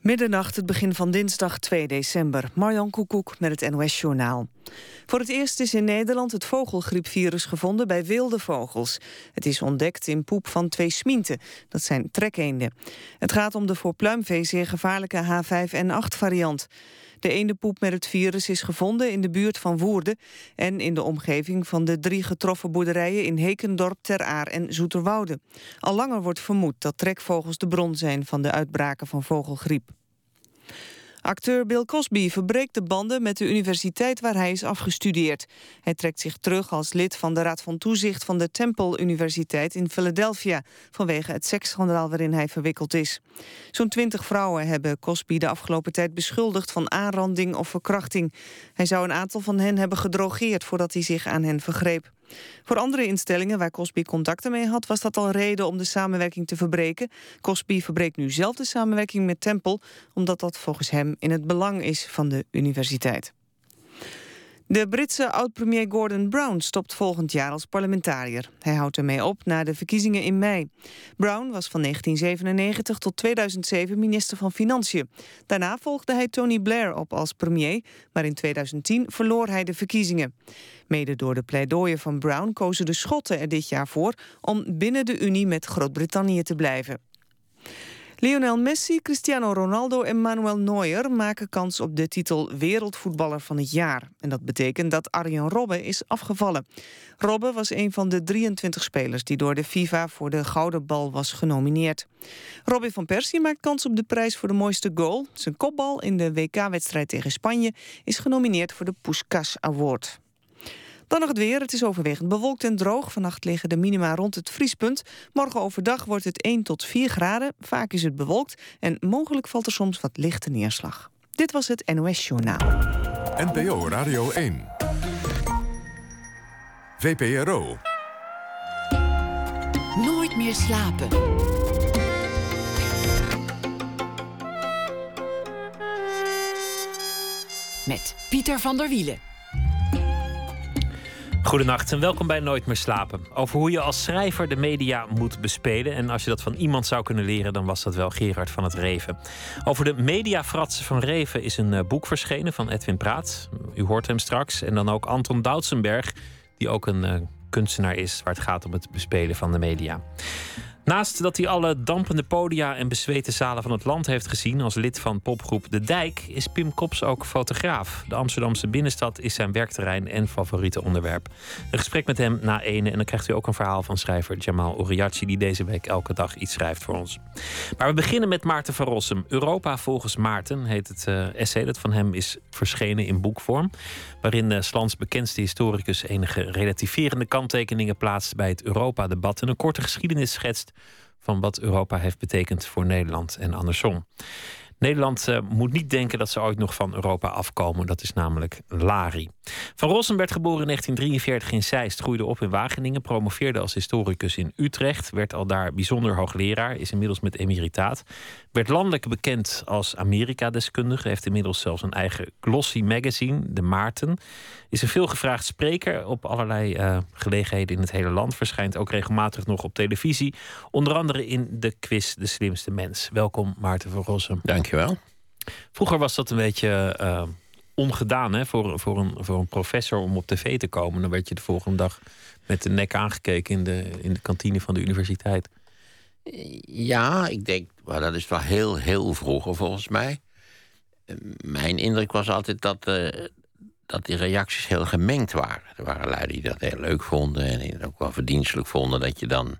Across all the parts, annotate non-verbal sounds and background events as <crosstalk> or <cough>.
Middernacht, het begin van dinsdag 2 december. Marjan Koekoek met het NOS-journaal. Voor het eerst is in Nederland het vogelgriepvirus gevonden bij wilde vogels. Het is ontdekt in poep van twee smienten. Dat zijn trekeenden. Het gaat om de voor pluimvee zeer gevaarlijke H5N8-variant. De eendenpoep met het virus is gevonden in de buurt van Woerden... en in de omgeving van de drie getroffen boerderijen... in Hekendorp, Ter Aar en Zoeterwoude. Al langer wordt vermoed dat trekvogels de bron zijn... van de uitbraken van vogelgriep. Acteur Bill Cosby verbreekt de banden met de universiteit waar hij is afgestudeerd. Hij trekt zich terug als lid van de Raad van Toezicht van de Temple Universiteit in Philadelphia vanwege het seksschandaal waarin hij verwikkeld is. Zo'n twintig vrouwen hebben Cosby de afgelopen tijd beschuldigd van aanranding of verkrachting. Hij zou een aantal van hen hebben gedrogeerd voordat hij zich aan hen vergreep. Voor andere instellingen waar Cosby contacten mee had... was dat al reden om de samenwerking te verbreken. Cosby verbreekt nu zelf de samenwerking met Temple... omdat dat volgens hem in het belang is van de universiteit. De Britse oud-premier Gordon Brown stopt volgend jaar als parlementariër. Hij houdt ermee op na de verkiezingen in mei. Brown was van 1997 tot 2007 minister van Financiën. Daarna volgde hij Tony Blair op als premier, maar in 2010 verloor hij de verkiezingen. Mede door de pleidooien van Brown kozen de Schotten er dit jaar voor om binnen de Unie met Groot-Brittannië te blijven. Lionel Messi, Cristiano Ronaldo en Manuel Neuer maken kans op de titel Wereldvoetballer van het jaar. En dat betekent dat Arjen Robben is afgevallen. Robben was een van de 23 spelers die door de FIFA voor de Gouden Bal was genomineerd. Robin van Persie maakt kans op de prijs voor de mooiste goal. Zijn kopbal in de WK-wedstrijd tegen Spanje is genomineerd voor de Puskas Award. Dan nog het weer. Het is overwegend bewolkt en droog. Vannacht liggen de minima rond het vriespunt. Morgen overdag wordt het 1 tot 4 graden. Vaak is het bewolkt en mogelijk valt er soms wat lichte neerslag. Dit was het NOS Journaal. NPO Radio 1. VPRO. Nooit meer slapen. Met Pieter van der Wielen. Goedenacht en welkom bij Nooit meer slapen. Over hoe je als schrijver de media moet bespelen. En als je dat van iemand zou kunnen leren, dan was dat wel Gerard van het Reven. Over de mediafratsen van Reven is een eh, boek verschenen van Edwin Praat. U hoort hem straks. En dan ook Anton Doutsenberg, die ook een uh, kunstenaar is waar het gaat om het bespelen van de media. Naast dat hij alle dampende podia en bezweten zalen van het land heeft gezien als lid van popgroep De Dijk, is Pim Kops ook fotograaf. De Amsterdamse binnenstad is zijn werkterrein en favoriete onderwerp. Een gesprek met hem na ene en dan krijgt u ook een verhaal van schrijver Jamal Uriachi, die deze week elke dag iets schrijft voor ons. Maar we beginnen met Maarten van Rossum. Europa volgens Maarten heet het uh, essay dat van hem is verschenen in boekvorm, waarin uh, Slans bekendste historicus enige relativerende kanttekeningen plaatst bij het Europa-debat en een korte geschiedenis schetst van wat Europa heeft betekend voor Nederland en andersom. Nederland uh, moet niet denken dat ze ooit nog van Europa afkomen. Dat is namelijk Lari. Van Rossum werd geboren in 1943 in Zeist, groeide op in Wageningen, promoveerde als historicus in Utrecht, werd al daar bijzonder hoogleraar, is inmiddels met emeritaat, werd landelijk bekend als Amerika-deskundige, heeft inmiddels zelfs een eigen glossy magazine, De Maarten, is een veelgevraagd spreker op allerlei uh, gelegenheden in het hele land, verschijnt ook regelmatig nog op televisie, onder andere in de quiz De Slimste Mens. Welkom Maarten van Rossum. Dankjewel. Vroeger was dat een beetje uh, ongedaan hè? Voor, voor, een, voor een professor om op tv te komen. Dan werd je de volgende dag met de nek aangekeken in de, in de kantine van de universiteit. Ja, ik denk, well, dat is wel heel, heel vroeger volgens mij. Mijn indruk was altijd dat, uh, dat die reacties heel gemengd waren. Er waren lui die dat heel leuk vonden en die het ook wel verdienstelijk vonden dat je dan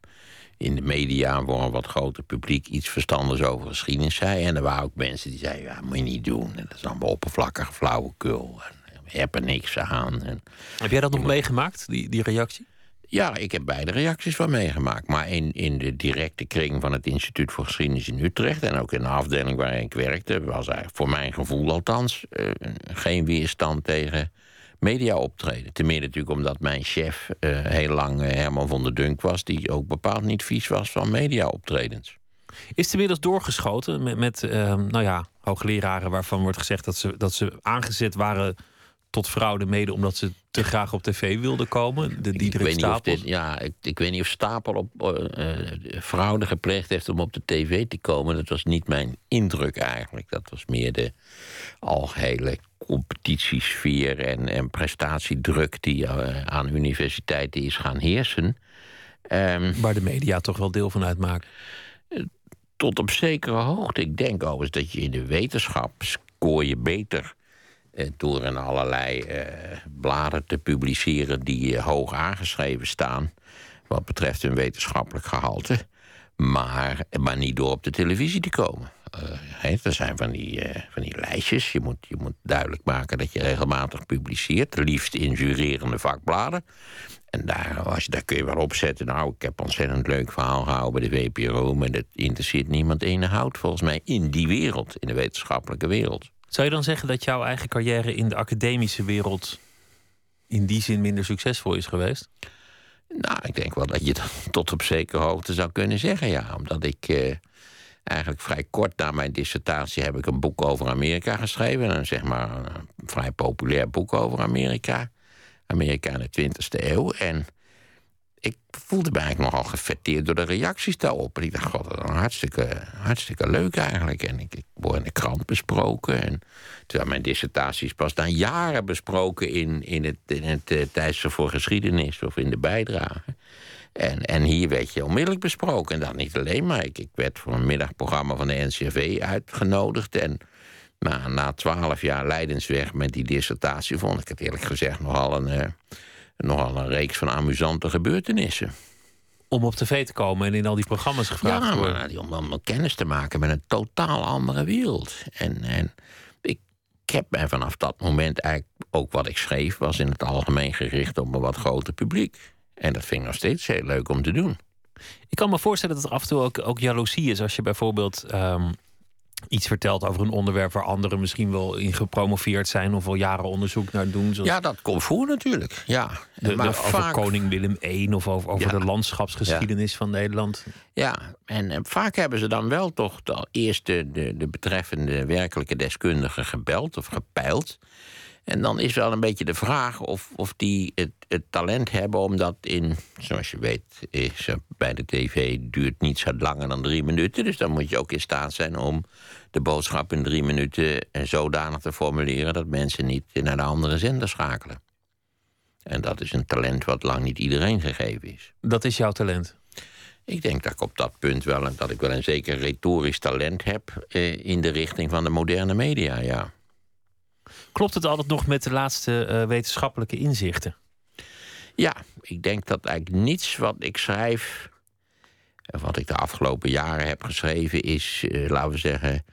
in de media voor een wat groter publiek iets verstandigs over geschiedenis zei. En er waren ook mensen die zeiden, ja, moet je niet doen. En dat is allemaal oppervlakkig flauwekul. En je hebt er niks aan. En heb jij dat nog meegemaakt, die, die reactie? Ja, ik heb beide reacties wel meegemaakt. Maar in, in de directe kring van het Instituut voor Geschiedenis in Utrecht... en ook in de afdeling waarin ik werkte... was eigenlijk voor mijn gevoel althans uh, geen weerstand tegen media optreden. Ten meer natuurlijk omdat mijn chef uh, heel lang uh, Herman van der Dunk was... die ook bepaald niet vies was van media optredens. Is het inmiddels doorgeschoten met, met uh, nou ja, hoogleraren waarvan wordt gezegd dat ze, dat ze aangezet waren tot fraude, mede omdat ze te graag op tv wilden komen. De Diederik ik weet niet of Stapel. ja, ik, ik weet niet of Stapel op eh, fraude gepleegd heeft om op de tv te komen. Dat was niet mijn indruk eigenlijk. Dat was meer de algehele competitiesfeer en, en prestatiedruk die eh, aan universiteiten is gaan heersen. Ehm, Waar de media toch wel deel van uitmaken. tot op zekere hoogte. Ik denk overigens dat je in de wetenschap scoor je beter door in allerlei eh, bladen te publiceren die eh, hoog aangeschreven staan. Wat betreft hun wetenschappelijk gehalte. Maar, maar niet door op de televisie te komen. Eh, hè, er zijn van die, eh, van die lijstjes. Je moet, je moet duidelijk maken dat je regelmatig publiceert. Liefst in jurerende vakbladen. En daar, als je, daar kun je wel opzetten. Nou, ik heb ontzettend leuk verhaal gehouden bij de VPRO. Maar dat interesseert niemand ene hout, volgens mij, in die wereld, in de wetenschappelijke wereld. Zou je dan zeggen dat jouw eigen carrière in de academische wereld in die zin minder succesvol is geweest? Nou, ik denk wel dat je dat tot op zekere hoogte zou kunnen zeggen, ja. Omdat ik eh, eigenlijk vrij kort na mijn dissertatie heb ik een boek over Amerika geschreven. Een zeg maar een vrij populair boek over Amerika. Amerika in de 20e eeuw. En ik voelde me eigenlijk nogal gefetteerd door de reacties daarop. En ik dacht, god, dat is hartstikke, hartstikke leuk eigenlijk. En ik, ik word in de krant besproken. En terwijl mijn dissertatie is pas na jaren besproken in, in het, in het uh, tijdschrift voor geschiedenis of in de bijdrage. En, en hier werd je onmiddellijk besproken. En dat niet alleen, maar ik, ik werd voor een middagprogramma van de NCRV uitgenodigd. En nou, na twaalf jaar lijdensweg met die dissertatie vond ik het eerlijk gezegd nogal een, uh, nogal een reeks van amusante gebeurtenissen. Om op tv te komen en in al die programma's gevraagd ja, te worden. maar, om, om kennis te maken met een totaal andere wereld. En, en ik, ik heb mij vanaf dat moment eigenlijk ook wat ik schreef, was in het algemeen gericht op een wat groter publiek. En dat vind ik nog steeds heel leuk om te doen. Ik kan me voorstellen dat er af en toe ook, ook jaloezie is als je bijvoorbeeld um, iets vertelt over een onderwerp waar anderen misschien wel in gepromoveerd zijn of al jaren onderzoek naar doen. Zoals ja, dat komt voor natuurlijk. Ja. De, maar de, over vaak... koning Willem I of over, over ja. de landschapsgeschiedenis ja. van Nederland. Ja, en, en, vaak hebben ze dan wel toch de, eerst de, de, de betreffende werkelijke deskundige gebeld of gepeild. En dan is wel een beetje de vraag of, of die het, het talent hebben om dat in, zoals je weet, is bij de tv duurt niet zo langer dan drie minuten. Dus dan moet je ook in staat zijn om de boodschap in drie minuten zodanig te formuleren dat mensen niet naar de andere zender schakelen. En dat is een talent wat lang niet iedereen gegeven is. Dat is jouw talent? Ik denk dat ik op dat punt wel, dat ik wel een zeker retorisch talent heb eh, in de richting van de moderne media, ja. Klopt het altijd nog met de laatste uh, wetenschappelijke inzichten? Ja, ik denk dat eigenlijk niets wat ik schrijf, wat ik de afgelopen jaren heb geschreven, is, uh, laten we zeggen,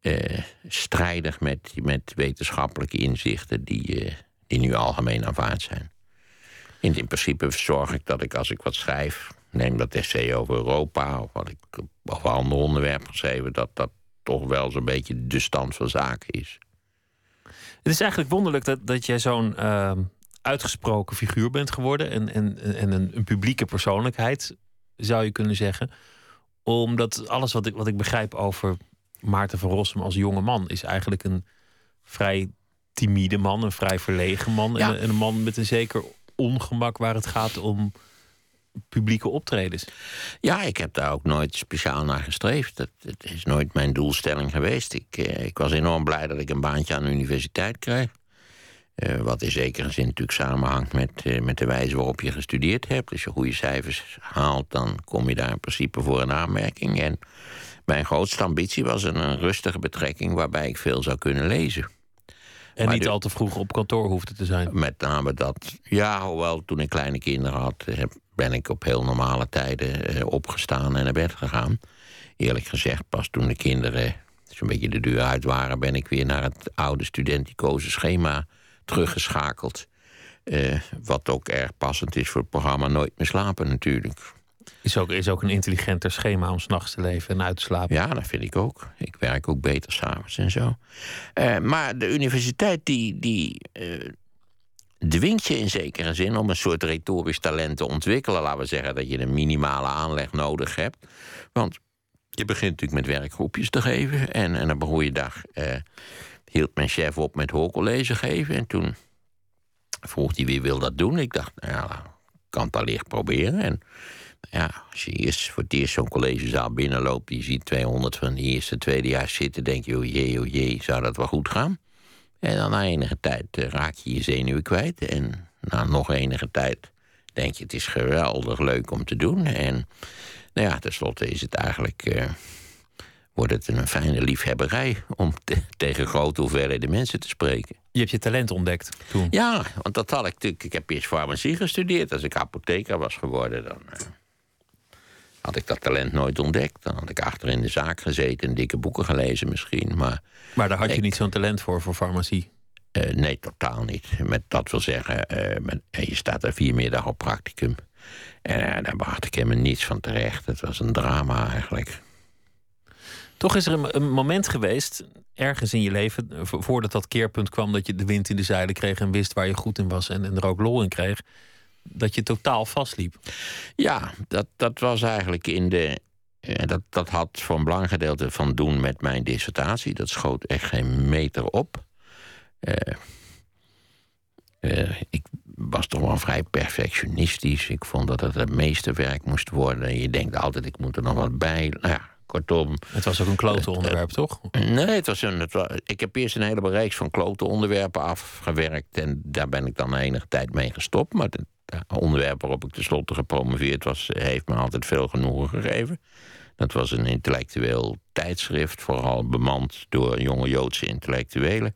uh, strijdig met, met wetenschappelijke inzichten die, die nu algemeen aanvaard zijn. In, in principe zorg ik dat ik als ik wat schrijf, neem dat essay over Europa of wat ik over andere onderwerpen geschreven, dat dat toch wel zo'n beetje de stand van zaken is. Het is eigenlijk wonderlijk dat, dat jij zo'n uh, uitgesproken figuur bent geworden. En, en, en een, een, publieke persoonlijkheid, zou je kunnen zeggen. Omdat alles wat ik, wat ik begrijp over Maarten van Rossum als jonge man... is eigenlijk een vrij timide man, een vrij verlegen man. Ja. En, en een man met een zeker ongemak waar het gaat om publieke optredens. Ja, ik heb daar ook nooit speciaal naar gestreefd. Dat, dat is nooit mijn doelstelling geweest. Ik, eh, ik, was enorm blij dat ik een baantje aan de universiteit kreeg. Uh, wat in zekere zin natuurlijk samenhangt met, uh, met de wijze waarop je gestudeerd hebt. Als je goede cijfers haalt, dan kom je daar in principe voor een aanmerking. En mijn grootste ambitie was een, een rustige betrekking waarbij ik veel zou kunnen lezen. En maar niet de, al te vroeg op kantoor hoefde te zijn. Met name dat, ja, hoewel toen ik kleine kinderen had, heb, ben ik op heel normale tijden eh, opgestaan en naar bed gegaan. Eerlijk gezegd, pas toen de kinderen zo'n beetje de deur uit waren, ben ik weer naar het oude studenticoze schema teruggeschakeld. Uh, wat ook erg passend is voor het programma Nooit meer slapen natuurlijk. Is ook, is ook een intelligenter schema om s'nachts te leven en uit te slapen. Ja, dat vind ik ook. Ik werk ook beter s'avonds en zo. Uh, maar de universiteit die, die uh, dwingt je in zekere zin om een soort retorisch talent te ontwikkelen. Laten we zeggen dat je een minimale aanleg nodig hebt. Want je begint natuurlijk met werkgroepjes te geven. En, en op een goede dag uh, hield mijn chef op met hoorcollege geven. En toen vroeg hij wie wil dat doen. Ik dacht, nou ja, kan het allicht proberen. En ja, als je eerst voor het eerst zo'n collegezaal binnenloopt... je ziet 200 van de eerste, tweede jaar zitten... denk je, oh jee, oh jee, zou dat wel goed gaan? En dan na enige tijd eh, raak je je zenuwen kwijt. En na nog enige tijd denk je, het is geweldig leuk om te doen. En nou ja, tenslotte is het eigenlijk... Uh, wordt het een fijne liefhebberij om <laughs> tegen grote hoeveelheden mensen te spreken. Je hebt je talent ontdekt toen? Ja, want dat had ik natuurlijk. Ik heb eerst farmacie gestudeerd. Als ik apotheker was geworden, dan uh, had ik dat talent nooit ontdekt. Dan had ik achter in de zaak gezeten en dikke boeken gelezen misschien. Maar, maar daar had je niet zo'n talent voor, voor farmacie? Uh, nee, totaal niet. Met dat wil zeggen, met, je staat er vier middag op practicum. En daar bracht ik helemaal niets van terecht. Het was een drama eigenlijk. Toch is er een, moment geweest, ergens in je leven, voordat dat keerpunt kwam dat je de wind in de zeilen kreeg en wist waar je goed in was en, en er ook lol in kreeg, dat je totaal vastliep. Ja, dat, dat was eigenlijk in de. Dat, dat had voor een belangrijk gedeelte van doen met mijn dissertatie. Dat schoot echt geen meter op. Uh, uh, ik was toch wel vrij perfectionistisch. Ik vond dat het het meeste werk moest worden. Je denkt altijd, ik moet er nog wat bij. Nou ja, kortom. Het was ook een klote onderwerp, toch? Nee, het was een, het was, ik heb eerst een hele reeks van klote onderwerpen afgewerkt. En daar ben ik dan enige tijd mee gestopt. Maar het onderwerp waarop ik tenslotte gepromoveerd was, heeft me altijd veel genoegen gegeven. Dat was een intellectueel tijdschrift, vooral bemand door jonge Joodse intellectuelen.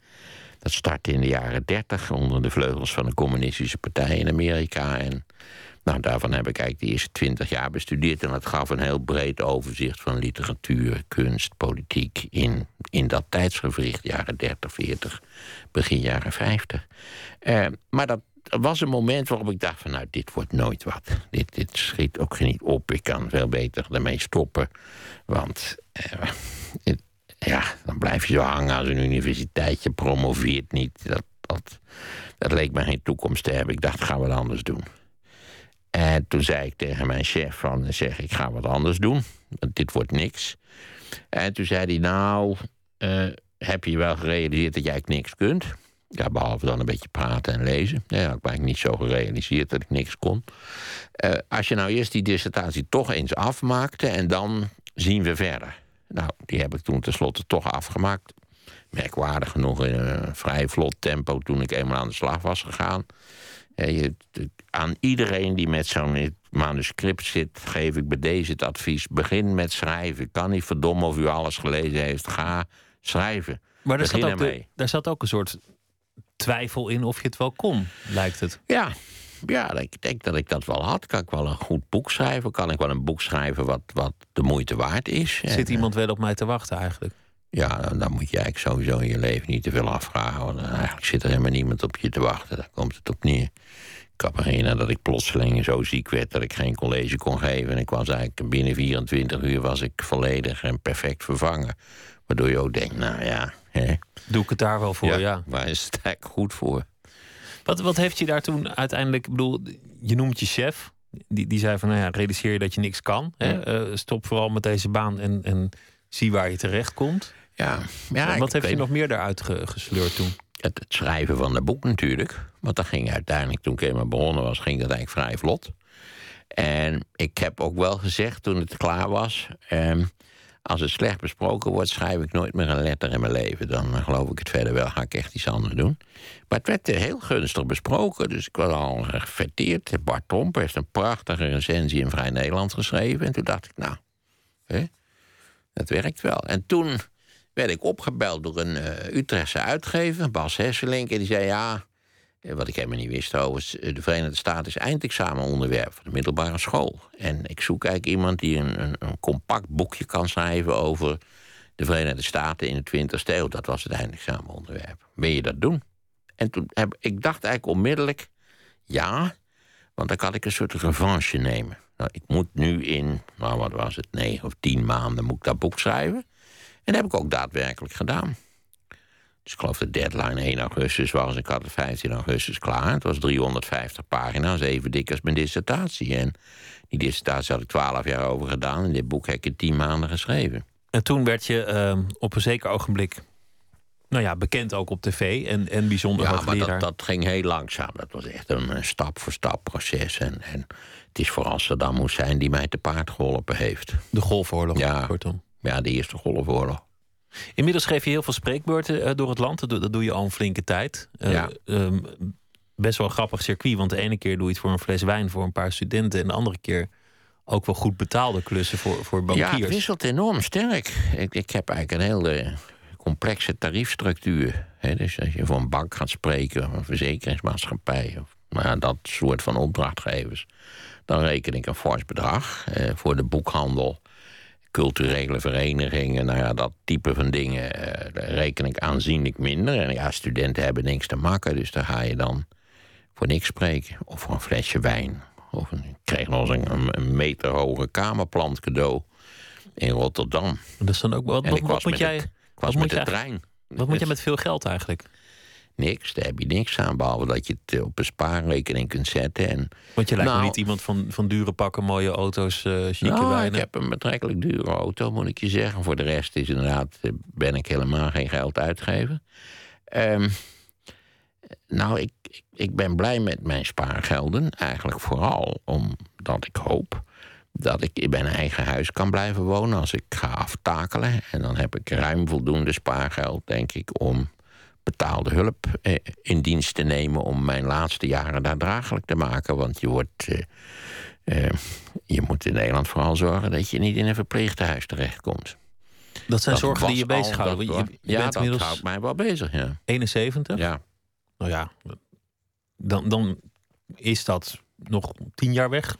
Dat startte in de jaren dertig onder de vleugels van de communistische partij in Amerika. En nou, daarvan heb ik eigenlijk de eerste twintig jaar bestudeerd. En dat gaf een heel breed overzicht van literatuur, kunst, politiek. in, in dat tijdsgevricht, jaren 30, 40, begin jaren 50. Uh, eh, maar dat was een moment waarop ik dacht: van nou, dit wordt nooit wat. Dit, dit schiet ook niet op. Ik kan veel beter ermee stoppen. Want. Uh, ja, dan blijf je zo hangen als een universiteit. Je promoveert niet. Dat, dat, leek me geen toekomst te hebben. Ik dacht, ga wat anders doen. En toen zei ik tegen mijn chef van, zeg, ik ga wat anders doen. Want dit wordt niks. En toen zei hij, nou, uh, heb je wel gerealiseerd dat jij niks kunt? Ja, behalve dan een beetje praten en lezen. Ja, ik heb eigenlijk niet zo gerealiseerd dat ik niks kon. Uh, als je nou eerst die dissertatie toch eens afmaakte... en dan zien we verder. Nou, die heb ik toen tenslotte toch afgemaakt. Merkwaardig genoeg in een vrij vlot tempo toen ik eenmaal aan de slag was gegaan. Je, aan iedereen die met zo'n manuscript zit, geef ik bij deze het advies: begin met schrijven. Ik kan niet verdommen of u alles gelezen heeft. Ga schrijven. Maar daar zat, ook de, daar zat ook een soort twijfel in of je het wel kon, lijkt het. Ja, ja, ik denk dat ik dat wel had. Kan ik wel een goed boek schrijven? Kan ik wel een boek schrijven wat, wat de moeite waard is? Zit iemand wel op mij te wachten eigenlijk? Ja, dan, moet je eigenlijk sowieso in je leven niet te veel afvragen. Want eigenlijk zit er helemaal niemand op je te wachten. Daar komt het op neer. Ik had herinneren dat ik plotseling zo ziek werd dat ik geen college kon geven. En ik was eigenlijk binnen 24 uur was ik volledig en perfect vervangen. Waardoor je ook denkt, nou ja. Hè. Doe ik het daar wel voor, ja. ja. Waar is het eigenlijk goed voor? Wat, wat heeft je daar toen uiteindelijk... Ik bedoel, je noemt je chef. Die, die zei van, nou ja, realiseer je dat je niks kan. Hè? Uh, stop vooral met deze baan en, en zie waar je terecht komt. Ja, ja Wat heeft je nog meer daaruit gesleurd toen? Het, schrijven van het boek natuurlijk. Want dat ging uiteindelijk, toen ik eenmaal begonnen was, ging dat eigenlijk vrij vlot. En ik heb ook wel gezegd toen het klaar was. Ehm, als het slecht besproken wordt, schrijf ik nooit meer een letter in mijn leven. Dan eh, geloof ik het verder wel, ga ik echt iets anders doen. Maar het werd heel gunstig besproken, dus ik was al gefeteerd. Bart Tromp heeft een prachtige recensie in Vrij Nederland geschreven. En toen dacht ik, nou, hè, dat werkt wel. En toen werd ik opgebeld door een uh, Utrechtse uitgever, Bas Hesselink. En die zei, ja, eh, wat ik helemaal niet wist trouwens... Eh, de Verenigde Staten is eindexamenonderwerp voor de middelbare school. En ik zoek eigenlijk iemand die een, een, een compact boekje kan schrijven... over de Verenigde Staten in de 20e eeuw. Dat was het eindexamenonderwerp. Wil je dat doen? En toen heb ik dacht eigenlijk onmiddellijk... ja, want dan kan ik een soort revanche nemen. Nou, ik moet nu in, nou wat was het, negen of tien maanden moet ik dat boek schrijven. En dat heb ik ook daadwerkelijk gedaan. Dus ik geloof de deadline 1 augustus was. Ik had het 15 augustus klaar. Het was 350 pagina's, even dik als mijn dissertatie. En die dissertatie had ik 12 jaar over gedaan. En dit boek heb ik in 10 maanden geschreven. En toen werd je uh, op een zeker ogenblik nou ja, bekend ook op tv en, en bijzonder Ja, maar dat, dat ging heel langzaam. Dat was echt een, stap-voor-stap proces. En, en het is vooral Saddam Hussein die mij te paard geholpen heeft. De Golfoorlog, Ja. kortom. Ja, de Eerste Golfoorlog. Inmiddels geef je heel veel spreekbeurten eh, door het land. Dat doe, je al een flinke tijd. Eh, Ja. ehm, best wel een grappig circuit. Want de ene keer doe je het voor een fles wijn voor een paar studenten. En de andere keer ook wel goed betaalde klussen voor, voor Ja, bankiers. het wisselt enorm sterk. Ik, ik heb eigenlijk een hele complexe tariefstructuur. Dus als je voor een bank gaat spreken, of een verzekeringsmaatschappij, of nou ja, dat soort van opdrachtgevers, dan reken ik een fors bedrag. Eh, voor de boekhandel, culturele verenigingen, nou ja, dat type van dingen, eh, reken ik aanzienlijk minder. En ja, studenten hebben niks te makken, dus daar ga je dan voor niks spreken. Of voor een flesje wijn. Of een, ik kreeg nog eens een, een, meter hoge kamerplant cadeau in Rotterdam. Dat is dan ook, wat, wat, wat moet jij, ik was met de jij- trein. wat moet je met veel geld eigenlijk? Niks, daar heb je niks aan. Behalve dat je het op een spaarrekening kunt zetten. En, Want je lijkt me Nou- niet iemand van, van dure pakken, mooie auto's, eh chique nou, wijnen. ik heb een betrekkelijk dure auto, moet ik je zeggen. Voor de rest is inderdaad, eh, ben ik helemaal geen geld uitgeven. Ehm, nou, ik, ik, ik ben blij met mijn spaargelden. Eigenlijk vooral omdat ik hoop dat ik in mijn eigen huis kan blijven wonen als ik ga aftakelen. En dan heb ik ruim voldoende spaargeld, denk ik, om betaalde hulp eh, in dienst te nemen om mijn laatste jaren daar draaglijk te maken. Want je wordt. eh, eh, je moet in Nederland vooral zorgen dat je niet in een verpleegtehuis terechtkomt. dat zijn Dat zorgen die je bezighouden. dat Je, ja, bent dat houdt mij wel bezig, ja. 71. ja. Nou ja, dan, dan is dat nog tien jaar weg.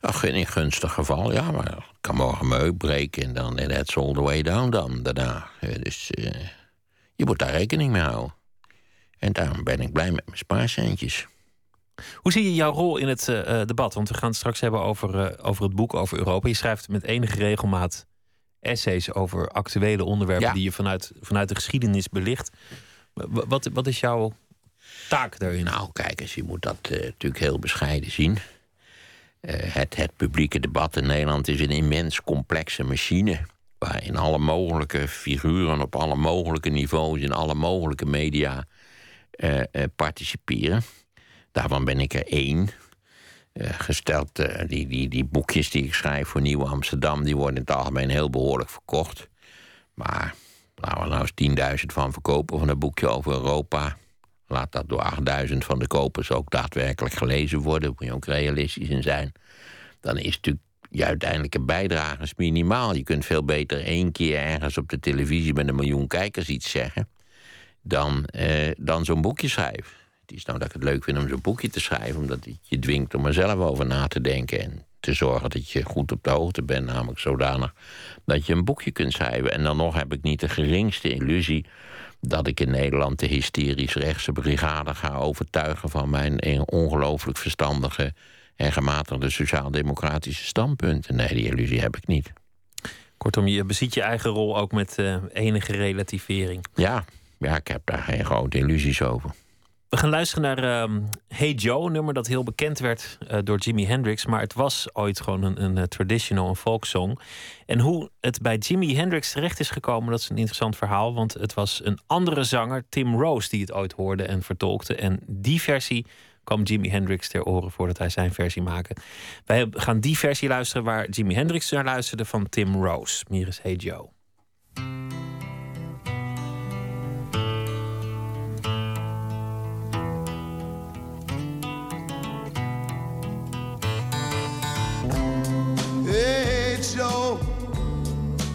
Ach, in een gunstig geval, ja, maar ik kan morgen heup breken en dan that's all the way down dan daarna. Eh, Dus eh, je moet daar rekening mee houden. En daarom ben ik blij met mijn spaarcentjes. Hoe zie je jouw rol in het eh, eh, debat? Want we gaan het straks hebben over, eh, over het boek over Europa. Je schrijft met enige regelmaat essays over actuele onderwerpen Ja. die je vanuit, vanuit de geschiedenis belicht. Wa- Wat, wat is jouw taak daarin? Nou, kijk eens, je moet dat natuurlijk heel bescheiden zien. Het, het publieke debat in Nederland is een immens complexe machine. Waarin alle mogelijke figuren op alle mogelijke niveaus in alle mogelijke media eh, eh, participeren. Daarvan ben ik er één. Eh, gesteld, die, die, die boekjes die ik schrijf voor Nieuw Amsterdam, die worden in het algemeen heel behoorlijk verkocht. Maar laten we nou eens 10.000 van verkopen van een boekje over Europa. Laat dat door 8000 van de kopers ook daadwerkelijk gelezen worden. Daar moet je ook realistisch in zijn. Dan is natuurlijk je uiteindelijke bijdrage is minimaal. Je kunt veel beter één keer ergens op de televisie met een miljoen kijkers iets zeggen. dan, eh, dan zo'n boekje schrijven. Het is nou dat ik het leuk vind om zo'n boekje te schrijven, omdat het je dwingt om er zelf over na te denken. En te zorgen dat je goed op de hoogte bent, namelijk zodanig dat je een boekje kunt schrijven. En dan nog heb ik niet de geringste illusie dat ik in Nederland de hysterisch rechtse brigade ga overtuigen van mijn ongelooflijk verstandige en gematigde sociaal-democratische standpunten. Nee, die illusie heb ik niet. Kortom, je beziet je eigen rol ook met eh, enige relativering. Ja, ja, ik heb daar geen grote illusies over. We gaan luisteren naar ehm, Hey Joe, een nummer dat heel bekend werd eh, door Jimi Hendrix. Maar het was ooit gewoon een, een eh, traditional, een folksong. En hoe het bij Jimi Hendrix terecht is gekomen, dat is een interessant verhaal. Want het was een andere zanger, Tim Rose, die het ooit hoorde en vertolkte. En die versie kwam Jimi Hendrix ter oren voordat hij zijn versie maakte. Wij gaan die versie luisteren waar Jimi Hendrix naar luisterde van Tim Rose. Hier is Hey Joe. Hey, Joe,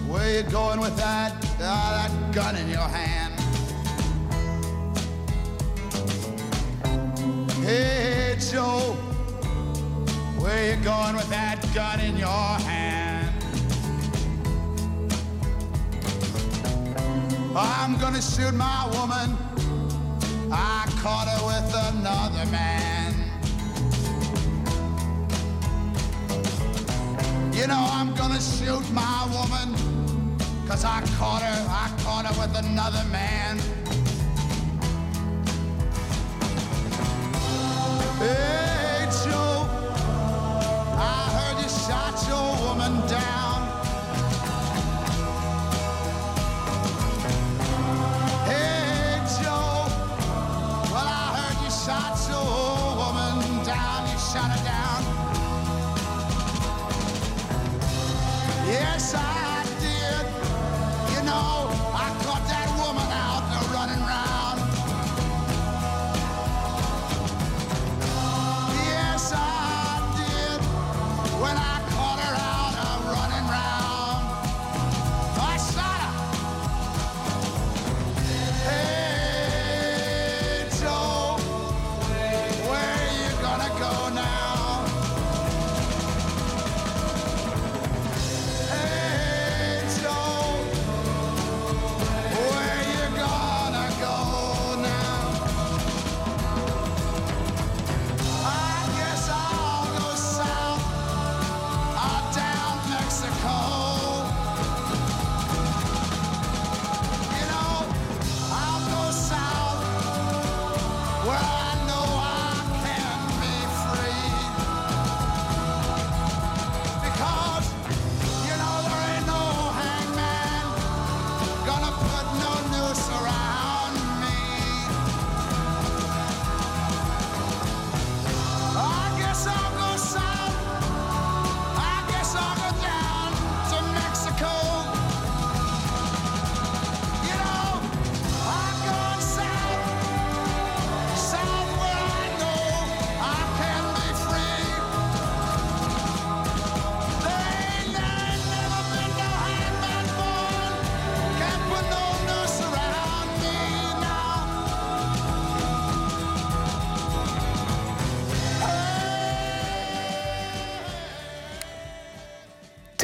where you going with that, ah, that gun in your hand? Gun in your hand? I'm gonna shoot my woman. I caught her with another man. You know I'm gonna shoot my woman Cause I caught her, I caught her with another man Hey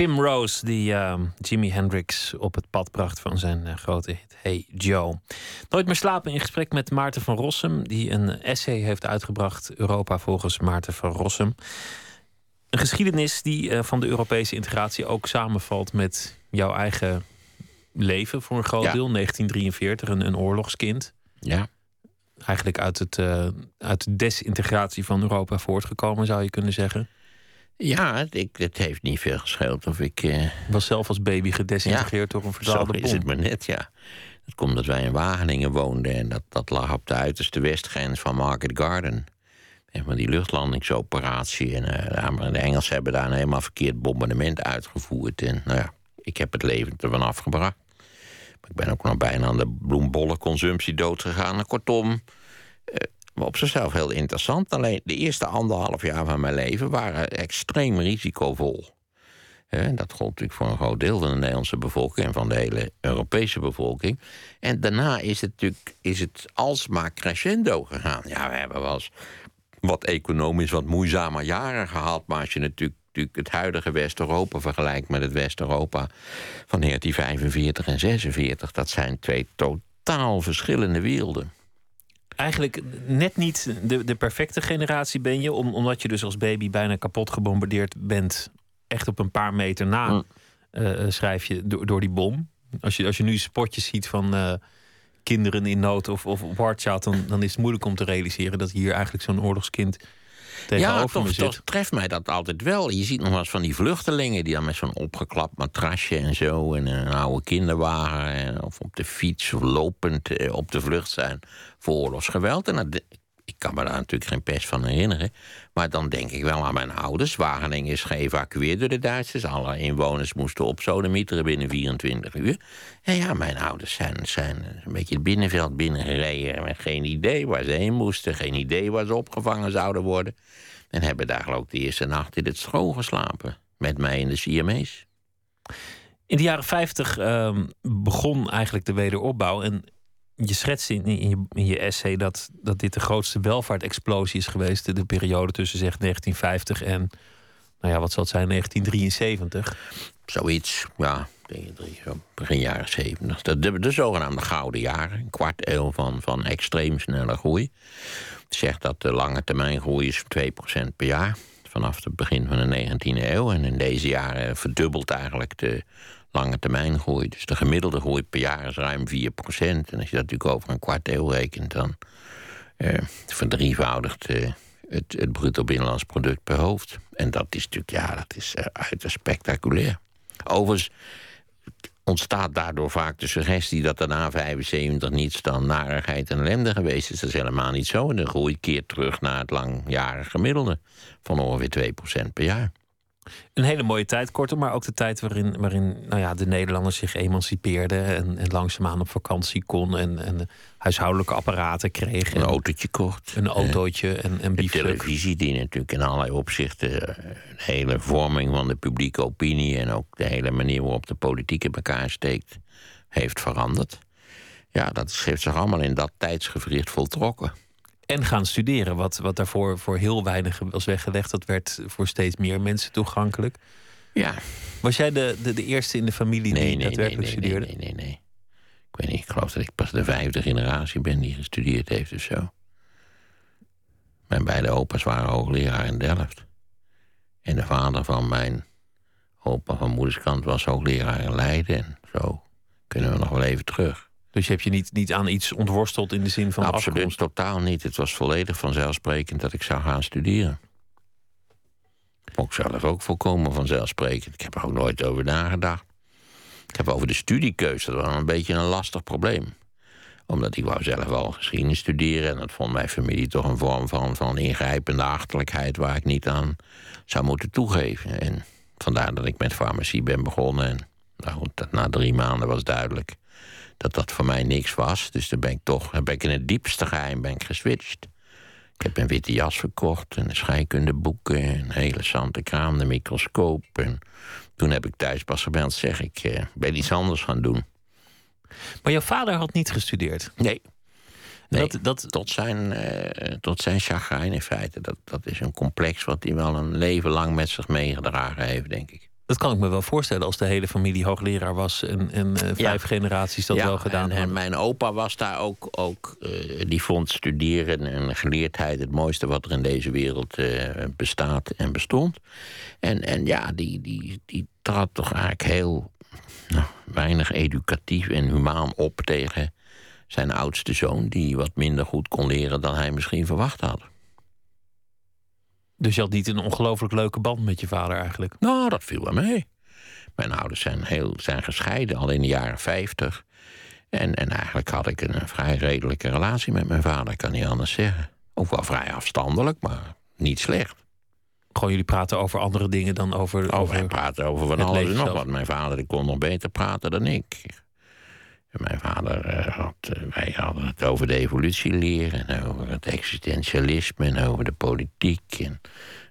Tim Rose, die uh, Jimi Hendrix op het pad bracht van zijn uh, grote hit Hey Joe. Nooit meer slapen in gesprek met Maarten van Rossum, die een essay heeft uitgebracht, Europa volgens Maarten van Rossum. Een geschiedenis die uh, van de Europese integratie ook samenvalt met jouw eigen leven voor een groot Ja. deel. 1943, een, een oorlogskind. Ja. Eigenlijk uit, het, uh, uit de desintegratie van Europa voortgekomen, zou je kunnen zeggen. Ja, het, ik, het heeft niet veel gescheeld of ik... eh, Was zelf als baby gedesintegreerd door een Zo verdwaalde is bom. het maar net, ja. Dat komt omdat wij in Wageningen woonden en dat, dat lag op de uiterste westgrens van Market Garden. En maar die luchtlandingsoperatie. En uh, de Engelsen hebben daar een helemaal verkeerd bombardement uitgevoerd. En nou ja, ik heb het levend ervan afgebracht. Maar ik ben ook nog bijna aan de bloembollenconsumptie dood gegaan. En kortom, uh, maar op zichzelf heel interessant. Alleen de eerste anderhalf jaar van mijn leven waren extreem risicovol. Dat gold natuurlijk voor een groot deel van de Nederlandse bevolking en van de hele Europese bevolking. En daarna is het natuurlijk is het alsmaar crescendo gegaan. Ja, we hebben wel eens wat economisch wat moeizamer jaren gehad. Maar als je natuurlijk, natuurlijk het huidige West-Europa vergelijkt met het West-Europa van 1945 en 46, dat zijn twee totaal verschillende werelden eigenlijk net niet de, de perfecte generatie ben je, om, omdat je dus als baby bijna kapot gebombardeerd bent. Echt op een paar meter na mm. uh, schrijf je door, door die bom. Als je, als je nu spotjes ziet van uh, kinderen in nood of, of Warchild, dan, dan is het moeilijk om te realiseren dat hier eigenlijk zo'n oorlogskind tegenover ja, toch, me zit. toch treft mij dat altijd wel. Je ziet nog wel eens van die vluchtelingen die dan met zo'n opgeklapt matrasje en zo en een oude kinderwagen en, of op de fiets of lopend eh, op de vlucht zijn voor oorlogsgeweld. En dat, ik kan me daar natuurlijk geen pest van herinneren. Maar dan denk ik wel aan mijn ouders. Wageningen is geëvacueerd door de Duitsers. Alle inwoners moesten op sodemieteren binnen 24 uur. En ja, mijn ouders zijn, zijn een beetje het binnenveld binnengereden... met geen idee waar ze heen moesten. Geen idee waar ze opgevangen zouden worden. En hebben daar geloof ik de eerste nacht in het stro geslapen. Met mij in de CMA's. In de jaren 50 uh, begon eigenlijk de wederopbouw. En je schetst in, in, je, in je essay dat, dat dit de grootste welvaartexplosie is geweest. De periode tussen zeg 1950 en, nou ja, wat zal het zijn, 1973. Zoiets, ja, begin jaren 70. De, de, de zogenaamde gouden jaren. Een kwart eeuw van, van extreem snelle groei. Zegt dat de lange termijn groei is 2% per jaar. Vanaf het begin van de 19e eeuw. En in deze jaren verdubbelt eigenlijk de lange termijn groei. Dus de gemiddelde groei per jaar is ruim 4% En als je dat natuurlijk over een kwart eeuw rekent, dan eh, verdrievoudigt eh, het, het bruto binnenlands product per hoofd. En dat is natuurlijk, ja, dat is uh, uiterst spectaculair. Overigens ontstaat daardoor vaak de suggestie dat er na 75 niets dan narigheid en ellende geweest is. Dat is helemaal niet zo. En de groei keert terug naar het langjarige gemiddelde van ongeveer 2% per jaar. Een hele mooie tijd, kortom, maar ook de tijd waarin, waarin nou ja, de Nederlanders zich emancipeerden en, en langzaamaan op vakantie kon en, en huishoudelijke apparaten kregen. Een autootje kocht. Een autootje en, en De televisie die natuurlijk in allerlei opzichten de hele vorming van de publieke opinie en ook de hele manier waarop de politiek in elkaar steekt, heeft veranderd. Ja, dat heeft zich allemaal in dat tijdsgevricht voltrokken. En gaan studeren, wat, wat daarvoor voor heel weinig was weggelegd. Dat werd voor steeds meer mensen toegankelijk. Ja. Was jij de, de, de eerste in de familie nee, die nee, daadwerkelijk nee, studeerde? Nee, nee, nee, nee. Ik weet niet, ik geloof dat ik pas de vijfde generatie ben die gestudeerd heeft of zo. Mijn beide opa's waren hoogleraar in Delft. En de vader van mijn opa van moederskant was hoogleraar in Leiden. En zo kunnen we nog wel even terug. Dus je hebt je niet, niet aan iets ontworsteld in de zin van Absoluut afkomst? totaal niet. Het was volledig vanzelfsprekend dat ik zou gaan studeren. Ook zelf ook volkomen vanzelfsprekend. Ik heb er ook nooit over nagedacht. Ik heb over de studiekeuze, dat was een beetje een lastig probleem. Omdat ik wou zelf wel geschiedenis studeren... en dat vond mijn familie toch een vorm van, van ingrijpende achterlijkheid... waar ik niet aan zou moeten toegeven. En vandaar dat ik met farmacie ben begonnen. En nou goed, dat na drie maanden was duidelijk dat dat voor mij niks was. Dus toen ben ik toch ben ik in het diepste geheim ben ik geswitcht. Ik heb een witte jas verkocht en scheikundeboeken... een hele zante kraam, de microscoop. En toen heb ik thuis pas gebeld, zeg ik, eh, ben iets anders gaan doen. Maar jouw vader had niet gestudeerd? Nee. nee. Dat, dat... Tot, zijn, uh, tot zijn chagrijn in feite. Dat, dat is een complex wat hij wel een leven lang met zich meegedragen heeft, denk ik. Dat kan ik me wel voorstellen als de hele familie hoogleraar was en, en eh, vijf generaties dat wel gedaan en, hadden. En mijn opa was daar ook, ook eh, die vond studeren en geleerdheid het mooiste wat er in deze wereld eh, bestaat en bestond. En, en ja, die, die, die trad toch eigenlijk heel nou, weinig educatief en humaan op tegen zijn oudste zoon, die wat minder goed kon leren dan hij misschien verwacht had. Dus je had niet een ongelooflijk leuke band met je vader eigenlijk? Nou, dat viel wel mee. Mijn ouders zijn, heel, zijn gescheiden al in de jaren 50. En, en eigenlijk had ik een, vrij redelijke relatie met mijn vader, kan niet anders zeggen. Ook wel vrij afstandelijk, maar niet slecht. Gewoon jullie praten over andere dingen dan over. Over, over praten over van alles en nog wat. Mijn vader die kon nog beter praten dan ik. Mijn vader eh, had, eh, wij hadden het over de evolutieleer en over het existentialisme en over de politiek en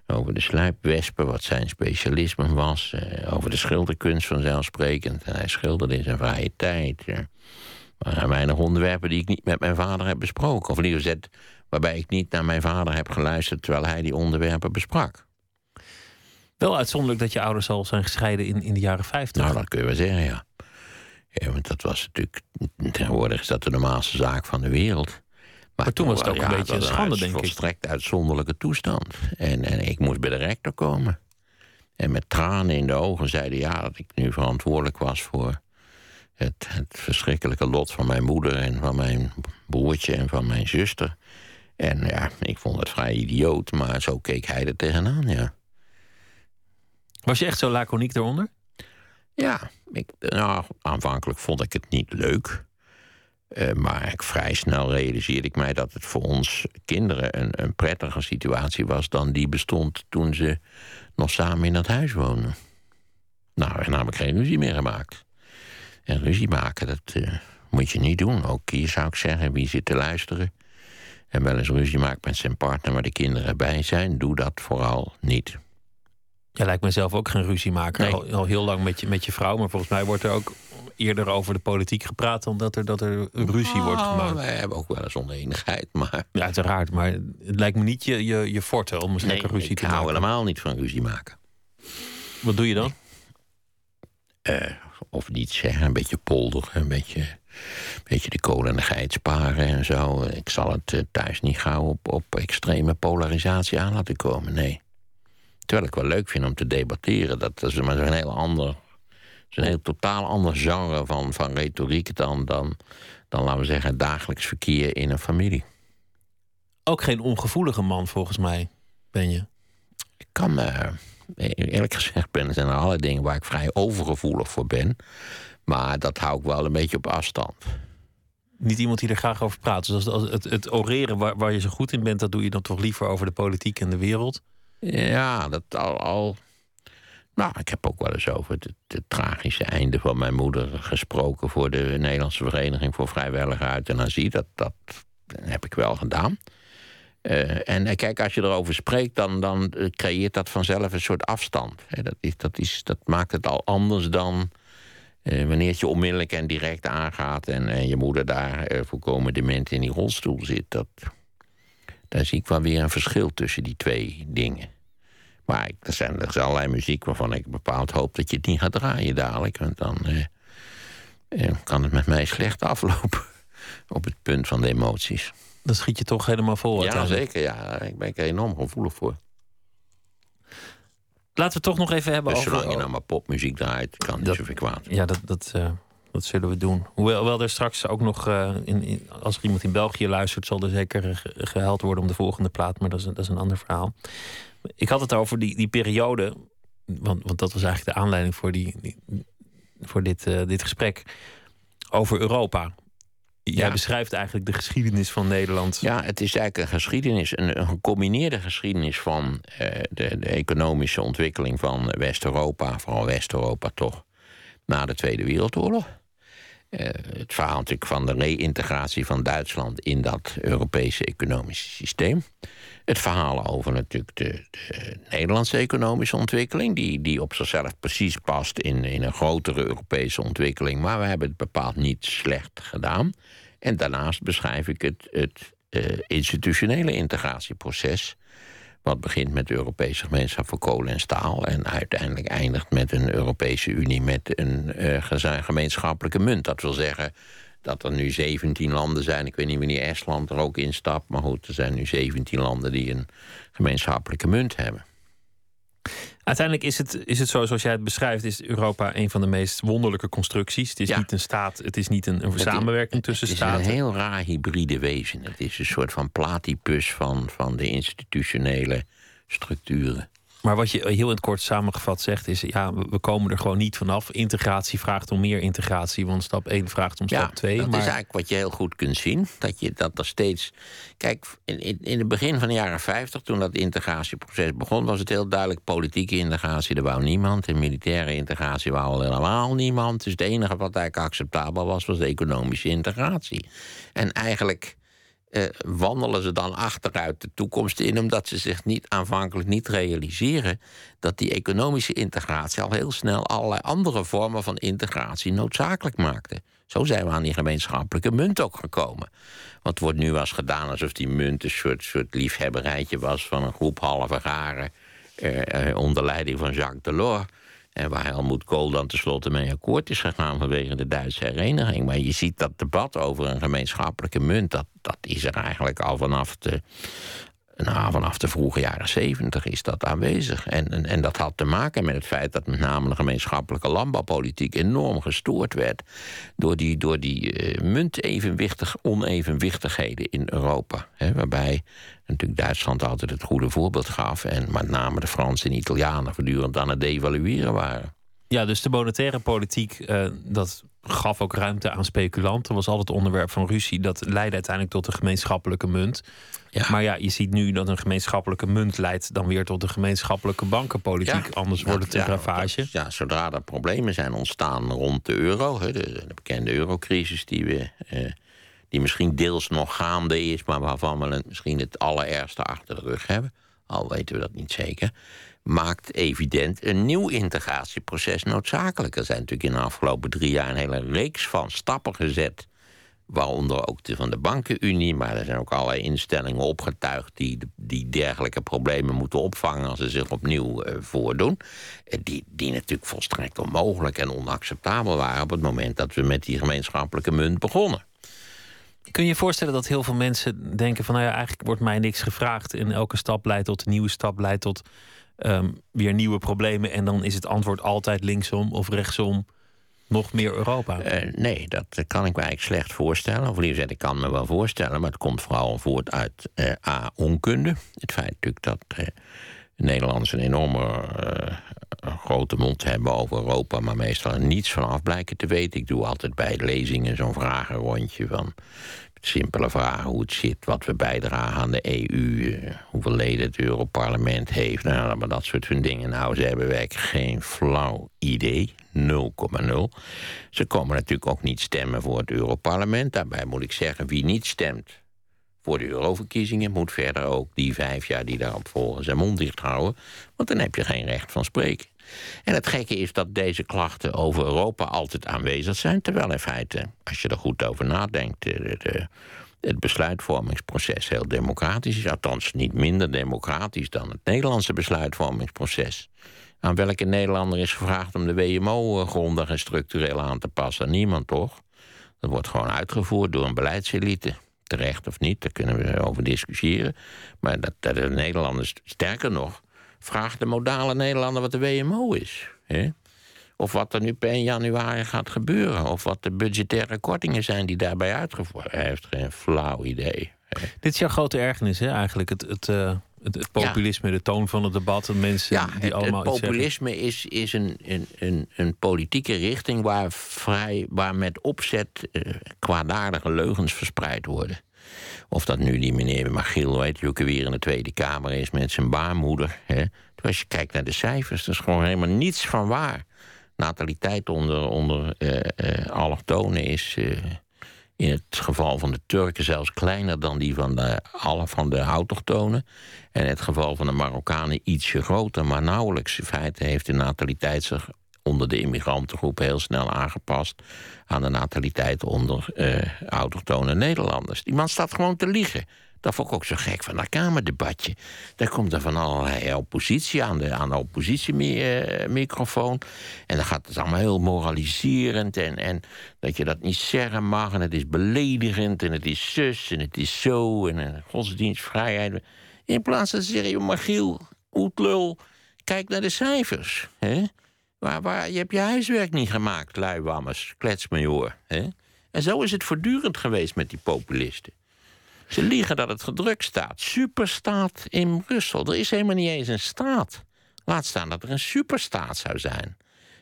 over de sluipwespen, wat zijn specialisme was, eh, over de schilderkunst vanzelfsprekend. En hij schilderde in zijn vrije tijd. Maar er zijn weinig onderwerpen die ik niet met mijn vader heb besproken. Of in ieder geval waarbij ik niet naar mijn vader heb geluisterd terwijl hij die onderwerpen besprak. Wel uitzonderlijk dat je ouders al zijn gescheiden in, in de jaren 50. Nou, dat kun je wel zeggen, ja. Ja, want dat was natuurlijk. Tegenwoordig is dat de normaalste zaak van de wereld. Maar toen was het ook een beetje een schande, denk ik. volstrekt uitzonderlijke toestand. En, en ik moest bij de rector komen. En met tranen in de ogen zeiden ja, dat ik nu verantwoordelijk was voor het, het verschrikkelijke lot van mijn moeder en van mijn broertje en van mijn zuster. En ja, ik vond het vrij idioot, maar zo keek hij er tegenaan, ja. Was je echt zo laconiek eronder? Ja, ik, nou, aanvankelijk vond ik het niet leuk. Eh, maar ik, vrij snel realiseerde ik mij dat het voor ons kinderen een, een prettiger situatie was dan die bestond toen ze nog samen in dat huis woonden. Nou, en ik geen ruzie meer gemaakt. En ruzie maken, dat eh, moet je niet doen. Ook hier zou ik zeggen, wie zit te luisteren en wel eens ruzie maakt met zijn partner waar de kinderen bij zijn, doe dat vooral niet. Jij lijkt mezelf ook geen ruziemaker. Nee. Al, al heel lang met je, met je vrouw. Maar volgens mij wordt er ook eerder over de politiek gepraat... dan dat er, dat er ruzie wordt Oh, gemaakt. Wij hebben ook wel eens oneenigheid, maar Ja, uiteraard. Maar het lijkt me niet je, je, je forte om eens nee, lekker ruzie ik te hou maken. helemaal niet van ruzie maken. Wat doe je dan? Eh, of niet zeggen, een beetje polderen, een beetje, een beetje de kolen en de geit sparen en zo. Ik zal het eh, thuis niet gauw op, op extreme polarisatie aan laten komen, nee. Terwijl ik wel leuk vind om te debatteren. Dat, is maar een heel ander, een heel totaal ander genre van, van retoriek dan, dan, dan, laten we zeggen, het dagelijks verkeer in een familie. Ook geen ongevoelige man, volgens mij, ben je. Ik kan, eh, eerlijk gezegd, ben, er zijn er allerlei dingen waar ik vrij overgevoelig voor ben. Maar dat hou ik wel een beetje op afstand. Niet iemand die er graag over praat. Dus als, als het, het oreren waar, waar je zo goed in bent... dat doe je dan toch liever over de politiek en de wereld. Ja, dat al, al. Nou, ik heb ook wel eens over het, tragische einde van mijn moeder gesproken voor de Nederlandse Vereniging voor Vrijwillige Euthanasie. Dat, dat heb ik wel gedaan. Eh, en eh, kijk, als je erover spreekt, dan, dan eh, creëert dat vanzelf een soort afstand. Dat, is, dat, is, dat maakt het al anders dan wanneer het je onmiddellijk en direct aangaat en, je moeder daar eh, volkomen dement in die rolstoel zit. Dat, daar zie ik wel weer een verschil tussen die twee dingen. Maar ik- er, zijn, er allerlei muziek waarvan ik bepaald hoop dat je het niet gaat draaien dadelijk. Want dan eh, eh, kan het met mij slecht aflopen. <laughs> Op het punt van de emoties. Dan schiet je toch helemaal vol. Ja, zeker. Ja, ik ben er enorm gevoelig voor. Laten we het toch nog even hebben Dus over... zolang je nou maar popmuziek draait, kan niet Dat- zoveel kwaad. Ja, dat, dat, eh, dat zullen we doen. Hoewel wel er straks ook nog, eh, in, in- als er iemand in België luistert, zal er zeker eh, ge- gehuild worden om de volgende plaat. Maar dat is, een- dat is een ander verhaal. Ik had het over die, die periode, want, want dat was eigenlijk de aanleiding voor, die, die- voor dit, eh, dit gesprek, over Europa. Jij Ja. beschrijft eigenlijk de geschiedenis van Nederland. Ja, het is eigenlijk een geschiedenis, een, een gecombineerde geschiedenis van eh, de, de economische ontwikkeling van West-Europa, vooral West-Europa toch, na de Tweede Wereldoorlog. Eh, het verhaal natuurlijk van de reïntegratie van Duitsland in dat Europese economische systeem. Het verhaal over natuurlijk de, de Nederlandse economische ontwikkeling, die, die op zichzelf precies past in, in een grotere Europese ontwikkeling, maar we hebben het bepaald niet slecht gedaan. En daarnaast beschrijf ik het, het eh, institutionele integratieproces, Wat begint met de Europese gemeenschap voor kolen en staal. En uiteindelijk eindigt met een Europese Unie met een uh, gemeenschappelijke munt. Dat wil zeggen dat er nu 17 landen zijn. Ik weet niet wanneer Estland er ook in stapt. Maar goed, er zijn nu 17 landen die een gemeenschappelijke munt hebben. Uiteindelijk is het, is het zo, zoals jij het beschrijft, is Europa een van de meest wonderlijke constructies. Het is niet een staat, het is niet een, een samenwerking tussen staten. Het is een heel raar hybride wezen. Het is een soort van platypus van, van de institutionele structuren. Maar wat je heel in het kort samengevat zegt is: ja, we komen er gewoon niet vanaf. Integratie vraagt om meer integratie, want stap 1 vraagt om stap 2. Dat maar... is eigenlijk wat je heel goed kunt zien. Dat je dat er steeds. Kijk, in, in, het begin van de jaren 50, toen dat integratieproces begon, was het heel duidelijk: politieke integratie, er wou niemand. En militaire integratie wou helemaal niemand. Dus het enige wat eigenlijk acceptabel was, was de economische integratie. En eigenlijk eh, wandelen ze dan achteruit de toekomst in, omdat ze zich niet aanvankelijk niet realiseren dat die economische integratie al heel snel allerlei andere vormen van integratie noodzakelijk maakte. Zo zijn we aan die gemeenschappelijke munt ook gekomen. Wat wordt nu was gedaan alsof die munt een soort, soort liefhebberijtje was van een groep halve garen eh, eh onder leiding van Jacques Delors. En waar Helmoet Kool dan tenslotte mee akkoord is gegaan vanwege de Duitse hereniging. Maar je ziet dat debat over een gemeenschappelijke munt, dat, dat is er eigenlijk al vanaf de, nou, vanaf de vroege jaren zeventig is dat aanwezig. En, en, en, dat had te maken met het feit dat met name de gemeenschappelijke landbouwpolitiek enorm gestoord werd door die, door die uh, muntevenwichtig, onevenwichtigheden in Europa. Waarbij natuurlijk Duitsland altijd het goede voorbeeld gaf en met name de Fransen en Italianen voortdurend aan het devalueren waren. Ja, dus de monetaire politiek, uh, dat gaf ook ruimte aan speculanten. Was altijd onderwerp van ruzie. Dat leidde uiteindelijk tot een gemeenschappelijke munt. Ja. Maar ja, je ziet nu dat een gemeenschappelijke munt leidt dan weer tot een gemeenschappelijke bankenpolitiek. Anders wordt het een ravage. Ja, zodra er problemen zijn ontstaan rond de euro, de, de bekende eurocrisis die we. Eh, die misschien deels nog gaande is, maar waarvan we het misschien het allerergste achter de rug hebben. Al weten we dat niet zeker maakt evident een nieuw integratieproces noodzakelijk. Er zijn natuurlijk in de afgelopen drie jaar een hele reeks van stappen gezet. Waaronder ook de van de bankenunie, maar er zijn ook allerlei instellingen opgetuigd die, die dergelijke problemen moeten opvangen als ze zich opnieuw uh, voordoen. Eh, die, die natuurlijk volstrekt onmogelijk en onacceptabel waren op het moment dat we met die gemeenschappelijke munt begonnen. Kun je je voorstellen dat heel veel mensen denken van nou ja, eigenlijk wordt mij niks gevraagd en elke stap leidt tot een nieuwe stap, leidt tot Ehm, weer nieuwe problemen. En dan is het antwoord altijd linksom of rechtsom nog meer Europa? Uh, nee, dat kan ik me eigenlijk slecht voorstellen. Of liever ik kan me wel voorstellen, maar het komt vooral voort uit uh, A, onkunde. Het feit natuurlijk dat uh, Nederlanders een enorme grote mond hebben over Europa, maar meestal niets van af blijken te weten. Ik doe altijd bij lezingen zo'n vragenrondje van simpele vragen hoe het zit, wat we bijdragen aan de EU, eh, hoeveel leden het Europarlement heeft, nou, maar dat soort van dingen. Nou, ze hebben werkelijk geen flauw idee. 0,0. Ze komen natuurlijk ook niet stemmen voor het Europarlement. Daarbij moet ik zeggen, wie niet stemt voor de euroverkiezingen... moet verder ook die vijf jaar die daarop volgen zijn mond dicht houden. Want dan heb je geen recht van spreken. En het gekke is dat deze klachten over Europa altijd aanwezig zijn, terwijl in feite, als je er goed over nadenkt, de, de, het besluitvormingsproces heel democratisch is. Althans, niet minder democratisch dan het Nederlandse besluitvormingsproces. Aan welke Nederlander is gevraagd om de WMO grondig en structureel aan te passen? Niemand toch? Dat wordt gewoon uitgevoerd door een beleidselite. Terecht of niet, daar kunnen we over discussiëren. Maar dat, dat de Nederlanders, sterker nog, Vraag de modale Nederlander wat de WMO is. Hè? Of wat er nu per 1 januari gaat gebeuren. Of wat de budgettaire kortingen zijn die daarbij uitgevoerd. Hij heeft geen flauw idee. Dit is jouw grote ergernis, hè? eigenlijk. Het, het, uh, het, populisme, de toon van het debat. En mensen ja, die allemaal. Het populisme is, is een, een, een, een, politieke richting waar, vrij, waar met opzet uh, kwaadaardige leugens verspreid worden. Of dat nu die meneer Magiel, weet je ook weer in de Tweede Kamer is met zijn baarmoeder. Hè. Als je kijkt naar de cijfers, er is gewoon helemaal niets van waar. Nataliteit onder, onder uh, uh, allochtonen is uh, in het geval van de Turken zelfs kleiner dan die van de, alle van de autochtonen. En in het geval van de Marokkanen ietsje groter, maar nauwelijks. In feite heeft de nataliteit zich onder de immigrantengroep heel snel aangepast aan de nataliteit onder uh, autochtone Nederlanders. Die man staat gewoon te liegen. Dat vond ik ook zo gek van dat Kamerdebatje. Daar komt er van allerlei oppositie aan de, aan de oppositiemicrofoon. En dan gaat het allemaal heel moraliserend. En, en dat je dat niet zeggen mag. En het is beledigend. En het is zus. En het is zo. En, en godsdienstvrijheid. In plaats van te zeggen, joh, Magiel, oetlul, kijk naar de cijfers. Hè? Waar, je hebt je huiswerk niet gemaakt, luiwammers, kletsmajor. Hè? En zo is het voortdurend geweest met die populisten. Ze liegen dat het gedrukt staat. Superstaat in Brussel. Er is helemaal niet eens een staat. Laat staan dat er een superstaat zou zijn.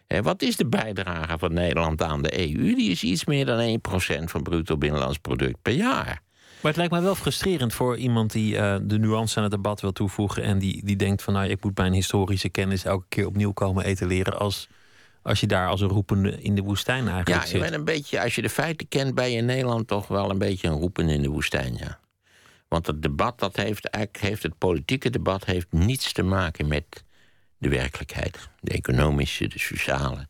wat is de bijdrage van Nederland aan de EU? Die is iets meer dan 1% van bruto binnenlands product per jaar. Maar het lijkt mij wel frustrerend voor iemand die uh, de nuance aan het debat wil toevoegen. en die, die denkt van nou, ik moet mijn historische kennis elke keer opnieuw komen etaleren. als, als je daar als een roepende in de woestijn eigenlijk ja, zit. een beetje, als je de feiten kent, ben je in Nederland toch wel een beetje een roepende in de woestijn. Ja. Want het debat, dat heeft, eigenlijk heeft het politieke debat heeft niets te maken met de werkelijkheid. De economische, de sociale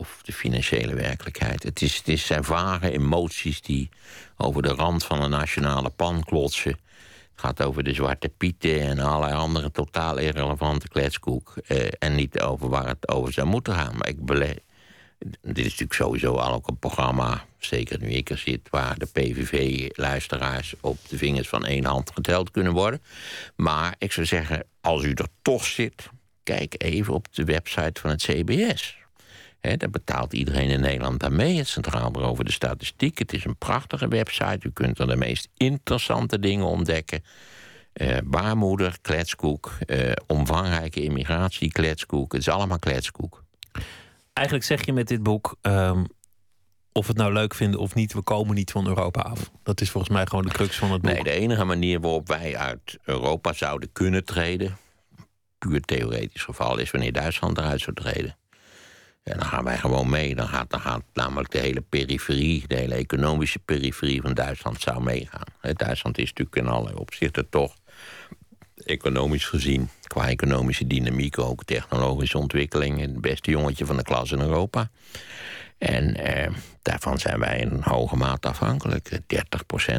of de financiële werkelijkheid. Het, is, het zijn vage emoties die over de rand van een nationale pan klotsen. Het gaat over de zwarte pieten en allerlei andere totaal irrelevante kletskoek. Eh, en niet over waar het over zou moeten gaan. Maar ik beleef. Dit is natuurlijk sowieso al ook een programma, zeker nu ik er zit, waar de PVV-luisteraars op de vingers van één hand geteld kunnen worden. Maar ik zou zeggen, als u er toch zit, kijk even op de website van het CBS. He, daar betaalt iedereen in Nederland aan mee, het Centraal Bureau voor de Statistiek. Het is een prachtige website. U kunt er de meest interessante dingen ontdekken. Uh, baarmoeder, kletskoek, uh, omvangrijke immigratie, kletskoek. Het is allemaal kletskoek. Eigenlijk zeg je met dit boek, um, of we het nou leuk vinden of niet, we komen niet van Europa af. Dat is volgens mij gewoon de crux van het boek. Nee, de enige manier waarop wij uit Europa zouden kunnen treden, puur theoretisch geval, is wanneer Duitsland eruit zou treden. En dan gaan wij gewoon mee. Dan gaat, namelijk de hele periferie, de hele economische periferie van Duitsland zou meegaan. Duitsland is natuurlijk in allerlei opzichten toch economisch gezien, qua economische dynamiek, ook technologische ontwikkeling, het beste jongetje van de klas in Europa. En eh, daarvan zijn wij in hoge mate afhankelijk. 30%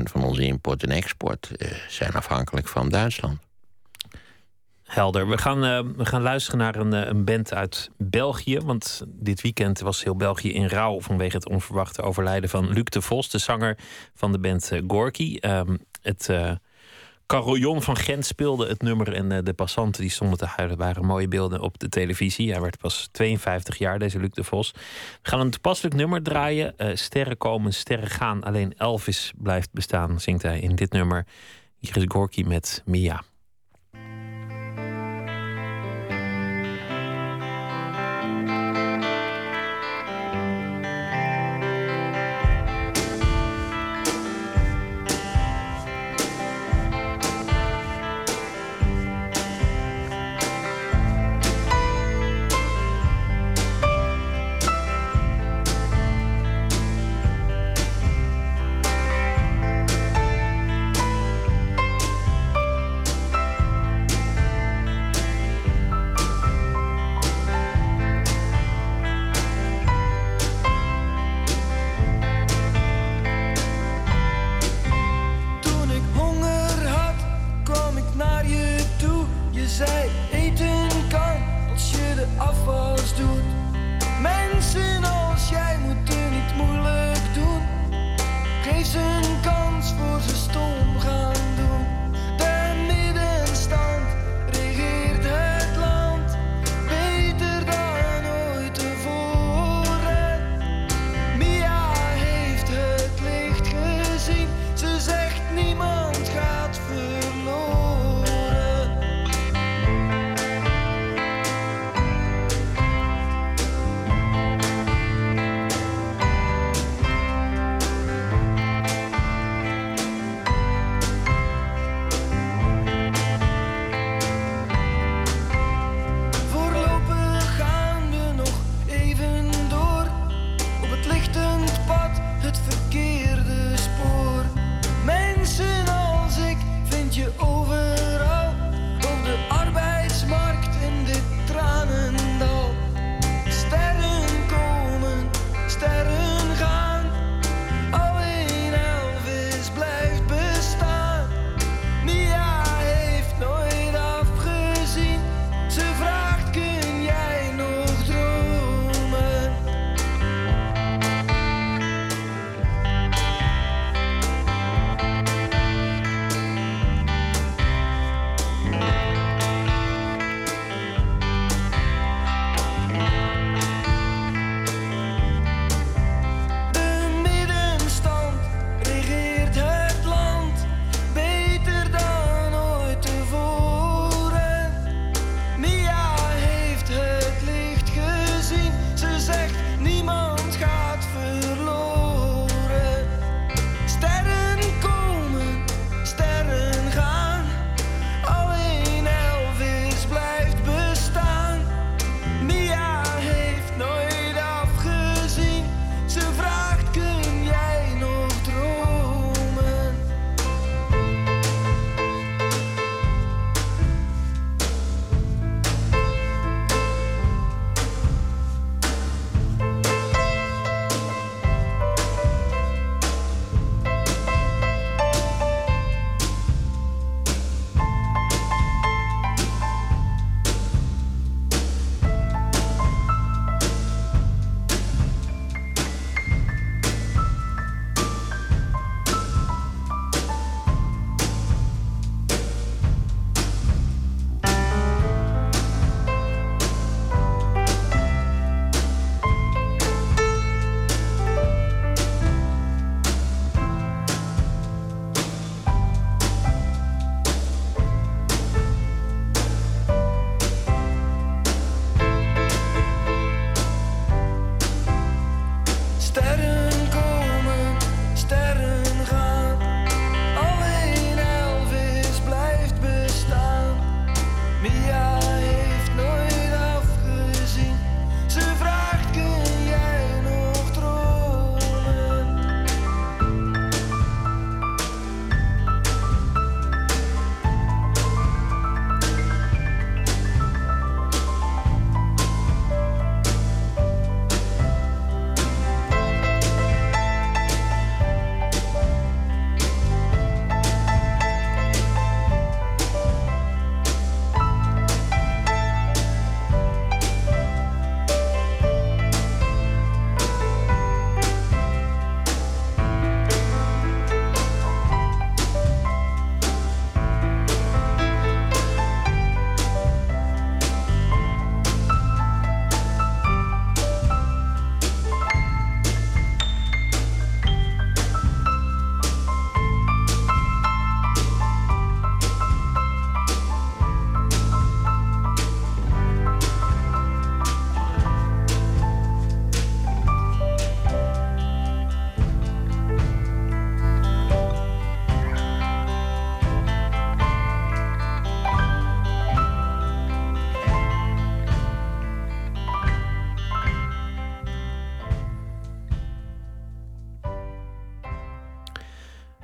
van onze import en export eh, zijn afhankelijk van Duitsland. Helder. We gaan, uh, we gaan luisteren naar een, uh, een band uit België. Want dit weekend was heel België in rouw vanwege het onverwachte overlijden van Luc de Vos, de zanger van de band uh, Gorky. Um, het carillon van Gent speelde het nummer en de passanten die stonden te huilen. waren mooie beelden op de televisie. Hij werd pas 52 jaar, deze Luc de Vos. We gaan een toepasselijk nummer draaien. sterren komen, sterren gaan. Alleen Elvis blijft bestaan, zingt hij in dit nummer. Hier is Gorky met Mia.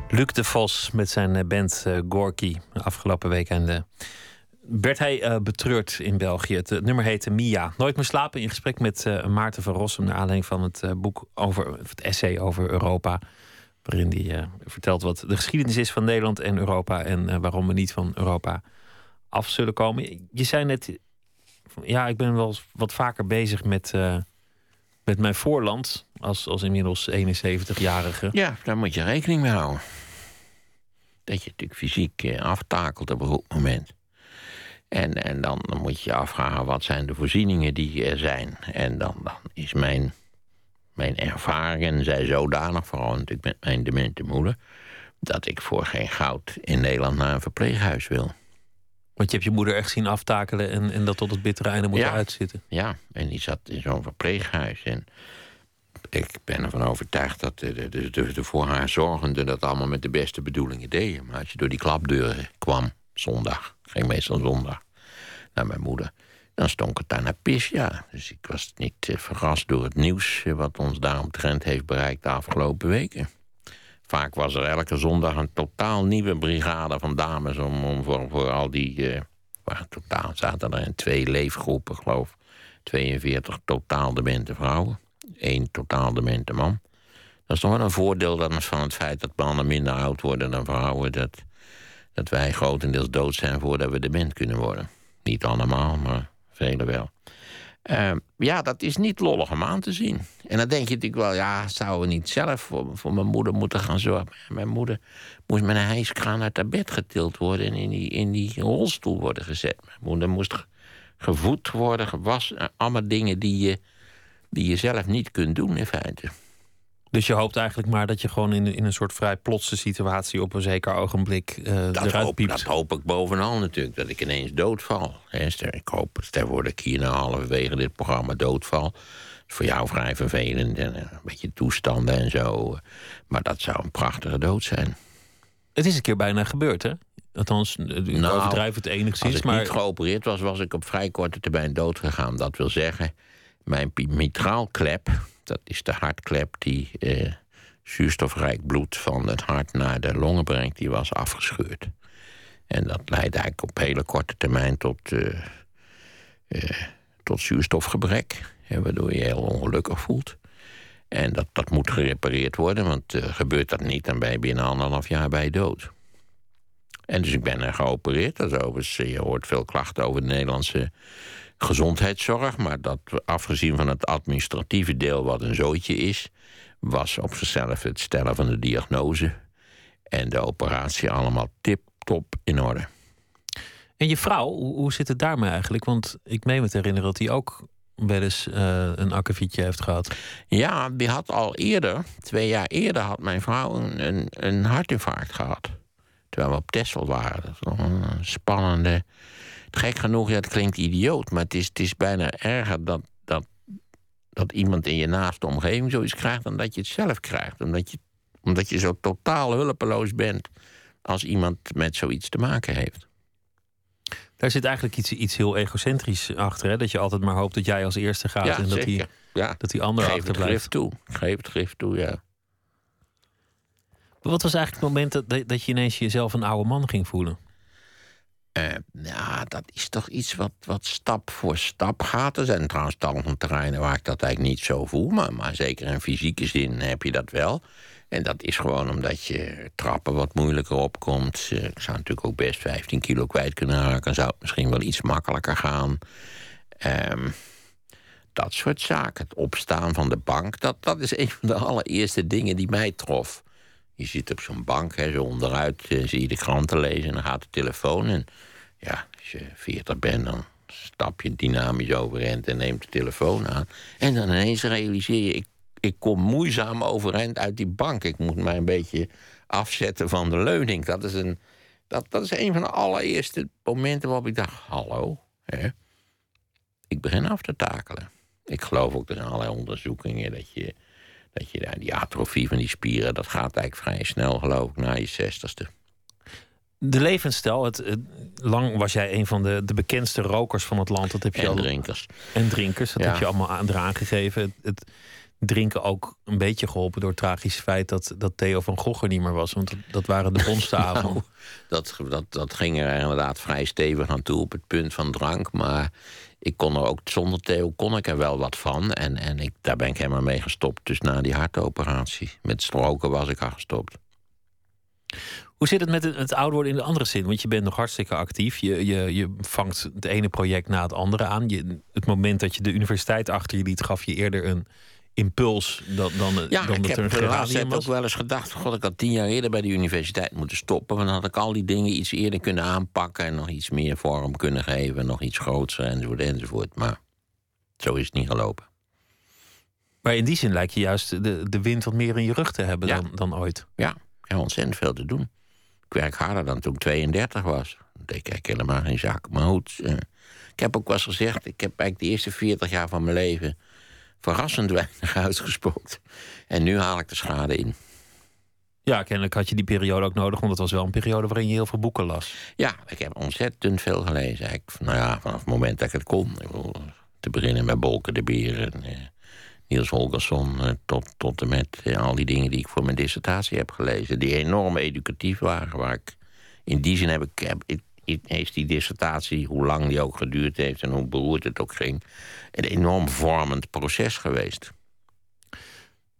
Luc de Vos met zijn eh, band uh, Gorky afgelopen week. En uh, werd hij betreurd in België. Het nummer heette Mia. Nooit meer slapen in gesprek met Maarten van Rossum... naar aanleiding van het boek over het essay over Europa... waarin hij vertelt wat de geschiedenis is van Nederland en Europa... en waarom we niet van Europa af zullen komen. Je zei net, ja, ik ben wel wat vaker bezig met met mijn voorland als, als inmiddels 71-jarige. Ja, daar moet je rekening mee houden. Dat je natuurlijk fysiek eh, aftakelt op een goed moment. En, en dan, moet je je afvragen wat zijn de voorzieningen die er zijn. En dan, dan is mijn, mijn ervaringen zij zodanig, vooral natuurlijk met mijn demente moeder... dat ik voor geen goud in Nederland naar een verpleeghuis wil. Want je hebt je moeder echt zien aftakelen en, en dat tot het bittere einde moeten ja, uitzitten. Ja, en die zat in zo'n verpleeghuis. En ik ben ervan overtuigd dat de, de, de, de, voor haar zorgenden dat allemaal met de beste bedoelingen deden. Maar als je door die klapdeuren kwam, zondag, ging meestal zondag, naar mijn moeder, dan stonk het daar naar pis, ja. Dus ik was niet uh, verrast door het nieuws uh, wat ons daaromtrent heeft bereikt de afgelopen weken. Vaak was er elke zondag een totaal nieuwe brigade van dames om, om voor, voor al die. Uh, totaal zaten er in twee leefgroepen, geloof 42 totaal demente vrouwen. één totaal demente man. Dat is toch wel een voordeel dan van het feit dat mannen minder oud worden dan vrouwen. Dat, dat wij grotendeels dood zijn voordat we dement kunnen worden. Niet allemaal, maar velen wel. Uh, ja, dat is niet lollig om aan te zien. En dan denk je natuurlijk wel, ja, zouden we niet zelf voor, voor mijn moeder moeten gaan zorgen? Mijn moeder moest met een hijskraan uit haar bed getild worden en in die, in die rolstoel worden gezet. Mijn moeder moest gevoed worden, gewassen. Allemaal dingen die je, die je zelf niet kunt doen in feite. Dus je hoopt eigenlijk maar dat je gewoon in, in een soort vrij plotse situatie op een zeker ogenblik uh, dat eruit hoop, piept. Dat hoop ik bovenal natuurlijk, dat ik ineens doodval. Ik hoop, stel voor dat ik hier na halverwege dit programma doodval. Dat is voor jou vrij vervelend en een beetje toestanden en zo. Maar dat zou een prachtige dood zijn. Het is een keer bijna gebeurd, hè? Althans, ik nou, overdrijf het enigszins. Als ik maar... niet geopereerd was, was ik op vrij korte termijn dood gegaan. Dat wil zeggen, mijn mitraalklep, dat is de hartklep die eh, zuurstofrijk bloed van het hart naar de longen brengt, die was afgescheurd. En dat leidt eigenlijk op hele korte termijn tot, uh, uh, tot zuurstofgebrek, hè, waardoor je je heel ongelukkig voelt. En dat, dat moet gerepareerd worden, want uh, gebeurt dat niet, dan ben je binnen anderhalf jaar bij dood. En dus ik ben er geopereerd. Dat is overigens, je hoort veel klachten over de Nederlandse gezondheidszorg. Maar dat afgezien van het administratieve deel, wat een zootje is, was op zichzelf het stellen van de diagnose en de operatie allemaal tip-top in orde. En je vrouw, hoe zit het daarmee eigenlijk? Want ik meen me te herinneren dat hij ook wel eens uh, een akkefietje heeft gehad. Ja, die had al eerder, twee jaar eerder, had mijn vrouw een, een, een hartinfarct gehad. Terwijl we op Texel waren. Dat een spannende. Gek genoeg, ja, het klinkt idioot, maar het is, het is bijna erger dat, dat, dat iemand in je naaste omgeving zoiets krijgt dan dat je het zelf krijgt. Omdat je, omdat je zo totaal hulpeloos bent als iemand met zoiets te maken heeft. Daar zit eigenlijk iets, iets heel egocentrisch achter. Hè? Dat je altijd maar hoopt dat jij als eerste gaat ja, en dat die, ja. dat die ander Geef achterblijft. het grif toe. Geef het grif toe, ja. Wat was eigenlijk het moment dat, dat je ineens jezelf een oude man ging voelen? Uh, ja, dat is toch iets wat, wat stap voor stap gaat. Er zijn trouwens tal van terreinen waar ik dat eigenlijk niet zo voel. Maar, maar zeker in fysieke zin heb je dat wel. En dat is gewoon omdat je trappen wat moeilijker opkomt. Uh, ik zou natuurlijk ook best 15 kilo kwijt kunnen raken. Zou het misschien wel iets makkelijker gaan. Um, dat soort zaken. Het opstaan van de bank. Dat, dat is een van de allereerste dingen die mij trof. Je zit op zo'n bank, hè, zo onderuit, uh, zie je de kranten lezen en dan gaat de telefoon. En ja, als je 40 bent, dan stap je dynamisch overeind en neemt de telefoon aan. En dan ineens realiseer je, ik, ik kom moeizaam overeind uit die bank. Ik moet mij een beetje afzetten van de leuning. Dat is een, dat, dat is een van de allereerste momenten waarop ik dacht: hallo, hè, ik begin af te takelen. Ik geloof ook, er zijn allerlei onderzoekingen dat je dat je die atrofie van die spieren, dat gaat eigenlijk vrij snel, geloof ik, na je zestigste. De levensstijl, het, het, lang was jij een van de, de bekendste rokers van het land. Dat heb je en al, drinkers. En drinkers, dat Ja. heb je allemaal aan, eraan gegeven. Het, het, drinken ook een beetje geholpen door het tragische feit dat, dat Theo van Gogh er niet meer was. Want dat, dat waren de bonste <laughs> avonden. Nou, dat, dat, dat ging er inderdaad vrij stevig aan toe op het punt van drank. Maar ik kon er ook zonder Theo kon ik er wel wat van. En, en ik, daar ben ik helemaal mee gestopt. Dus na die hartoperatie. Met stroken was ik al gestopt. Hoe zit het met het, het ouder worden in de andere zin? Want je bent nog hartstikke actief. Je, je, je vangt het ene project na het andere aan. Je, het moment dat je de universiteit achter je liet, gaf je eerder een impuls dan, dan, Ja, dan ik dat er heb een tijd was. ook wel eens gedacht... God, ik had tien jaar eerder bij de universiteit moeten stoppen... want dan had ik al die dingen iets eerder kunnen aanpakken... en nog iets meer vorm kunnen geven, nog iets groter enzovoort enzovoort. Maar zo is het niet gelopen. Maar in die zin lijkt je juist de, de wind wat meer in je rug te hebben Ja. dan, dan ooit. Ja, ik heb ontzettend veel te doen. Ik werk harder dan toen ik 32 was. Dat deed ik eigenlijk helemaal geen zak. Maar goed, eh, ik heb ook wel eens gezegd... ik heb eigenlijk de eerste 40 jaar van mijn leven... verrassend weinig <laughs> uitgespookt. En nu haal ik de schade in. Ja, kennelijk had je die periode ook nodig, want het was wel een periode waarin je heel veel boeken las. Ja, ik heb ontzettend veel gelezen. Ik, nou ja, vanaf het moment dat ik het kon. Te beginnen met Bolke de Beer en eh, Niels Holgersson... eh, tot, tot en met eh, al die dingen die ik voor mijn dissertatie heb gelezen... die enorm educatief waren. Waar ik, in die zin heb ik, heb, is die dissertatie, hoe lang die ook geduurd heeft... en hoe beroerd het ook ging... een enorm vormend proces geweest.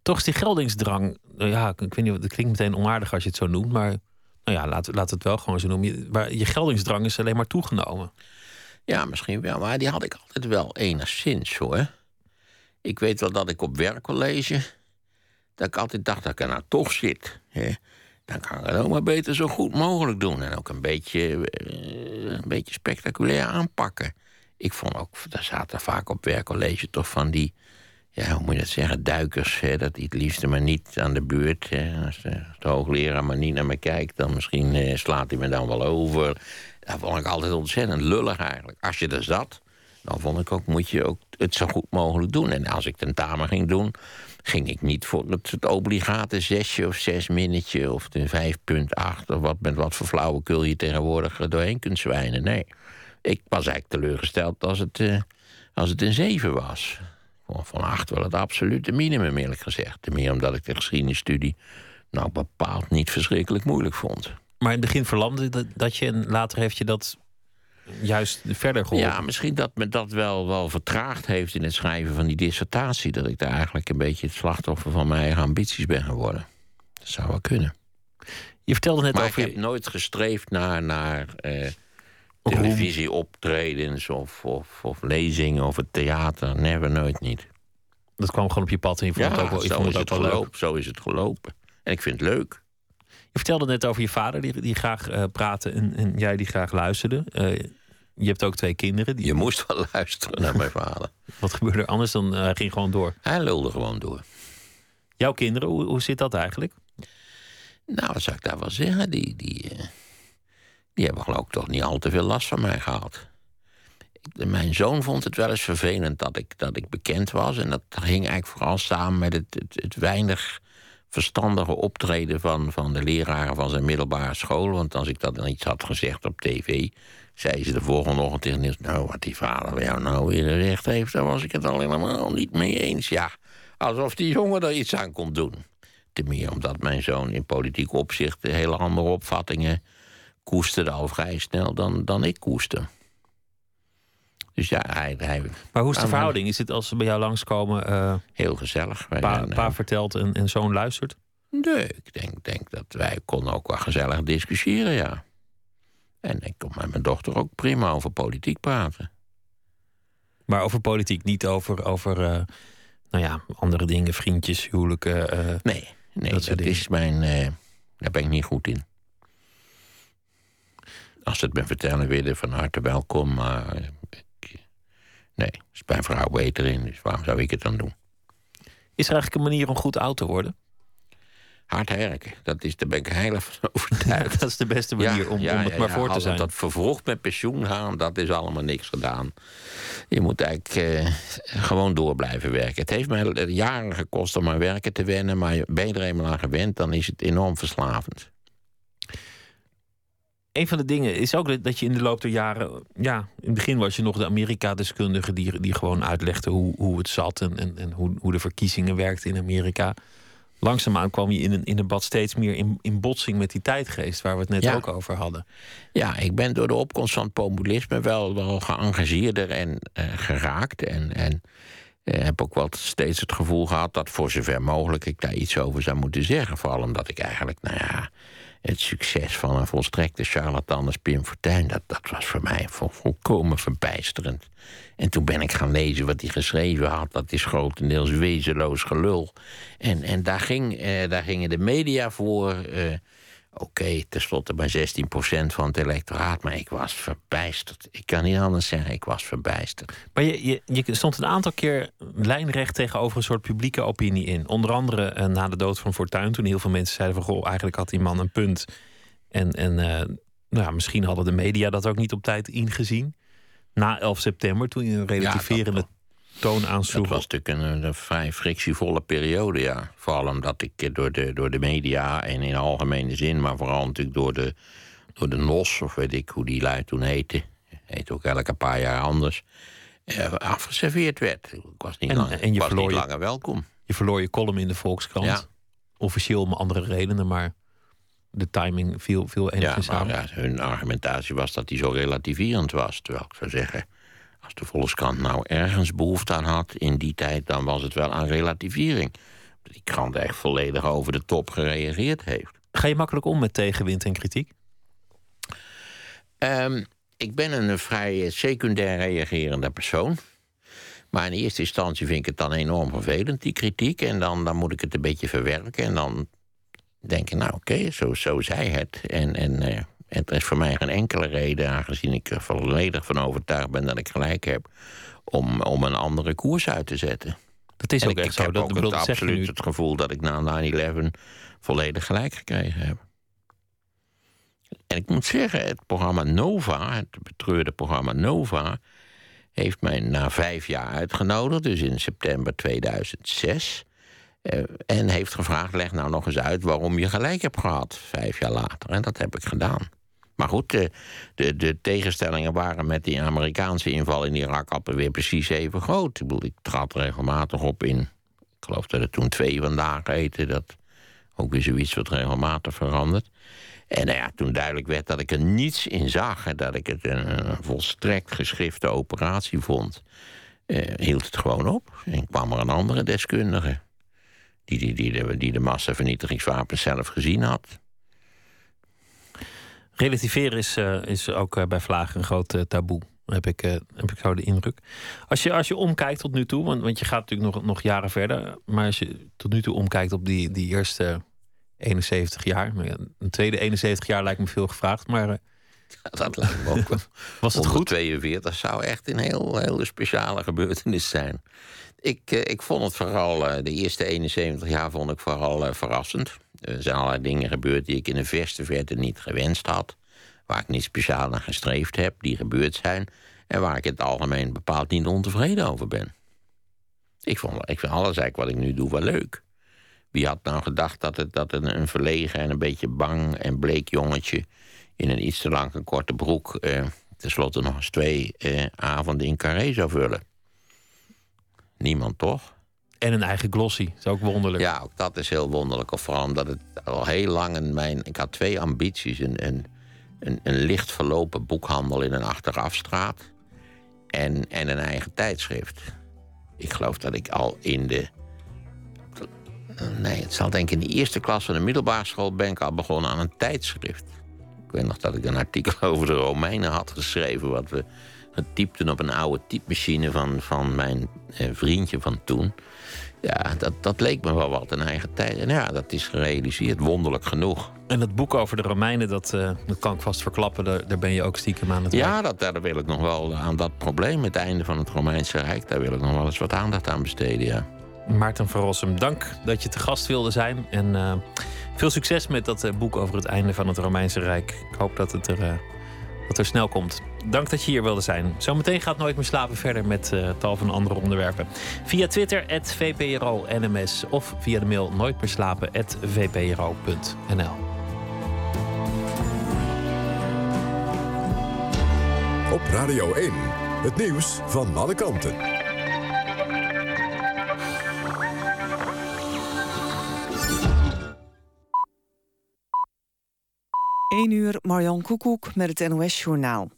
Toch is die geldingsdrang, nou ja, ik weet niet, het klinkt meteen onaardig als je het zo noemt, maar nou ja, laat, laat het wel gewoon zo noemen. Je, maar je geldingsdrang is alleen maar toegenomen. Ja, misschien wel. Maar die had ik altijd wel enigszins, hoor. Ik weet wel dat ik op werkcollege... dat ik altijd dacht dat ik er nou toch zit. Hè. Dan kan ik het ook maar beter zo goed mogelijk doen. En ook een beetje, eh, een beetje spectaculair aanpakken. Ik vond ook, daar zaten vaak op werkcollege toch van die... Ja, hoe moet je dat zeggen? Duikers, hè, dat die het liefste maar niet aan de buurt. Hè. Als, de, als de hoogleraar maar niet naar me kijkt... dan misschien eh, slaat hij me dan wel over. Dat vond ik altijd ontzettend lullig eigenlijk. Als je er zat, dan vond ik ook... moet je ook het zo goed mogelijk doen. En als ik tentamen ging doen... ging ik niet voor het, obligate zesje of zes minnetje... of de 5,8 of wat, met wat voor flauwekul je tegenwoordig doorheen kunt zwijnen. Nee, ik was eigenlijk teleurgesteld als het, eh, als het een zeven was. Van acht wel het absolute minimum, eerlijk gezegd. Ten meer omdat ik de geschiedenisstudie... nou bepaald niet verschrikkelijk moeilijk vond. Maar in het begin verlamde dat je en later heeft je dat juist verder geholpen. Ja, misschien dat me dat wel, wel vertraagd heeft in het schrijven van die dissertatie. Dat ik daar eigenlijk een beetje het slachtoffer van mijn eigen ambities ben geworden. Dat zou wel kunnen. Je vertelde net Maar ik heb nooit gestreefd naar, naar eh, televisieoptredens of, of, of lezingen of het theater. Never, nooit niet. Dat kwam gewoon op je pad en je vond het ook wel, zo, vond is het ook leuk. gelopen, zo is het gelopen. En ik vind het leuk. Je vertelde net over je vader die, die graag eh, praatte en, en jij die graag luisterde. Eh, je hebt ook twee kinderen. Die, Je moest wel <laughs> luisteren naar mijn vader. Wat gebeurde er anders dan eh, hij ging gewoon door? Hij lulde gewoon door. Jouw kinderen, hoe, hoe zit dat eigenlijk? Nou, wat zou ik daar wel zeggen? Die, die, eh, die hebben geloof ik toch niet al te veel last van mij gehad. Ik- Mijn zoon vond het wel eens vervelend dat ik, dat ik bekend was. En dat hing eigenlijk vooral samen met het, het, het weinig verstandige optreden van, van de leraren van zijn middelbare school. Want als ik dat dan iets had gezegd op tv, zei ze de volgende ochtend tegen Niels... nou, wat die vader bij jou nou weer gezegd heeft... daar was ik het al helemaal niet mee eens. Ja, alsof die jongen er iets aan kon doen. Te meer omdat mijn zoon in politiek opzicht... hele andere opvattingen koesterde al vrij snel dan, dan ik koester. Dus ja, hij, hij Maar hoe is de verhouding? Is het als ze bij jou langskomen, eh heel gezellig. Pa, zijn, eh, vertelt en, en zoon luistert? Nee, ik denk, denk dat wij konden ook wel gezellig discussiëren, ja. En ik kon met mijn dochter ook prima over politiek praten. Maar over politiek, niet over, over eh, nou ja, andere dingen, vriendjes, huwelijken. eh. Nee, nee Dat is mijn... eh, daar ben ik niet goed in. Als ze het me vertellen willen, van harte welkom. Maar ik, nee, is mijn vrouw beter in. Dus waarom zou ik het dan doen? Is er eigenlijk een manier om goed oud te worden? Hard werken, dat is, daar ben ik heilig van <laughs> overtuigd. dat is de beste manier om, om het maar voor te zijn. Dat vervroegd met pensioen gaan, dat is allemaal niks gedaan. Je moet eigenlijk eh, gewoon door blijven werken. Het heeft mij jaren gekost om aan werken te wennen, maar ben je er eenmaal aan gewend, dan is het enorm verslavend. een van de dingen is ook dat- dat je in de loop der jaren. Ja, in het begin was je nog de Amerika-deskundige die, die gewoon uitlegde hoe, hoe het zat en, en, en hoe, hoe de verkiezingen werkten in Amerika. Langzaamaan kwam je in een, in een bad steeds meer in, in botsing met die tijdgeest waar we het net Ja. ook over hadden. Ja, ik ben door de opkomst van het populisme wel, wel geëngageerder en eh, geraakt. En, en eh, heb ook wel steeds het gevoel gehad dat voor zover mogelijk ik daar iets over zou moeten zeggen. Vooral omdat ik eigenlijk, nou ja, het succes van een volstrekte charlatan als Pim Fortuyn, dat, dat was voor mij vol, volkomen verbijsterend. En toen ben ik gaan lezen wat hij geschreven had. Dat is grotendeels wezenloos gelul. En, en daar, ging, eh, daar gingen de media voor. eh, Oké, tenslotte maar 16% van het electoraat, maar ik was verbijsterd. Ik kan niet anders zeggen, ik was verbijsterd. Maar je, je, je stond een aantal keer lijnrecht tegenover een soort publieke opinie in. Onder andere eh, na de dood van Fortuyn, toen heel veel mensen zeiden van... goh, eigenlijk had die man een punt. En, en eh, nou misschien hadden de media dat ook niet op tijd ingezien. Na 11 september, toen je een relativerende toon Dat aansloeg. was natuurlijk een, een vrij frictievolle periode, ja. Vooral omdat ik eh, door de, door de media en in algemene zin... maar vooral natuurlijk door de, door de NOS, of weet ik hoe die lui toen heette... heet ook elke paar jaar anders... eh, afgeserveerd werd. Ik was niet, En- lang, en je was niet je- langer welkom. Je verloor je column in de Volkskrant. Ja. Officieel om andere redenen, maar de timing viel, viel enigszins samen. ja, hun argumentatie was dat hij zo relativerend was. Terwijl ik zou zeggen, als de Volkskrant nou ergens behoefte aan had in die tijd, dan was het wel aan relativering. Dat die krant echt volledig over de top gereageerd heeft. Ga je makkelijk om met tegenwind en kritiek? Ehm, ik ben een vrij secundair reagerende persoon. Maar in eerste instantie vind ik het dan enorm vervelend, die kritiek. En dan, dan moet ik het een beetje verwerken. En dan denk ik, nou oké, zo, zo zei het. En, en eh, het is voor mij geen enkele reden, aangezien ik er volledig van overtuigd ben dat ik gelijk heb, om, om een andere koers uit te zetten. Dat is En ook ik, echt ik zo. heb Dat, ook bedoel, het, absoluut het gevoel dat ik na 9-11 volledig gelijk gekregen heb. En ik moet zeggen, het programma Nova, het betreurde programma Nova, heeft mij na vijf jaar uitgenodigd, dus in september 2006. Eh, en heeft gevraagd: leg nou nog eens uit waarom je gelijk hebt gehad, vijf jaar later. En dat heb ik gedaan. Maar goed, de, de, de tegenstellingen waren met die Amerikaanse inval in Irak altijd weer precies even groot. Ik bedoel, ik trad regelmatig op in. Ik geloof dat het toen twee vandaag heette. Dat ook weer zoiets wat regelmatig verandert. En nou ja, toen duidelijk werd dat ik er niets in zag... en dat ik het een, een volstrekt geschrifte operatie vond... eh, hield het gewoon op. En kwam er een andere deskundige... die, die, die, de, die de massavernietigingswapens zelf gezien had. Relativeren is, eh, is ook eh, bij Vlagen een groot eh, taboe. Heb ik, heb ik zo de indruk. Als je, als je omkijkt tot nu toe, want, want je gaat natuurlijk nog, nog jaren verder. Maar als je tot nu toe omkijkt op die, die eerste 71 jaar. Een tweede 71 jaar lijkt me veel gevraagd. Maar Dat lijkt me ook wel. <laughs> was het goed? 142 zou echt een heel, hele speciale gebeurtenis zijn. Ik, eh, ik vond het vooral, eh, de eerste 71 jaar vond ik vooral eh, verrassend. Er zijn allerlei dingen gebeurd die ik in de verste verte niet gewenst had. Waar ik niet speciaal naar gestreefd heb, die gebeurd zijn. En waar ik in het algemeen bepaald niet ontevreden over ben. Ik, vond, ik vind alles eigenlijk wat ik nu doe wel leuk. Wie had nou gedacht dat het, dat een, verlegen en een beetje bang en bleek jongetje... in een iets te lange korte broek... Eh, tenslotte nog eens twee eh, avonden in Carré zou vullen? Niemand, toch? En een eigen glossy. Dat is ook wonderlijk. Ja, ook dat is heel wonderlijk. Of vooral omdat het al heel lang in mijn... Ik had twee ambities. Een, een, een, een licht verlopen boekhandel in een achterafstraat... En, en een eigen tijdschrift. Ik geloof dat ik al in de... Nee, het zal denk ik in de eerste klas van de middelbare school... ben ik al begonnen aan een tijdschrift. Ik weet nog dat ik een artikel <laughs> over de Romeinen had geschreven... wat we getypten op een oude typemachine van, van mijn eh, vriendje van toen. Ja, dat, dat leek me wel wat een eigen tijd. En ja, dat is gerealiseerd, wonderlijk genoeg. En dat boek over de Romeinen, dat, eh, dat kan ik vast verklappen. Daar, daar ben je ook stiekem aan het werk. Ja, dat, daar wil ik nog wel aan dat probleem, het einde van het Romeinse Rijk... daar wil ik nog wel eens wat aandacht aan besteden, ja. Maarten van Rossum, dank dat je te gast wilde zijn. En eh, veel succes met dat boek over het einde van het Romeinse Rijk. Ik hoop dat het er, dat er snel komt. Dank dat je hier wilde zijn. Zometeen gaat Nooit meer slapen verder met eh, tal van andere onderwerpen. Via Twitter, @vpro_nms of via de mail nooitmeerslapen@vpro.nl. Op Radio 1. Het nieuws van alle kanten. 1 uur, Marjan Koekoek met het NOS-journaal.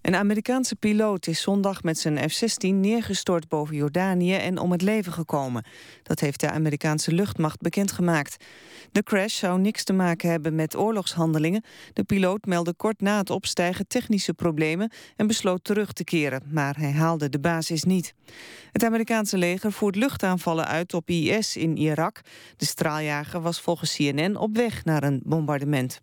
Een Amerikaanse piloot is zondag met zijn F-16 neergestort boven Jordanië en om het leven gekomen. Dat heeft de Amerikaanse luchtmacht bekendgemaakt. De crash zou niks te maken hebben met oorlogshandelingen. De piloot meldde kort na het opstijgen technische problemen en besloot terug te keren, maar hij haalde de basis niet. Het Amerikaanse leger voert luchtaanvallen uit op IS in Irak. De straaljager was volgens CNN op weg naar een bombardement.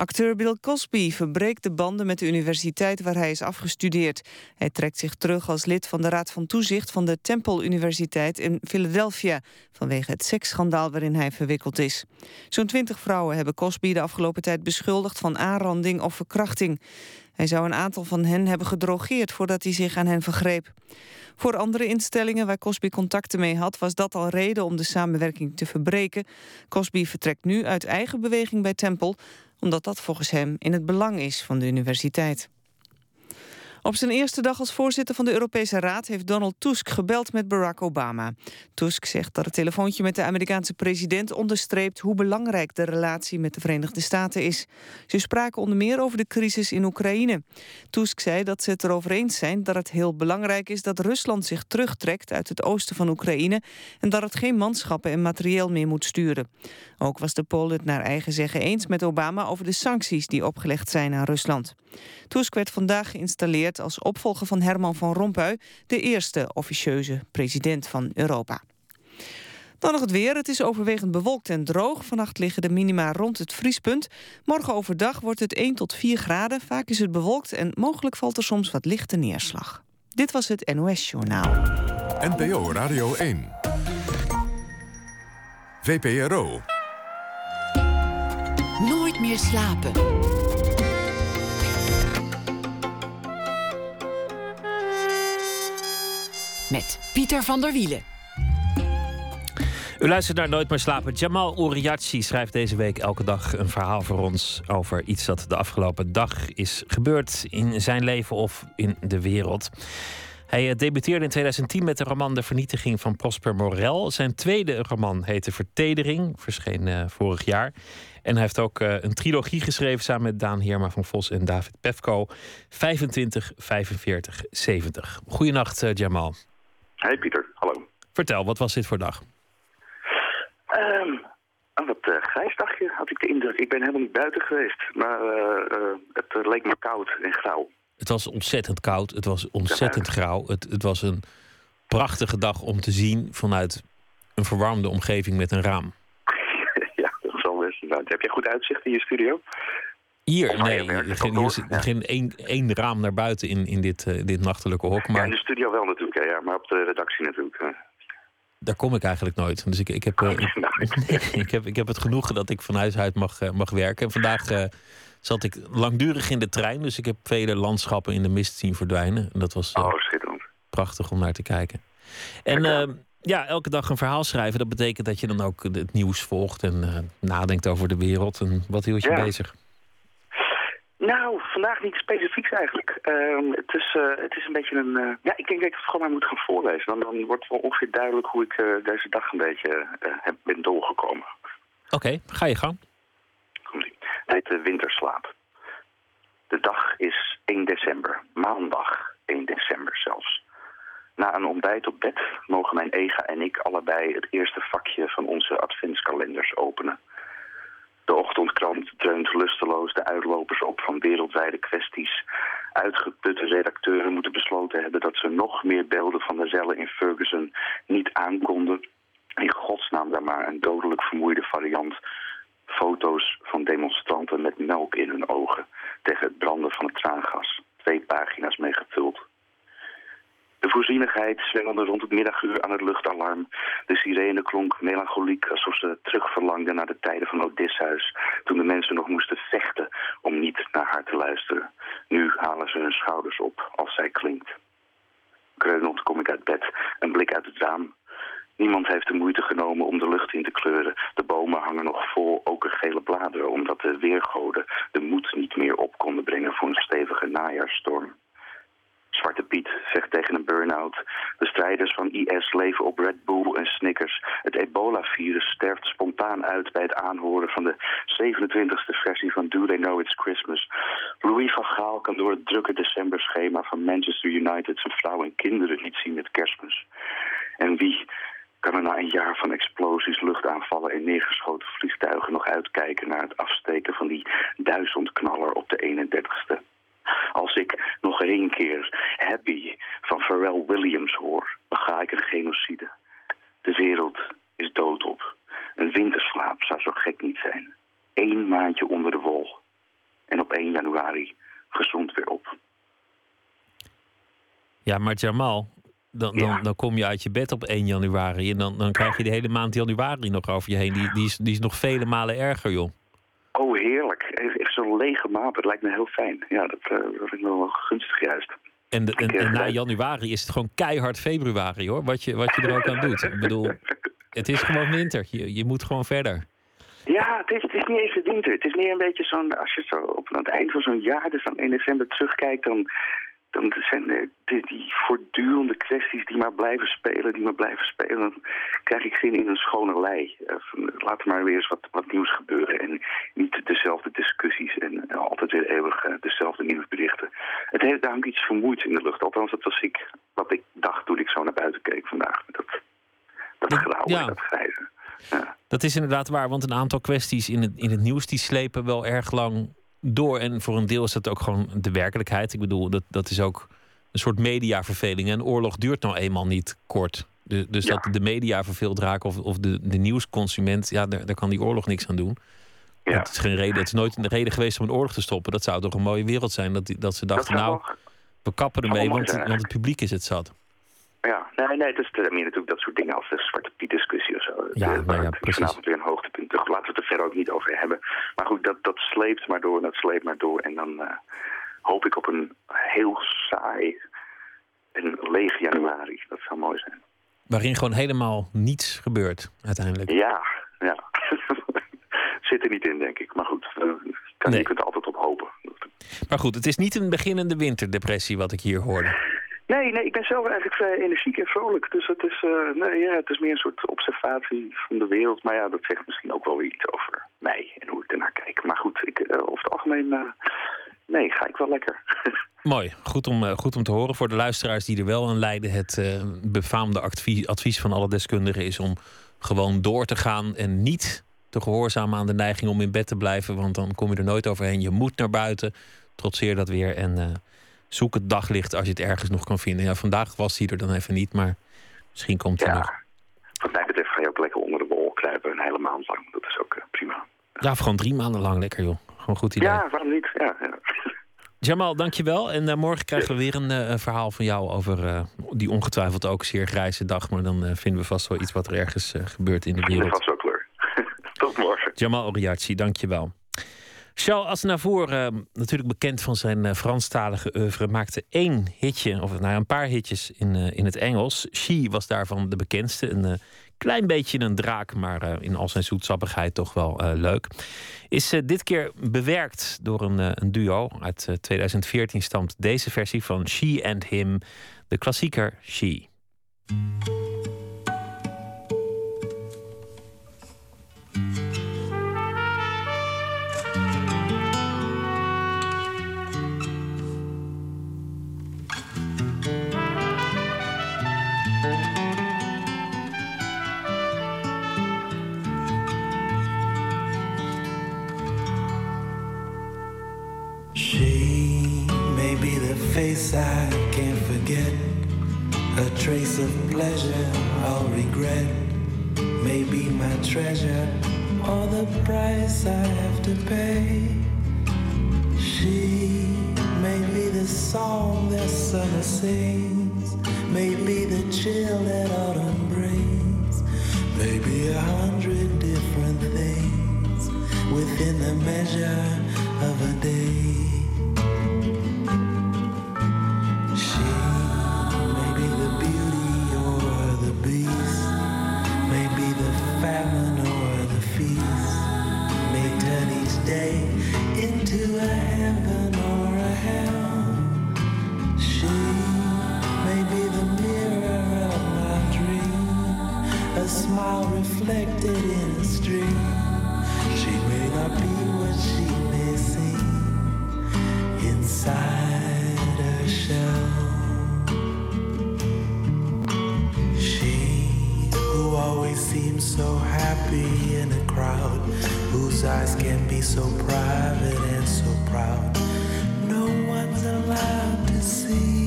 Acteur Bill Cosby verbreekt de banden met de universiteit waar hij is afgestudeerd. Hij trekt zich terug als lid van de Raad van Toezicht van de Temple Universiteit in Philadelphia vanwege het seksschandaal waarin hij verwikkeld is. Zo'n twintig vrouwen hebben Cosby de afgelopen tijd beschuldigd van aanranding of verkrachting. Hij zou een aantal van hen hebben gedrogeerd voordat hij zich aan hen vergreep. Voor andere instellingen waar Cosby contacten mee had... was dat al reden om de samenwerking te verbreken. Cosby vertrekt nu uit eigen beweging bij Temple omdat dat volgens hem in het belang is van de universiteit. Op zijn eerste dag als voorzitter van de Europese Raad heeft Donald Tusk gebeld met Barack Obama. Tusk zegt dat het telefoontje met de Amerikaanse president onderstreept hoe belangrijk de relatie met de Verenigde Staten is. Ze spraken onder meer over de crisis in Oekraïne. Tusk zei dat ze het erover eens zijn dat het heel belangrijk is dat Rusland zich terugtrekt uit het oosten van Oekraïne en dat het geen manschappen en materieel meer moet sturen. Ook was de Pool het naar eigen zeggen eens met Obama over de sancties die opgelegd zijn aan Rusland. Tusk werd vandaag geïnstalleerd als opvolger van Herman van Rompuy... de eerste officieuze president van Europa. Dan nog het weer. Het is overwegend bewolkt en droog. Vannacht liggen de minima rond het vriespunt. Morgen overdag wordt het 1 tot 4 graden. Vaak is het bewolkt en mogelijk valt er soms wat lichte neerslag. Dit was het NOS Journaal. NPO Radio 1. VPRO. Nooit meer slapen. Met Pieter van der Wielen. U luistert naar Nooit meer slapen. Jamal Uriachi schrijft deze week elke dag een verhaal voor ons over iets dat de afgelopen dag is gebeurd in zijn leven of in de wereld. Hij eh, debuteerde in 2010 met de roman De Vernietiging van Prosper Morel. Zijn tweede roman heette Vertedering, verscheen uh, vorig jaar. En hij heeft ook uh, een trilogie geschreven samen met Daan Heerma van Vos en David Pefko. 25, 45, 70. Goedenacht, Jamal. Hey Pieter, hallo. Vertel, wat was dit voor dag? Um, een wat uh, grijs dagje had ik de indruk. Ik ben helemaal niet buiten geweest, maar het leek me koud en grauw. Het was ontzettend koud, het was ontzettend ja. grauw. Het, het was een prachtige dag om te zien vanuit een verwarmde omgeving met een raam. <laughs> ja, dat zal best zijn. Heb je goed uitzicht in je studio? Hier, nee, er ging, hier zit ja. geen één, één raam naar buiten in, in dit, uh, dit nachtelijke hok. Maar... Ja, in de studio wel natuurlijk, hè, ja, maar op de redactie natuurlijk. Hè. Daar kom ik eigenlijk nooit. Dus ik, ik, heb, uh, ik, <laughs> <laughs> ik, heb, ik heb het genoegen dat ik van huis uit mag, mag werken. En vandaag zat ik langdurig in de trein, dus ik heb vele landschappen in de mist zien verdwijnen. En dat was oh, prachtig om naar te kijken. En ja, ja, elke dag een verhaal schrijven, dat betekent dat je dan ook het nieuws volgt en nadenkt over de wereld. En wat hield je ja. bezig? Nou, vandaag niet specifiek eigenlijk. Uh, het, is, uh, het is een beetje een... Uh, ja, ik denk dat ik het gewoon maar moet gaan voorlezen. Dan, dan wordt wel ongeveer duidelijk hoe ik uh, deze dag een beetje heb, ben doorgekomen. Oké, okay, ga je gang. Het heet de winterslaap. De dag is 1 december. Maandag 1 december zelfs. Na een ontbijt op bed mogen mijn ega en ik allebei het eerste vakje van onze adventskalenders openen. De ochtendkrant dreunt lusteloos de uitlopers op van wereldwijde kwesties. Uitgeputte redacteuren moeten besloten hebben dat ze nog meer beelden van de rellen in Ferguson niet aankonden. In godsnaam daar maar een dodelijk vermoeide variant. Foto's van demonstranten met melk in hun ogen tegen het branden van het traangas. Twee pagina's mee gevuld. De voorzienigheid zwengelde rond het middaguur aan het luchtalarm. De sirene klonk melancholiek alsof ze terugverlangde naar de tijden van Odysseus... toen de mensen nog moesten vechten om niet naar haar te luisteren. Nu halen ze hun schouders op als zij klinkt. Kreunend kom ik uit bed, een blik uit het raam. Niemand heeft de moeite genomen om de lucht in te kleuren. De bomen hangen nog vol okergele bladeren... omdat de weergoden de moed niet meer op konden brengen voor een stevige najaarstorm. Zwarte Piet vecht tegen een burn-out. De strijders van IS leven op Red Bull en Snickers. Het ebola-virus sterft spontaan uit bij het aanhoren van de 27e versie van Do They Know It's Christmas. Louis van Gaal kan door het drukke decemberschema van Manchester United zijn vrouw en kinderen niet zien met kerstmis. En wie kan er na een jaar van explosies, luchtaanvallen en neergeschoten vliegtuigen nog uitkijken naar het afsteken van die duizendknaller op de 31ste? Als ik nog één keer Happy van Pharrell Williams hoor, ga ik een genocide. De wereld is doodop. Een winterslaap zou zo gek niet zijn. Eén maandje onder de wol. En op 1 januari gezond weer op. Ja, maar Jamal, dan, dan, Ja. dan kom je uit je bed op 1 januari. En dan, dan krijg je de hele maand januari nog over je heen. Die, die, is, die is nog vele malen erger, joh. Oh, heerlijk. Zo'n lege maand. Dat lijkt me heel fijn. Ja, dat, eh, dat vind ik wel gunstig juist. En, de, en, Ik, en na januari is het gewoon keihard februari, hoor. Wat je, wat je er ook aan doet. Ik bedoel, het is gewoon winter. Je, je moet gewoon verder. Ja, het is, het is niet eens winter. Het is meer een beetje zo'n... Als je zo op het eind van zo'n jaar, dus aan 1 december, terugkijkt... dan, dan zijn er die, die voortdurende kwesties die maar blijven spelen, die maar blijven spelen. Dan krijg ik zin in een schone lei. Eh, van, laat er maar weer eens wat, wat nieuws gebeuren. En niet dezelfde discussies en altijd weer eeuwig eh, dezelfde nieuwsberichten. Het heeft daar hangt iets vermoeids in de lucht. Althans, dat was ik, wat ik dacht toen ik zo naar buiten keek vandaag. Dat, dat ja. en dat grijze. Ja. Dat is inderdaad waar, want een aantal kwesties in het, in het nieuws die slepen wel erg lang door. En voor een deel is dat ook gewoon de werkelijkheid. Ik bedoel, dat, dat is ook een soort mediaverveling. En oorlog duurt nou eenmaal niet kort. Dus, dus Ja. dat de media verveeld raken of, of de, de nieuwsconsument, ja, daar, daar kan die oorlog niks aan doen. Ja. Het is geen reden. Het is nooit een reden geweest om een oorlog te stoppen. Dat zou toch een mooie wereld zijn. Dat, die- dat ze dachten, nou, we kappen ermee, want, want het publiek is het zat. Ja, nee, nee, het is meer natuurlijk dat soort dingen als de Zwarte Piet discussie of zo. Ja, Eh, nou ja, precies. Vanavond weer een hoogtepunt. Dus laten we het er verder ook niet over hebben. Maar goed, dat, dat sleept maar door en dat sleept maar door. En dan eh, hoop ik op een heel saai en leeg januari. Dat zou mooi zijn. Waarin gewoon helemaal niets gebeurt, uiteindelijk. Ja, ja. <laughs> Zit er niet in, denk ik. Maar goed, kan, Nee. je kunt er altijd op hopen. Maar goed, het is niet een beginnende winterdepressie wat ik hier hoorde. Nee, nee, ik ben zelf eigenlijk vrij energiek en vrolijk. Dus het is, eh, nee, ja, het is meer een soort observatie van de wereld. Maar ja, dat zegt misschien ook wel weer iets over mij en hoe ik ernaar kijk. Maar goed, ik, eh, over het algemeen, eh, nee, ga ik wel lekker. <laughs> Mooi, goed om, goed om te horen. Voor de luisteraars die er wel aan lijden, het befaamde advies, advies van alle deskundigen is om gewoon door te gaan en niet te gehoorzamen aan de neiging om in bed te blijven, want dan kom je er nooit overheen. Je moet naar buiten, trotseer dat weer en zoek het daglicht als je het ergens nog kan vinden. Ja, vandaag was hij er dan even niet, maar misschien komt hij nog. ja, wat mij betreft ga je ook lekker onder de bol kruipen een hele maand lang. Dat is ook eh, prima. Ja, of gewoon drie maanden lang lekker joh. Gewoon goed idee. Ja, waarom niet? Ja, ja. <laughs> Jamal, dankjewel. En eh, morgen krijgen we weer een eh, verhaal van jou over die ongetwijfeld ook zeer grijze dag. Maar dan vinden we vast wel iets wat er ergens gebeurt in de Dat wereld. vast wel kleur. <laughs> Tot morgen. Jamal Oriachi, dankjewel. Charles Aznavour, eh, natuurlijk bekend van zijn eh, Franstalige oeuvre, maakte één hitje, of nou, een paar hitjes in, eh, in het Engels. She was daarvan de bekendste. Een klein beetje een draak, maar in al zijn zoetsappigheid toch wel leuk. Is dit keer bewerkt door een, een duo. Uit eh, 2014 stamt deze versie van She and Him, de klassieker. She face I can't forget, a trace of pleasure I'll regret. May be my treasure or the price I have to pay. She may be the song that summer sings, Maybe the chill that autumn brings, maybe a hundred different things within the measure of a day. reflected in a stream. She may not be what she may seem inside her shell. She who always seems so happy in a crowd, whose eyes can be so private and so proud. No one's allowed to see.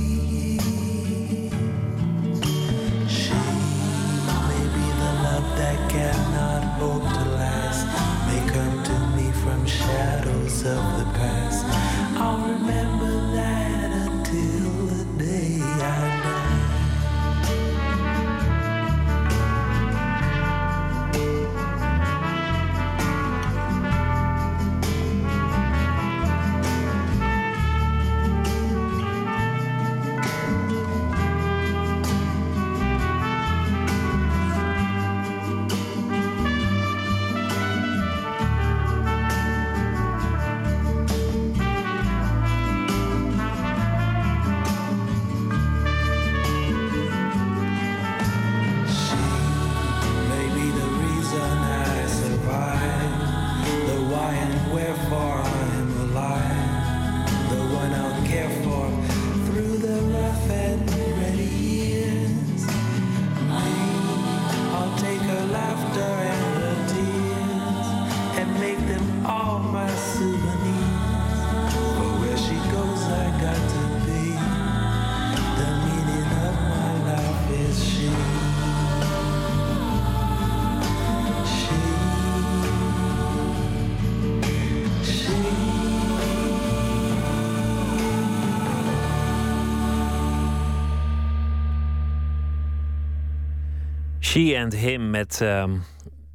She and Him met ehm,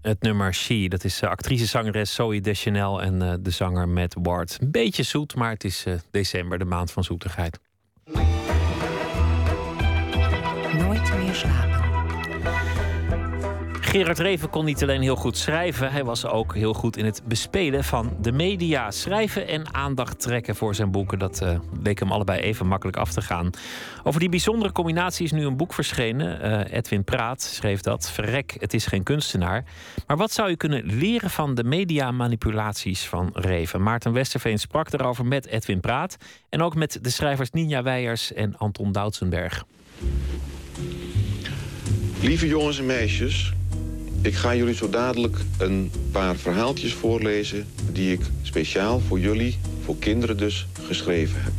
het nummer She. Dat is uh, actrice-zangeres Zoe Deschanel en eh, de zanger Matt Ward. Een beetje zoet, maar het is eh, december, de maand van zoetigheid. Nooit meer slapen. Gerard Reven kon niet alleen heel goed schrijven, hij was ook heel goed in het bespelen van de media. Schrijven en aandacht trekken voor zijn boeken, dat eh, leek hem allebei even makkelijk af te gaan. Over die bijzondere combinatie is nu een boek verschenen. Eh, Edwin Praat schreef dat. Verrek, het is geen kunstenaar. Maar wat zou je kunnen leren van de mediamanipulaties van Reven? Maarten Westerveen sprak erover met Edwin Praat en ook met de schrijvers Ninja Weijers en Anton Doutsenberg. Lieve jongens en meisjes, ik ga jullie zo dadelijk een paar verhaaltjes voorlezen die ik speciaal voor jullie, voor kinderen dus, geschreven heb.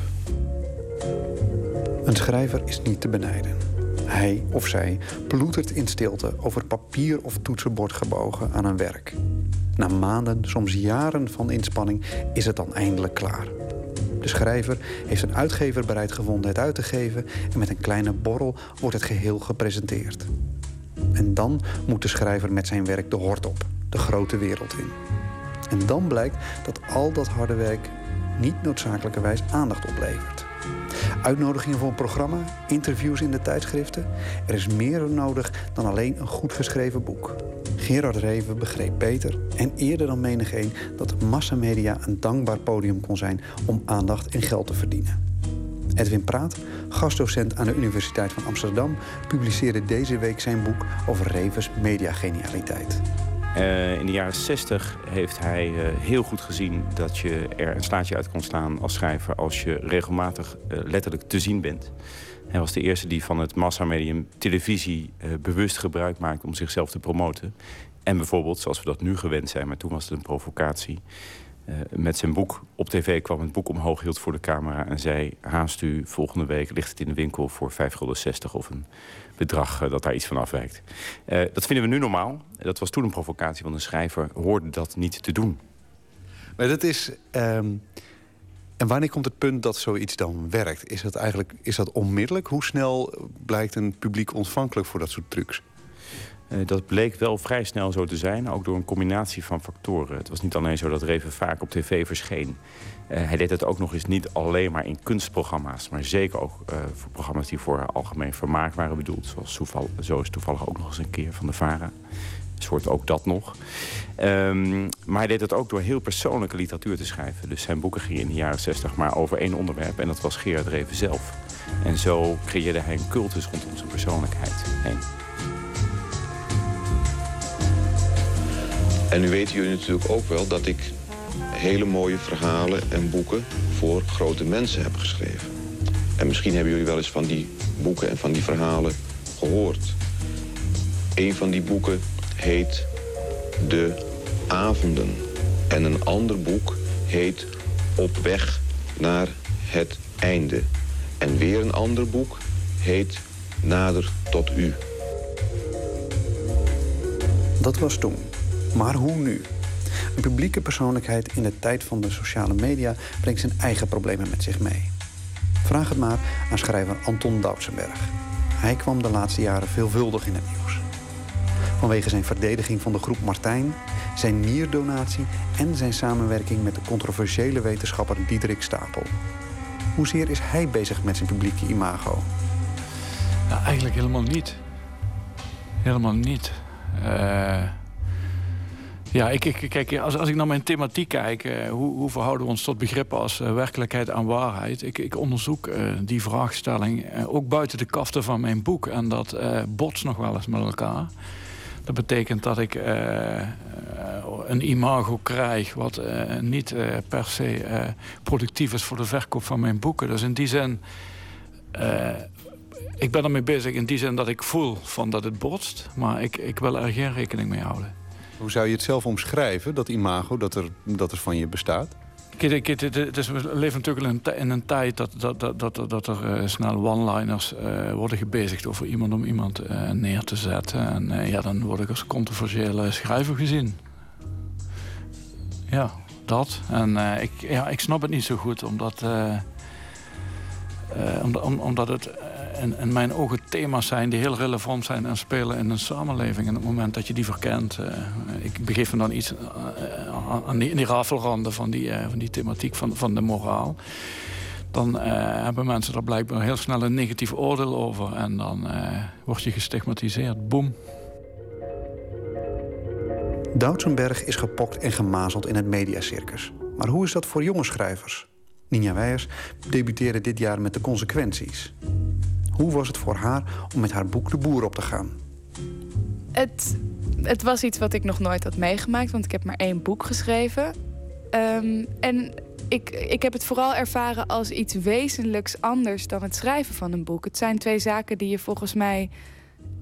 Een schrijver is niet te benijden. Hij of zij ploetert in stilte over papier of toetsenbord gebogen aan een werk. Na maanden, soms jaren van inspanning is het dan eindelijk klaar. De schrijver heeft een uitgever bereid gevonden het uit te geven en met een kleine borrel wordt het geheel gepresenteerd. En dan moet de schrijver met zijn werk de hort op, de grote wereld in. En dan blijkt dat al dat harde werk niet noodzakelijkerwijs aandacht oplevert. Uitnodigingen voor een programma, interviews in de tijdschriften. Er is meer nodig dan alleen een goed geschreven boek. Gerard Reven begreep beter en eerder dan menigeen dat massamedia een dankbaar podium kon zijn om aandacht en geld te verdienen. Edwin Praat, gastdocent aan de Universiteit van Amsterdam, publiceerde deze week zijn boek over Revens mediagenialiteit. Uh, in de jaren 60 heeft hij uh, heel goed gezien dat je er een slaatje uit kon slaan als schrijver als je regelmatig uh, letterlijk te zien bent. Hij was de eerste die van het massamedium televisie bewust gebruik maakte om zichzelf te promoten. En bijvoorbeeld, zoals we dat nu gewend zijn, maar toen was het een provocatie. Uh, met zijn boek op tv kwam het boek omhoog, hield voor de camera en zei: Haast u, volgende week ligt het in de winkel voor 5,60 gulden of een bedrag uh, dat daar iets van afwijkt. Uh, dat vinden we nu normaal. Dat was toen een provocatie, want een schrijver hoorde dat niet te doen. Maar dat is. Um, en wanneer komt het punt dat zoiets dan werkt? Is dat eigenlijk is dat onmiddellijk? Hoe snel blijkt een publiek ontvankelijk voor dat soort trucs? Uh, dat bleek wel vrij snel zo te zijn, ook door een combinatie van factoren. Het was niet alleen zo dat Reven vaak op tv verscheen. Uh, hij deed het ook nog eens niet alleen maar in kunstprogramma's... maar zeker ook uh, voor programma's die voor algemeen vermaak waren bedoeld. Zoals zo is toevallig ook nog eens een keer van de VARA. Soort ook dat nog. Um, maar hij deed het ook door heel persoonlijke literatuur te schrijven. Dus zijn boeken gingen in de jaren 60 maar over één onderwerp... en dat was Gerard Reven zelf. En zo creëerde hij een cultus rondom zijn persoonlijkheid heen. En nu weten jullie natuurlijk ook wel dat ik hele mooie verhalen en boeken voor grote mensen heb geschreven. En misschien hebben jullie wel eens van die boeken en van die verhalen gehoord. Een van die boeken heet De Avonden. En een ander boek heet Op weg naar het einde. En weer een ander boek heet Nader tot u. Dat was toen. Maar hoe nu? Een publieke persoonlijkheid in de tijd van de sociale media brengt zijn eigen problemen met zich mee. Vraag het maar aan schrijver Anton Doutsenberg. Hij kwam de laatste jaren veelvuldig in het nieuws. Vanwege zijn verdediging van de groep Martijn, zijn nierdonatie en zijn samenwerking met de controversiële wetenschapper Diederik Stapel. Hoezeer is hij bezig met zijn publieke imago? Nou, eigenlijk helemaal niet. Helemaal niet. Uh, ja, ik, ik, kijk, als, als ik naar mijn thematiek kijk, uh, hoe, hoe, verhouden we ons tot begrippen als uh, werkelijkheid en waarheid? Ik, ik onderzoek die vraagstelling ook buiten de kaften van mijn boek. En dat botst nog wel eens met elkaar. Dat betekent dat ik een imago krijg wat niet per se productief is voor de verkoop van mijn boeken. Dus in die zin ik ben ermee bezig in die zin dat ik voel van dat het botst. Maar ik, ik wil er geen rekening mee houden. Hoe zou je het zelf omschrijven, dat imago, dat er, dat er van je bestaat? Kijk, het, het, is, we leven natuurlijk in een, tijd dat, dat, dat, dat, dat er uh, snel one-liners worden gebezigd over iemand om iemand neer te zetten. En ja, dan word ik als controversiële schrijver gezien. Ja, dat. En ik, ja, ik snap het niet zo goed, omdat, omdat, omdat het in, mijn ogen thema's zijn die heel relevant zijn en spelen in een samenleving. En op het moment dat je die verkent, uh, ik begeef me dan iets uh, aan die, in die rafelranden van die, uh, van die thematiek van, van de moraal. Dan hebben mensen er blijkbaar heel snel een negatief oordeel over. En dan word je gestigmatiseerd. Boom. Doutsenberg is gepokt en gemazeld in het mediacircus. Maar hoe is dat voor jonge schrijvers? Ninja Weijers debuteerde dit jaar met de consequenties. Hoe was het voor haar om met haar boek de boer op te gaan? Het, het was iets wat ik nog nooit had meegemaakt, want ik heb maar één boek geschreven. Um, en ik, ik heb het vooral ervaren als iets wezenlijks anders dan het schrijven van een boek. Het zijn twee zaken die je volgens mij.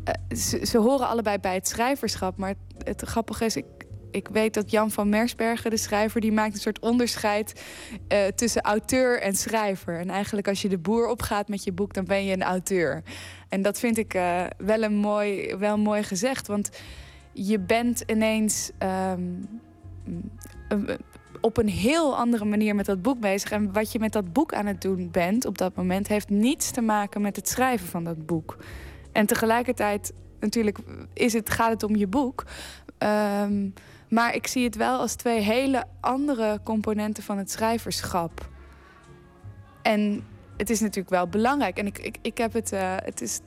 Uh, ze, ze, horen allebei bij het schrijverschap. Maar het, het grappige is, ik, ik weet dat Jan van Mersbergen, de schrijver, die maakt een soort onderscheid uh, tussen auteur en schrijver. En eigenlijk als je de boer opgaat met je boek, dan ben je een auteur. En dat vind ik uh, wel een mooi, wel mooi gezegd. Want je bent ineens um, op een heel andere manier met dat boek bezig. En wat je met dat boek aan het doen bent op dat moment, heeft niets te maken met het schrijven van dat boek. En tegelijkertijd, natuurlijk, is het, gaat het om je boek. Um, maar ik zie het wel als twee hele andere componenten van het schrijverschap. En het is natuurlijk wel belangrijk. En ik, ik, ik heb het. Uh, het is,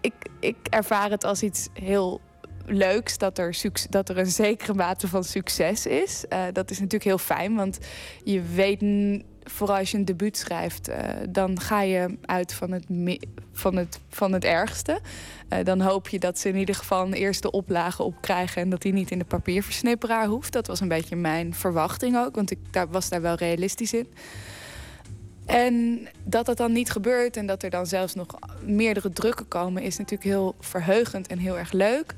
ik, ik ervaar het als iets heel leuks dat er, dat er een zekere mate van succes is. Uh, dat is natuurlijk heel fijn, want je weet vooral als je een debuut schrijft, uh, dan ga je uit van het, van het, van het ergste. Uh, dan hoop je dat ze in ieder geval een eerste oplage opkrijgen en dat die niet in de papierversnipperaar hoeft. Dat was een beetje mijn verwachting ook, want ik daar, was daar wel realistisch in. En dat dat dan niet gebeurt en dat er dan zelfs nog meerdere drukken komen, is natuurlijk heel verheugend en heel erg leuk.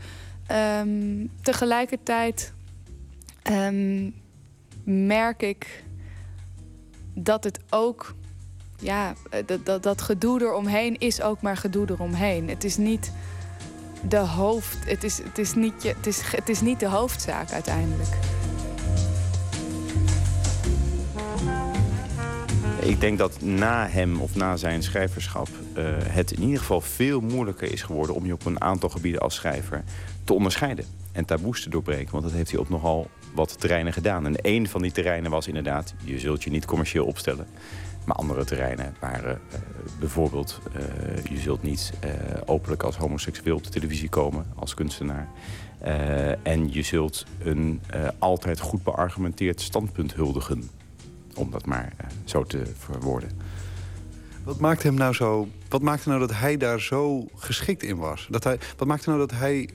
Um, tegelijkertijd um, merk ik dat het ook. Ja, dat, dat, dat gedoe eromheen is ook maar gedoe eromheen. Het is niet de hoofd. Het is, het is, niet, het is, het is niet de hoofdzaak uiteindelijk. Ik denk dat na hem of na zijn schrijverschap uh, het in ieder geval veel moeilijker is geworden om je op een aantal gebieden als schrijver te onderscheiden en taboes te doorbreken. Want dat heeft hij op nogal wat terreinen gedaan. En een van die terreinen was inderdaad, je zult je niet commercieel opstellen. Maar andere terreinen waren uh, bijvoorbeeld, uh, je zult niet uh, openlijk als homoseksueel op de televisie komen als kunstenaar. en je zult een altijd goed beargumenteerd standpunt huldigen. Om dat maar zo te verwoorden. Wat maakt hem nou zo. Wat maakte nou dat hij daar zo geschikt in was? Dat hij, wat maakte nou dat hij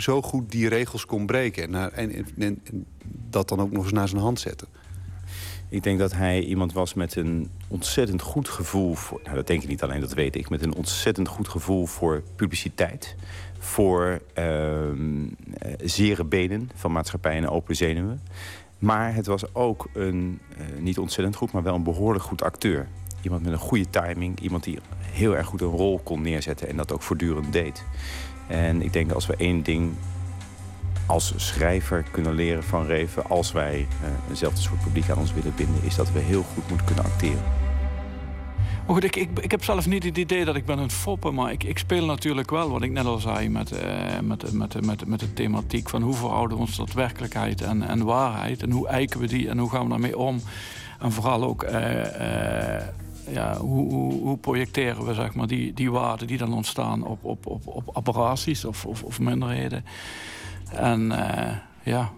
zo goed die regels kon breken. En, en, en, dat dan ook nog eens naar zijn hand zetten. Ik denk dat hij iemand was met een ontzettend goed gevoel voor. Nou, dat denk ik niet alleen, dat weet ik. Met een ontzettend goed gevoel voor publiciteit. Voor uh, zere benen van maatschappij en open zenuwen. Maar het was ook een, uh, niet ontzettend goed, maar wel een behoorlijk goed acteur. Iemand met een goede timing. Iemand die heel erg goed een rol kon neerzetten en dat ook voortdurend deed. En ik denk als we één ding als schrijver kunnen leren van Reven... als wij uh, eenzelfde soort publiek aan ons willen binden... is dat we heel goed moeten kunnen acteren. Goed, ik, ik, heb zelf niet het idee dat ik ben een foppen... maar ik, speel natuurlijk wel, wat ik net al zei... met, uh, met, met, met, met de thematiek van hoe verhouden we ons tot werkelijkheid en, en waarheid... en hoe eiken we die en hoe gaan we daarmee om... en vooral ook... Uh, ja, hoe, hoe, hoe, projecteren we zeg maar, die, die waarden die dan ontstaan op, op, op, op apparaties of, of, of minderheden. En uh, ja.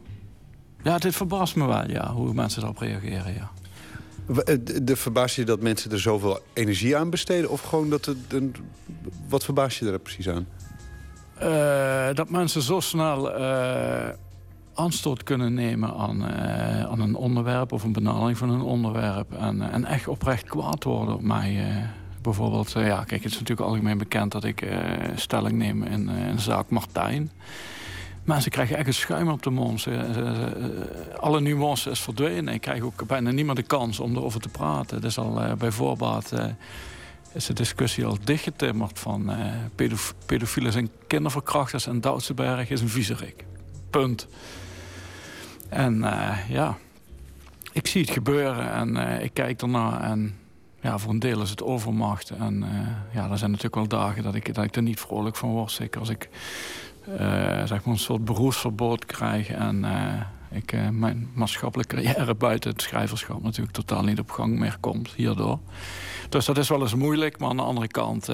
ja, dit verbaast me wel, ja, hoe mensen erop reageren, ja. Eh, de, verbaas je dat mensen er zoveel energie aan besteden? Of gewoon dat het... Een, wat verbaas je er precies aan? Uh, dat mensen zo snel uh, aanstoot kunnen nemen aan, aan een onderwerp... of een benadering van een onderwerp. En, en echt oprecht kwaad worden op mij. bijvoorbeeld, ja, kijk, het is natuurlijk algemeen bekend... dat ik stelling neem in, in zaak Martijn... Mensen krijgen echt een schuim op de mond. alle nuance is verdwenen. Ik krijg ook bijna niemand de kans om erover te praten. Dus al bij voorbaat is de discussie al dichtgetimmerd van pedof pedofielen zijn kinderverkrachters en Doutsenberg is een viezerik. Punt. En ja, ik zie het gebeuren en ik kijk ernaar en ja, voor een deel is het overmacht. En ja, er zijn natuurlijk wel dagen dat ik, dat ik er niet vrolijk van word. Zeker als ik uh, zeg maar een soort beroepsverbod krijgen. En uh, ik, uh, mijn maatschappelijke carrière <laughs> buiten het schrijverschap natuurlijk totaal niet op gang meer komt hierdoor. Dus dat is wel eens moeilijk, maar aan de andere kant,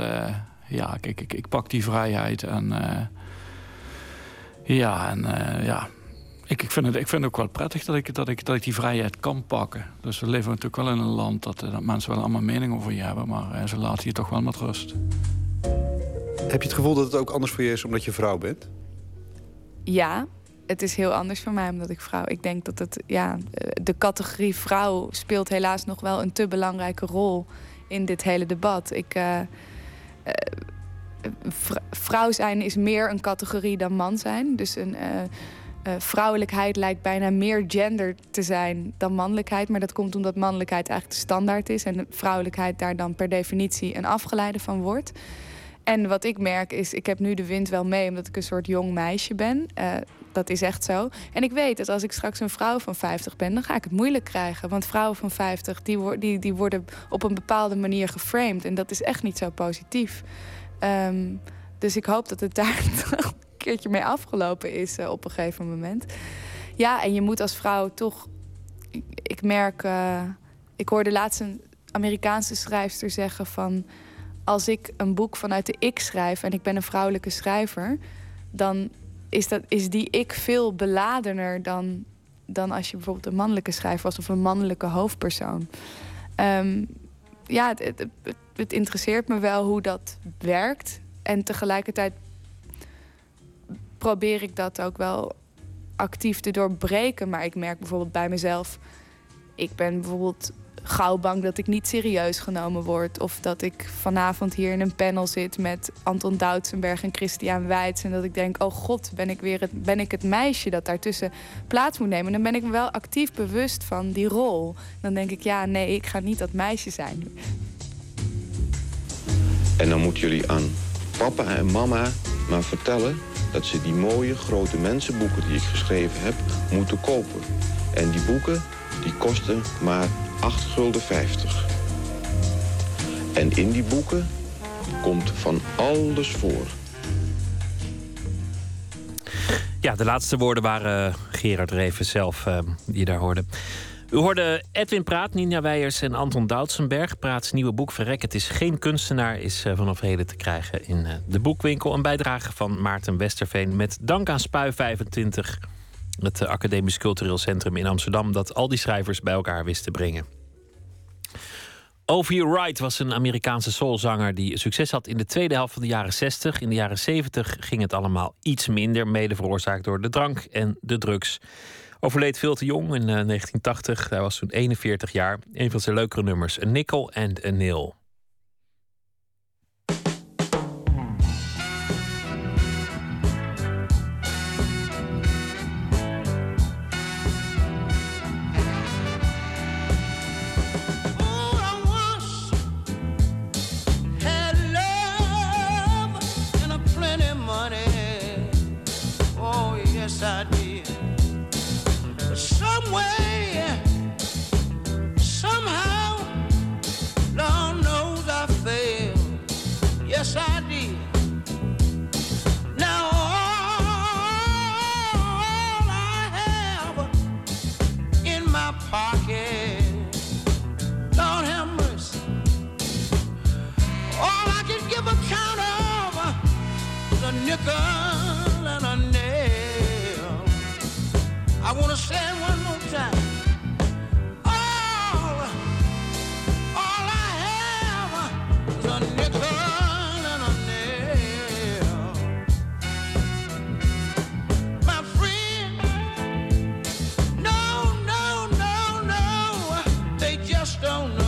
ja, kijk, ik, ik pak die vrijheid en ja, en ja. Ik, ik, vind het, ik vind het ook wel prettig dat ik, dat, ik, dat ik die vrijheid kan pakken. Dus we leven natuurlijk wel in een land dat, dat mensen wel allemaal mening over je hebben, maar ze laten je toch wel met rust. Heb je het gevoel dat het ook anders voor je is omdat je vrouw bent? Ja, het is heel anders voor mij omdat ik vrouw. Ik denk dat het, ja, de categorie vrouw speelt helaas nog wel een te belangrijke rol in dit hele debat. Ik, uh, vrouw zijn is meer een categorie dan man zijn. Dus een. Uh, vrouwelijkheid lijkt bijna meer gender te zijn dan mannelijkheid. Maar dat komt omdat mannelijkheid eigenlijk de standaard is. En vrouwelijkheid daar dan per definitie een afgeleide van wordt. En wat ik merk is, ik heb nu de wind wel mee omdat ik een soort jong meisje ben. Uh, dat is echt zo. En ik weet dat als ik straks een vrouw van 50 ben, dan ga ik het moeilijk krijgen. Want vrouwen van 50, die, die, die worden op een bepaalde manier geframed. En dat is echt niet zo positief. Um, dus ik hoop dat het daar <laughs> keertje mee afgelopen is uh, op een gegeven moment. Ja, en je moet als vrouw toch. Ik, merk. Uh, ik hoorde laatst een Amerikaanse schrijfster zeggen van als ik een boek vanuit de ik schrijf en ik ben een vrouwelijke schrijver, dan is, dat, is die ik veel beladener dan, dan als je bijvoorbeeld een mannelijke schrijver was of een mannelijke hoofdpersoon. Ehm, ja, het, het, interesseert me wel hoe dat werkt. En tegelijkertijd probeer ik dat ook wel actief te doorbreken. Maar ik merk bijvoorbeeld bij mezelf. Ik ben bijvoorbeeld gauw bang dat ik niet serieus genomen word. Of dat ik vanavond hier in een panel zit met Anton Doutsenberg en Christian Weitz. En dat ik denk, oh god, ben ik weer het, ben ik het meisje dat daartussen plaats moet nemen. Dan ben ik me wel actief bewust van die rol. Dan denk ik, ja, nee, ik ga niet dat meisje zijn. En dan moeten jullie aan papa en mama maar vertellen dat ze die mooie grote mensenboeken die ik geschreven heb moeten kopen. En die boeken die kosten maar 8,50 gulden. En in die boeken komt van alles voor. Ja, de laatste woorden waren Gerard Reven zelf, uh, die daar hoorde. U hoorde Edwin Praat, Nina Weijers en Anton Doutsenberg. Praats nieuwe boek Verrek, het is geen kunstenaar... is uh, vanaf heden te krijgen in uh, de boekwinkel. Een bijdrage van Maarten Westerveen met dank aan Spui 25 het eh, Academisch Cultureel Centrum in Amsterdam, dat al die schrijvers bij elkaar wist te brengen. O.V. Wright was een Amerikaanse soulzanger die succes had in de tweede helft van de jaren 60. In de jaren 70 ging het allemaal iets minder, mede veroorzaakt door de drank en de drugs. Overleed veel te jong in 1980. Eh, Hij was toen 41 jaar. Een van zijn leukere nummers, A Nickel and a Nail. Nickel and a nail. I want to say one more time. All, all I have is a nickel and a nail. My friend, no, no, no, no, they just don't know.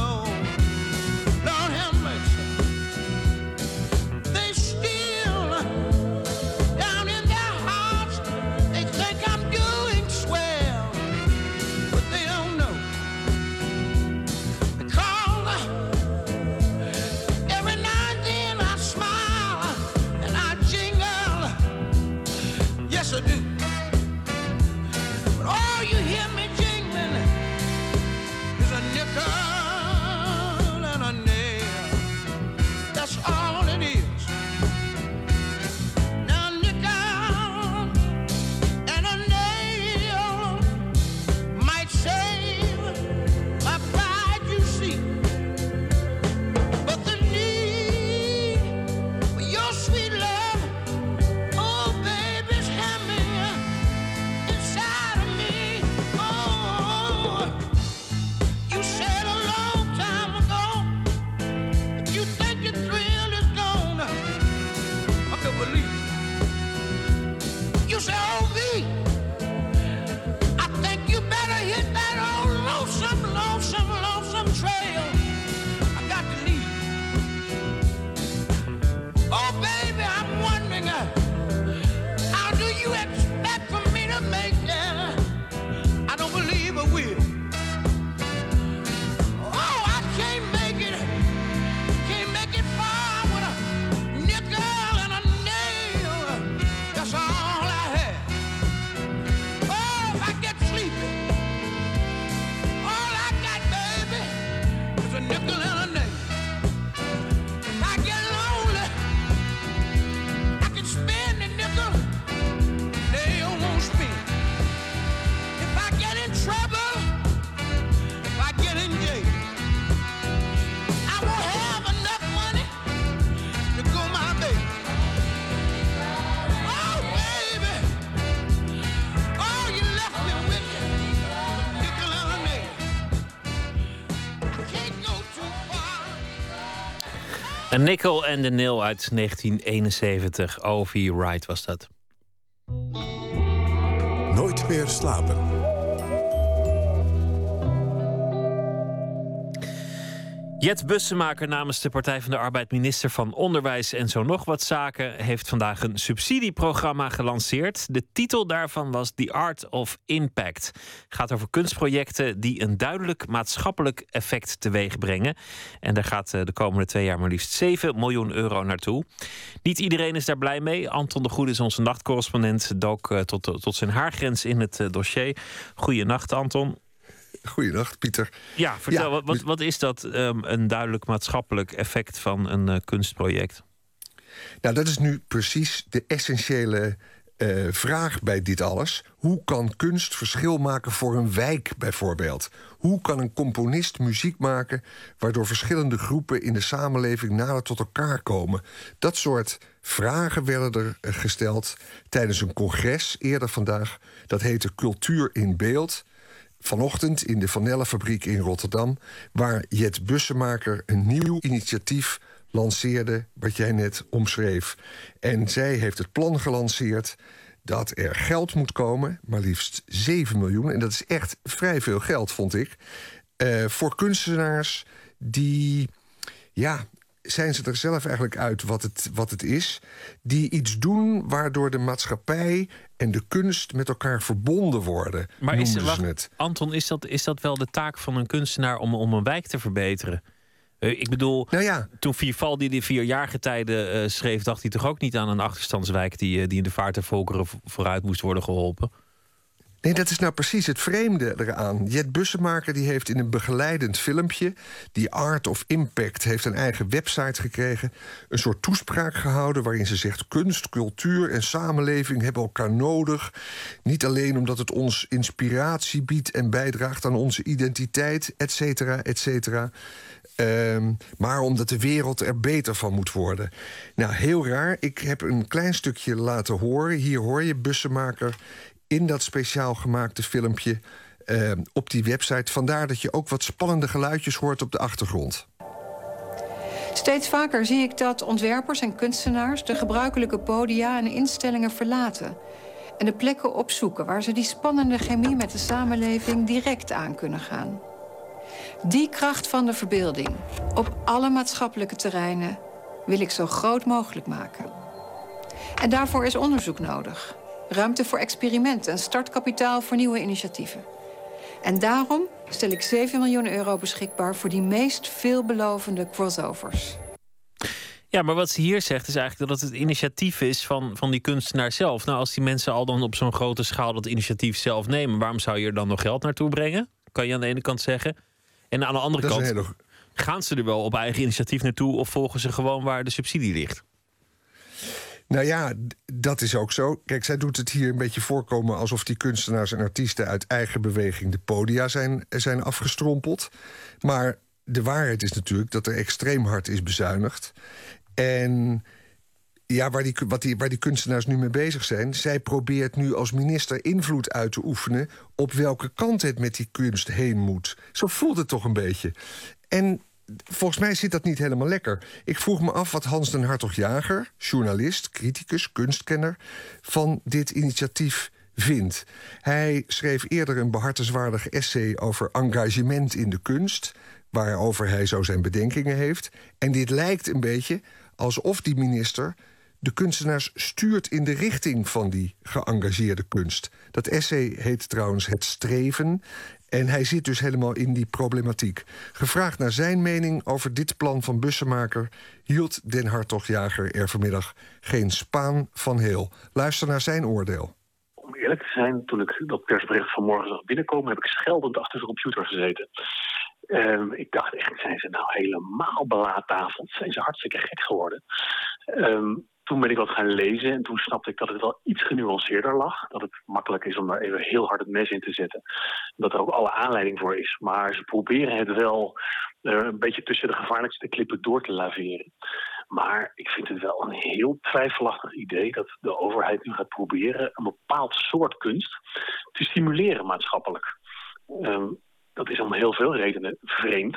Nickel en de Nil uit 1971. O.V. Wright was dat. Jet Bussemaker namens de Partij van de Arbeid, minister van Onderwijs en zo nog wat zaken, heeft vandaag een subsidieprogramma gelanceerd. De titel daarvan was The Art of Impact. Het gaat over kunstprojecten die een duidelijk maatschappelijk effect teweeg brengen. En daar gaat eh, de komende twee jaar maar liefst 7 miljoen euro naartoe. Niet iedereen is daar blij mee. Anton de Goede is onze nachtcorrespondent, dook eh, tot, tot zijn haargrens in het eh, dossier. Goeienacht, Anton. Goeienacht, Pieter. Ja, vertel, Ja, wat, wat, wat is dat ehm, een duidelijk maatschappelijk effect van een eh, kunstproject? Nou, dat is nu precies de essentiële eh, vraag bij dit alles. Hoe kan kunst verschil maken voor een wijk bijvoorbeeld? Hoe kan een componist muziek maken waardoor verschillende groepen in de samenleving nader tot elkaar komen? Dat soort vragen werden er eh, gesteld tijdens een congres eerder vandaag. Dat heette Cultuur in Beeld. Vanochtend in de Vanellenfabriek in Rotterdam, waar Jet Bussemaker een nieuw initiatief lanceerde, wat jij net omschreef. En zij heeft het plan gelanceerd dat er geld moet komen, maar liefst 7 miljoen. En dat is echt vrij veel geld, vond ik. eh, voor kunstenaars die, ja, zijn ze er zelf eigenlijk uit wat het, wat het is. Die iets doen waardoor de maatschappij en de kunst met elkaar verbonden worden. Maar is, wacht, het. Anton, is dat, is dat wel de taak van een kunstenaar om, om een wijk te verbeteren? Eh, ik bedoel, Nou toen Vivaldi die vier jaargetijden eh schreef, dacht hij toch ook niet aan een achterstandswijk die, eh, die in de vaart der volkeren vo- vooruit moest worden geholpen? Nee, dat is nou precies het vreemde eraan. Jet Bussemaker die heeft in een begeleidend filmpje... die Art of Impact heeft een eigen website gekregen... een soort toespraak gehouden waarin ze zegt... kunst, cultuur en samenleving hebben elkaar nodig. Niet alleen omdat het ons inspiratie biedt... en bijdraagt aan onze identiteit, et cetera, et cetera... Ehm, maar omdat de wereld er beter van moet worden. Nou, heel raar. Ik heb een klein stukje laten horen. Hier hoor je Bussemaker in dat speciaal gemaakte filmpje ehm, op die website. Vandaar dat je ook wat spannende geluidjes hoort op de achtergrond. Steeds vaker zie ik dat ontwerpers en kunstenaars de gebruikelijke podia en instellingen verlaten. En de plekken opzoeken waar ze die spannende chemie met de samenleving direct aan kunnen gaan. Die kracht van de verbeelding op alle maatschappelijke terreinen wil ik zo groot mogelijk maken. En daarvoor is onderzoek nodig. Ruimte voor experimenten en startkapitaal voor nieuwe initiatieven. En daarom stel ik 7 miljoen euro beschikbaar voor die meest veelbelovende crossovers. Ja, maar wat ze hier zegt is eigenlijk dat het het initiatief is van, van die kunstenaar zelf. Nou, als die mensen al dan op zo'n grote schaal dat initiatief zelf nemen, waarom zou je er dan nog geld naartoe brengen? Kan je aan de ene kant zeggen. En aan de andere Dat is kant, hele- gaan ze er wel op eigen initiatief naartoe of volgen ze gewoon waar de subsidie ligt? Nou ja, dat is ook zo. Kijk, zij doet het hier een beetje voorkomen alsof die kunstenaars en artiesten uit eigen beweging de podia zijn, zijn afgestrompeld. Maar de waarheid is natuurlijk dat er extreem hard is bezuinigd. En ja, waar die, wat die, waar die kunstenaars nu mee bezig zijn, zij probeert nu als minister invloed uit te oefenen op welke kant het met die kunst heen moet. Zo voelt het toch een beetje. En volgens mij zit dat niet helemaal lekker. Ik vroeg me af wat Hans den Hartog-Jager, journalist, criticus, kunstkenner, van dit initiatief vindt. Hij schreef eerder een behartenswaardig essay over engagement in de kunst, waarover hij zo zijn bedenkingen heeft. En dit lijkt een beetje alsof die minister de kunstenaars stuurt in de richting van die geëngageerde kunst. Dat essay heet trouwens Het Streven. En hij zit dus helemaal in die problematiek. Gevraagd naar zijn mening over dit plan van Bussemaker... hield Den Hartog-Jager er vanmiddag geen spaan van heel. Luister naar zijn oordeel. Om eerlijk te zijn, toen ik dat persbericht vanmorgen zag binnenkomen, heb ik scheldend achter de computer gezeten. Ehm, ik dacht echt, zijn ze nou helemaal belaattafeld? Zijn ze hartstikke gek geworden? Ehm, toen ben ik wat gaan lezen en toen snapte ik dat het wel iets genuanceerder lag. Dat het makkelijk is om daar even heel hard het mes in te zetten. Dat er ook alle aanleiding voor is. Maar ze proberen het wel eh, een beetje tussen de gevaarlijkste klippen door te laveren. Maar ik vind het wel een heel twijfelachtig idee dat de overheid nu gaat proberen een bepaald soort kunst te stimuleren maatschappelijk. Ehm, dat is om heel veel redenen vreemd.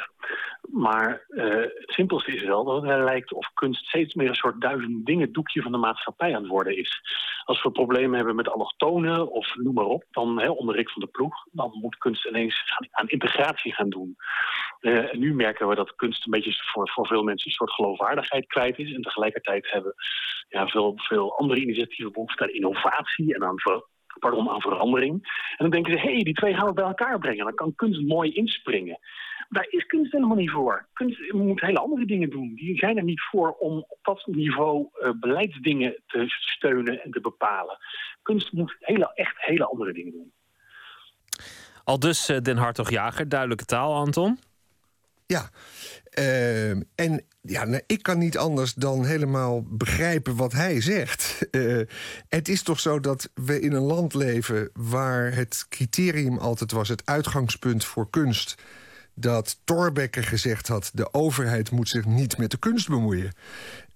Maar eh, het simpelste is wel dat het lijkt of kunst steeds meer een soort duizend dingen doekje van de maatschappij aan het worden is. Als we problemen hebben met allochtonen of noem maar op, dan hè, onder Rick van der Ploeg, dan moet kunst ineens aan, integratie gaan doen. Eh, en nu merken we dat kunst een beetje voor, voor veel mensen een soort geloofwaardigheid kwijt is. En tegelijkertijd hebben ja, veel, veel andere initiatieven behoefte aan innovatie en aan pardon, aan verandering. En dan denken ze, hé, hey, die twee gaan we bij elkaar brengen. Dan kan kunst mooi inspringen. Daar is kunst helemaal niet voor. Kunst moet hele andere dingen doen. Die zijn er niet voor om op dat niveau eh, beleidsdingen te steunen en te bepalen. Kunst moet hele, echt hele andere dingen doen. Al dus eh, Den Hartog-Jager, duidelijke taal, Anton. Ja, ehm, en ja, nou, ik kan niet anders dan helemaal begrijpen wat hij zegt. <laughs> Eh, het is toch zo dat we in een land leven waar het criterium altijd was, het uitgangspunt voor kunst, dat Thorbecke gezegd had: de overheid moet zich niet met de kunst bemoeien.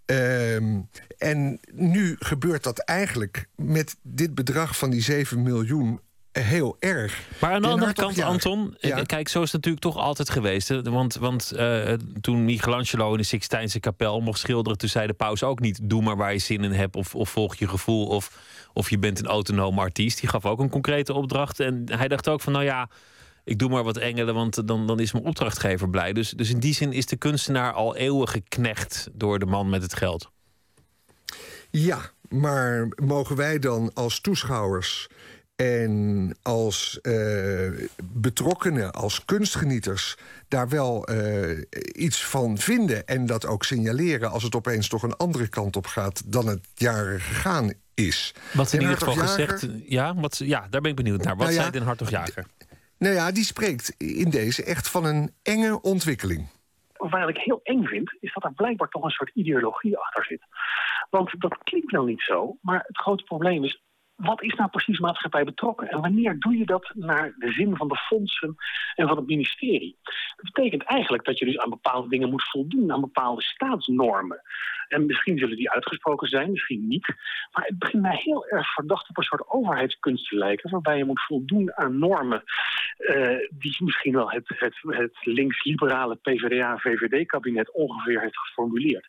Ehm, en nu gebeurt dat eigenlijk met dit bedrag van die 7 miljoen heel erg. Maar aan de andere kant, Anton, eh, Ja. kijk, zo is het natuurlijk toch altijd geweest. Hè? Want, want eh, toen Michelangelo in de Sixtijnse kapel mocht schilderen, toen zei de paus ook niet: doe maar waar je zin in hebt, of, of volg je gevoel, of, of je bent een autonoom artiest. Die gaf ook een concrete opdracht. En hij dacht ook van: nou ja, ik doe maar wat engelen, want dan, dan is mijn opdrachtgever blij. Dus, dus in die zin is de kunstenaar al eeuwen geknecht door de man met het geld. Ja, maar mogen wij dan als toeschouwers En als eh, betrokkenen, als kunstgenieters, daar wel eh, iets van vinden en dat ook signaleren als het opeens toch een andere kant op gaat dan het jaren gegaan is. Wat in ieder geval gezegd. Ja, wat, ja, daar ben ik benieuwd naar. Wat Nou ja, zei Den Hartog Jager? Nou ja, die spreekt in deze echt van een enge ontwikkeling. Waar ik heel eng vind, is dat er blijkbaar toch een soort ideologie achter zit. Want dat klinkt nou niet zo, maar het grote probleem is... wat is nou precies maatschappij betrokken? En wanneer doe je dat naar de zin van de fondsen en van het ministerie? Dat betekent eigenlijk dat je dus aan bepaalde dingen moet voldoen... aan bepaalde staatsnormen. En misschien zullen die uitgesproken zijn, misschien niet. Maar het begint mij heel erg verdacht op een soort overheidskunst te lijken... waarbij je moet voldoen aan normen eh, die misschien wel het, het, het links-liberale PvdA-VVD-kabinet ongeveer heeft geformuleerd.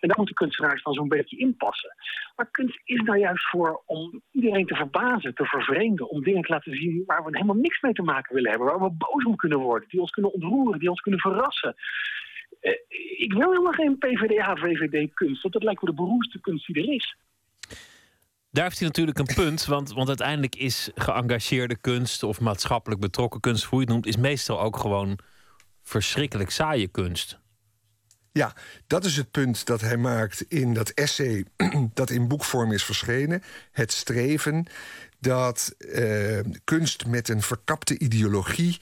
En daar moeten kunstenaars dan zo'n beetje in passen. Maar kunst is nou juist voor om iedereen te verbazen, te vervreemden, om dingen te laten zien waar we helemaal niks mee te maken willen hebben, waar we boos om kunnen worden, die ons kunnen ontroeren, die ons kunnen verrassen. Eh, ik wil helemaal geen PvdA-VVD-kunst, want dat lijkt me de beroerdste kunst die er is. Daar heeft hij natuurlijk een punt, want, want uiteindelijk is geëngageerde kunst of maatschappelijk betrokken kunst, hoe je het noemt, is meestal ook gewoon verschrikkelijk saaie kunst. Ja, dat is het punt dat hij maakt in dat essay <clears throat> dat in boekvorm is verschenen. Het streven dat eh, kunst met een verkapte ideologie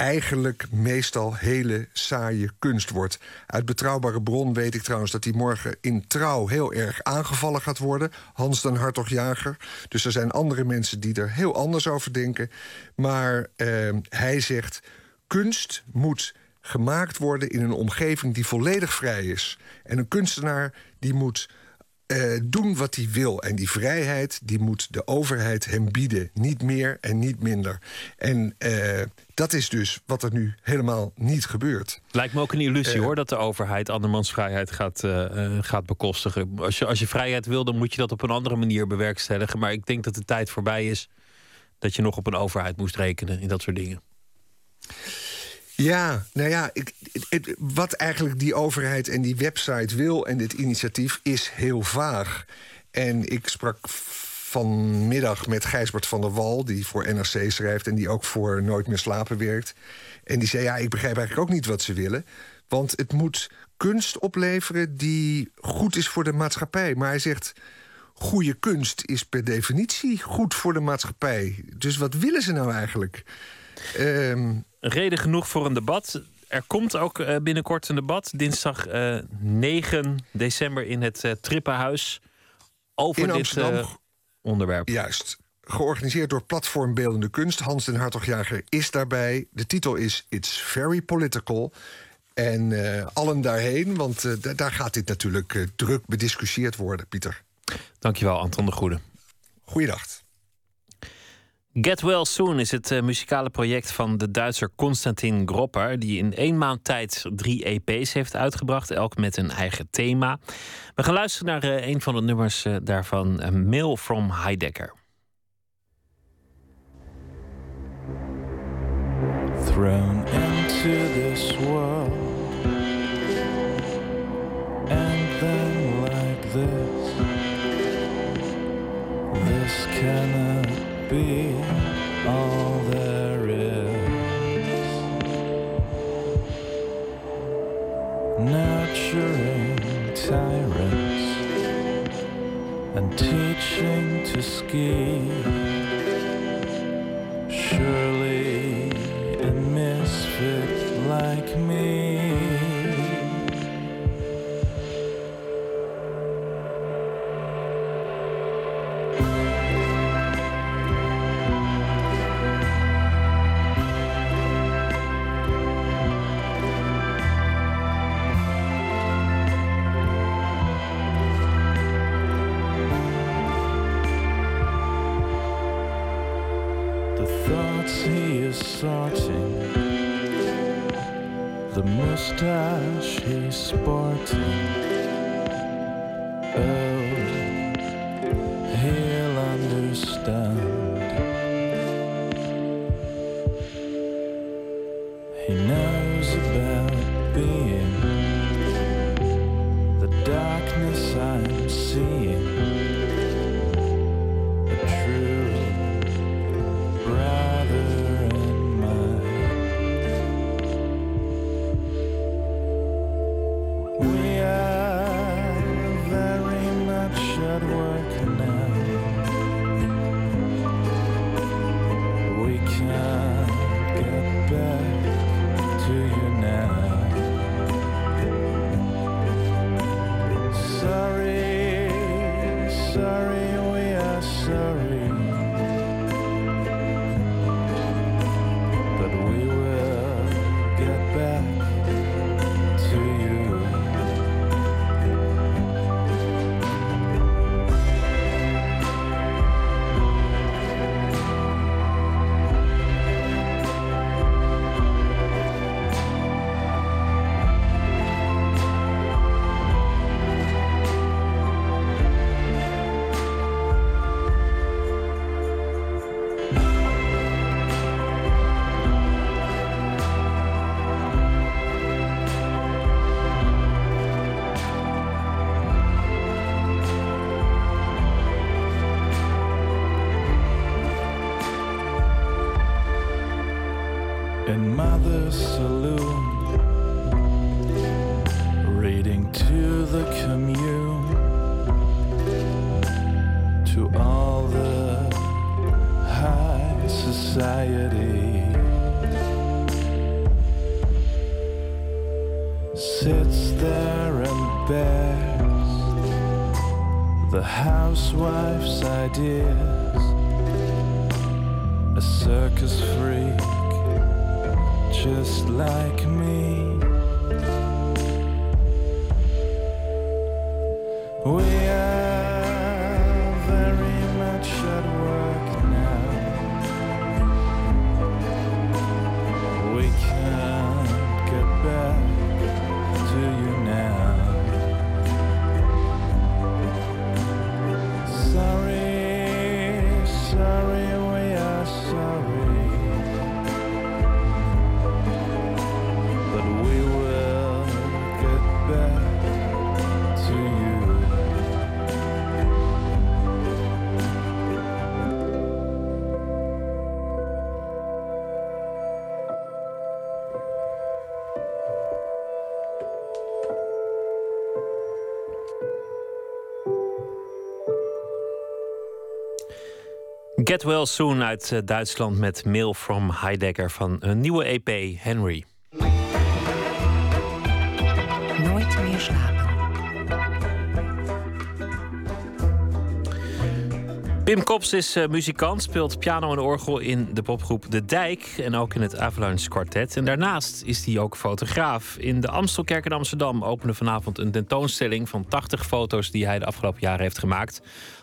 eigenlijk meestal hele saaie kunst wordt. Uit betrouwbare bron weet ik trouwens dat hij morgen in trouw heel erg aangevallen gaat worden. Hans den Hartog-Jager. Dus er zijn andere mensen die er heel anders over denken. Maar eh, hij zegt: kunst moet gemaakt worden in een omgeving die volledig vrij is. En een kunstenaar die moet eh, doen wat hij wil. En die vrijheid die moet de overheid hem bieden. Niet meer en niet minder. En eh, dat is dus wat er nu helemaal niet gebeurt. Lijkt me ook een illusie Eh. hoor, dat de overheid andermans vrijheid gaat, gaat bekostigen. Als je, als je vrijheid wil, dan moet je dat op een andere manier bewerkstelligen. Maar ik denk dat de tijd voorbij is dat je nog op een overheid moest rekenen in dat soort dingen. Ja, nou ja, ik, wat eigenlijk die overheid en die website wil en dit initiatief is heel vaag. En ik sprak vanmiddag met Gijsbert van der Wal, die voor NRC schrijft en die ook voor Nooit meer slapen werkt. En die zei: Ja, ik begrijp eigenlijk ook niet wat ze willen. Want het moet kunst opleveren die goed is voor de maatschappij. Maar hij zegt. Goede kunst is per definitie goed voor de maatschappij. Dus wat willen ze nou eigenlijk? Ehm, Reden genoeg voor een debat. Er komt ook eh, binnenkort een debat, dinsdag eh, 9 december in het eh, Trippenhuis. Over In dit eh, onderwerp. Juist. Georganiseerd door Platform Beeldende Kunst. Hans den Hartogjager is daarbij. De titel is It's Very Political. En eh, allen daarheen, want eh, da- daar gaat dit natuurlijk eh, druk bediscussieerd worden, Pieter. Dankjewel, Anton de Goede. Goeiedag. Get Well Soon is het eh, muzikale project van de Duitser Konstantin Gropper, die in één maand tijd drie EP's heeft uitgebracht, elk met een eigen thema. We gaan luisteren naar eh, een van de nummers eh, daarvan, Mail from Heidegger. thrown into this world and like this this be all there is. Nurturing tyrants and teaching to ski. Surely saloon, reading to the commune, to all the high society. Sits there and bears the housewife's ideas, Get Well Soon uit eh, Duitsland met Mail from Heidegger van een nieuwe EP, Henry. Nooit meer slapen. Pim Kops is eh, muzikant, speelt piano en orgel in de popgroep De Dijk en ook in het Avalanche Quartet. En daarnaast is hij ook fotograaf. In de Amstelkerk in Amsterdam opende vanavond een tentoonstelling van 80 foto's die hij de afgelopen jaren heeft gemaakt.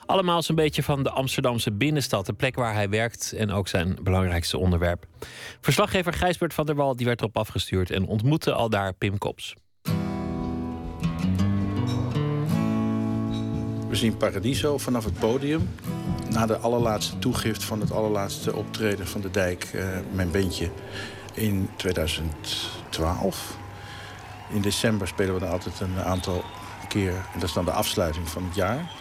Allemaal zo'n beetje van de Amsterdamse binnenstad, de plek waar hij werkt en ook zijn belangrijkste onderwerp. Verslaggever Gijsbert van der Wal die werd erop afgestuurd en ontmoette al daar Pim Kops. We zien Paradiso vanaf het podium. Na de allerlaatste toegift van het allerlaatste optreden van de dijk, eh, mijn bandje, in 2012. In december spelen we dan altijd een aantal keer. En dat is dan de afsluiting van het jaar.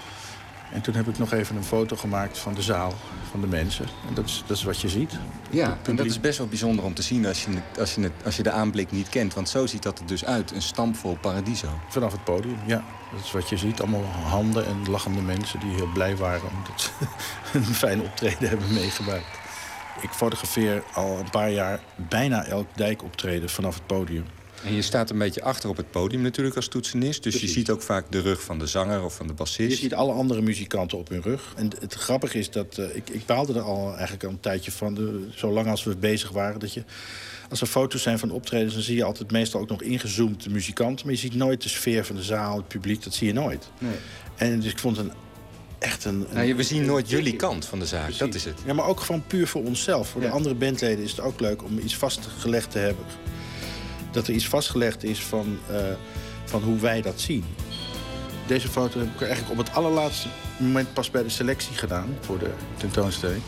En toen heb ik nog even een foto gemaakt van de zaal, van de mensen. En dat is, dat is wat je ziet. Ja, en dat is best wel bijzonder om te zien als je, als, je het, als je de aanblik niet kent. Want zo ziet dat er dus uit, een stampvol paradiso. Vanaf het podium, ja. Dat is wat je ziet. Allemaal handen en lachende mensen die heel blij waren... omdat ze <laughs> een fijn optreden hebben meegemaakt. Ik fotografeer al een paar jaar bijna elk dijkoptreden vanaf het podium. En je staat een beetje achter op het podium natuurlijk als toetsenist. Dus je ziet ook vaak de rug van de zanger of van de Je bassist. ziet alle andere muzikanten op hun rug. En het grappige is dat eh, ik, ik baalde er al eigenlijk al een tijdje van. De, zolang als we bezig waren. Dat je, als er foto's zijn van optredens, dan zie je altijd meestal ook nog ingezoomd de muzikanten. Maar je ziet nooit de sfeer van de zaal, het publiek. Dat zie je nooit. Nee. En dus ik vond het een, echt een. Nou, we zien nooit jullie kant van de zaak, dat is het. Ja, maar ook gewoon puur voor onszelf. Voor de andere bandleden is het ook leuk om iets vastgelegd te hebben. Dat er iets vastgelegd is van, eh, van hoe wij dat zien. Deze foto heb ik eigenlijk op het allerlaatste moment pas bij de selectie gedaan voor de tentoonstelling.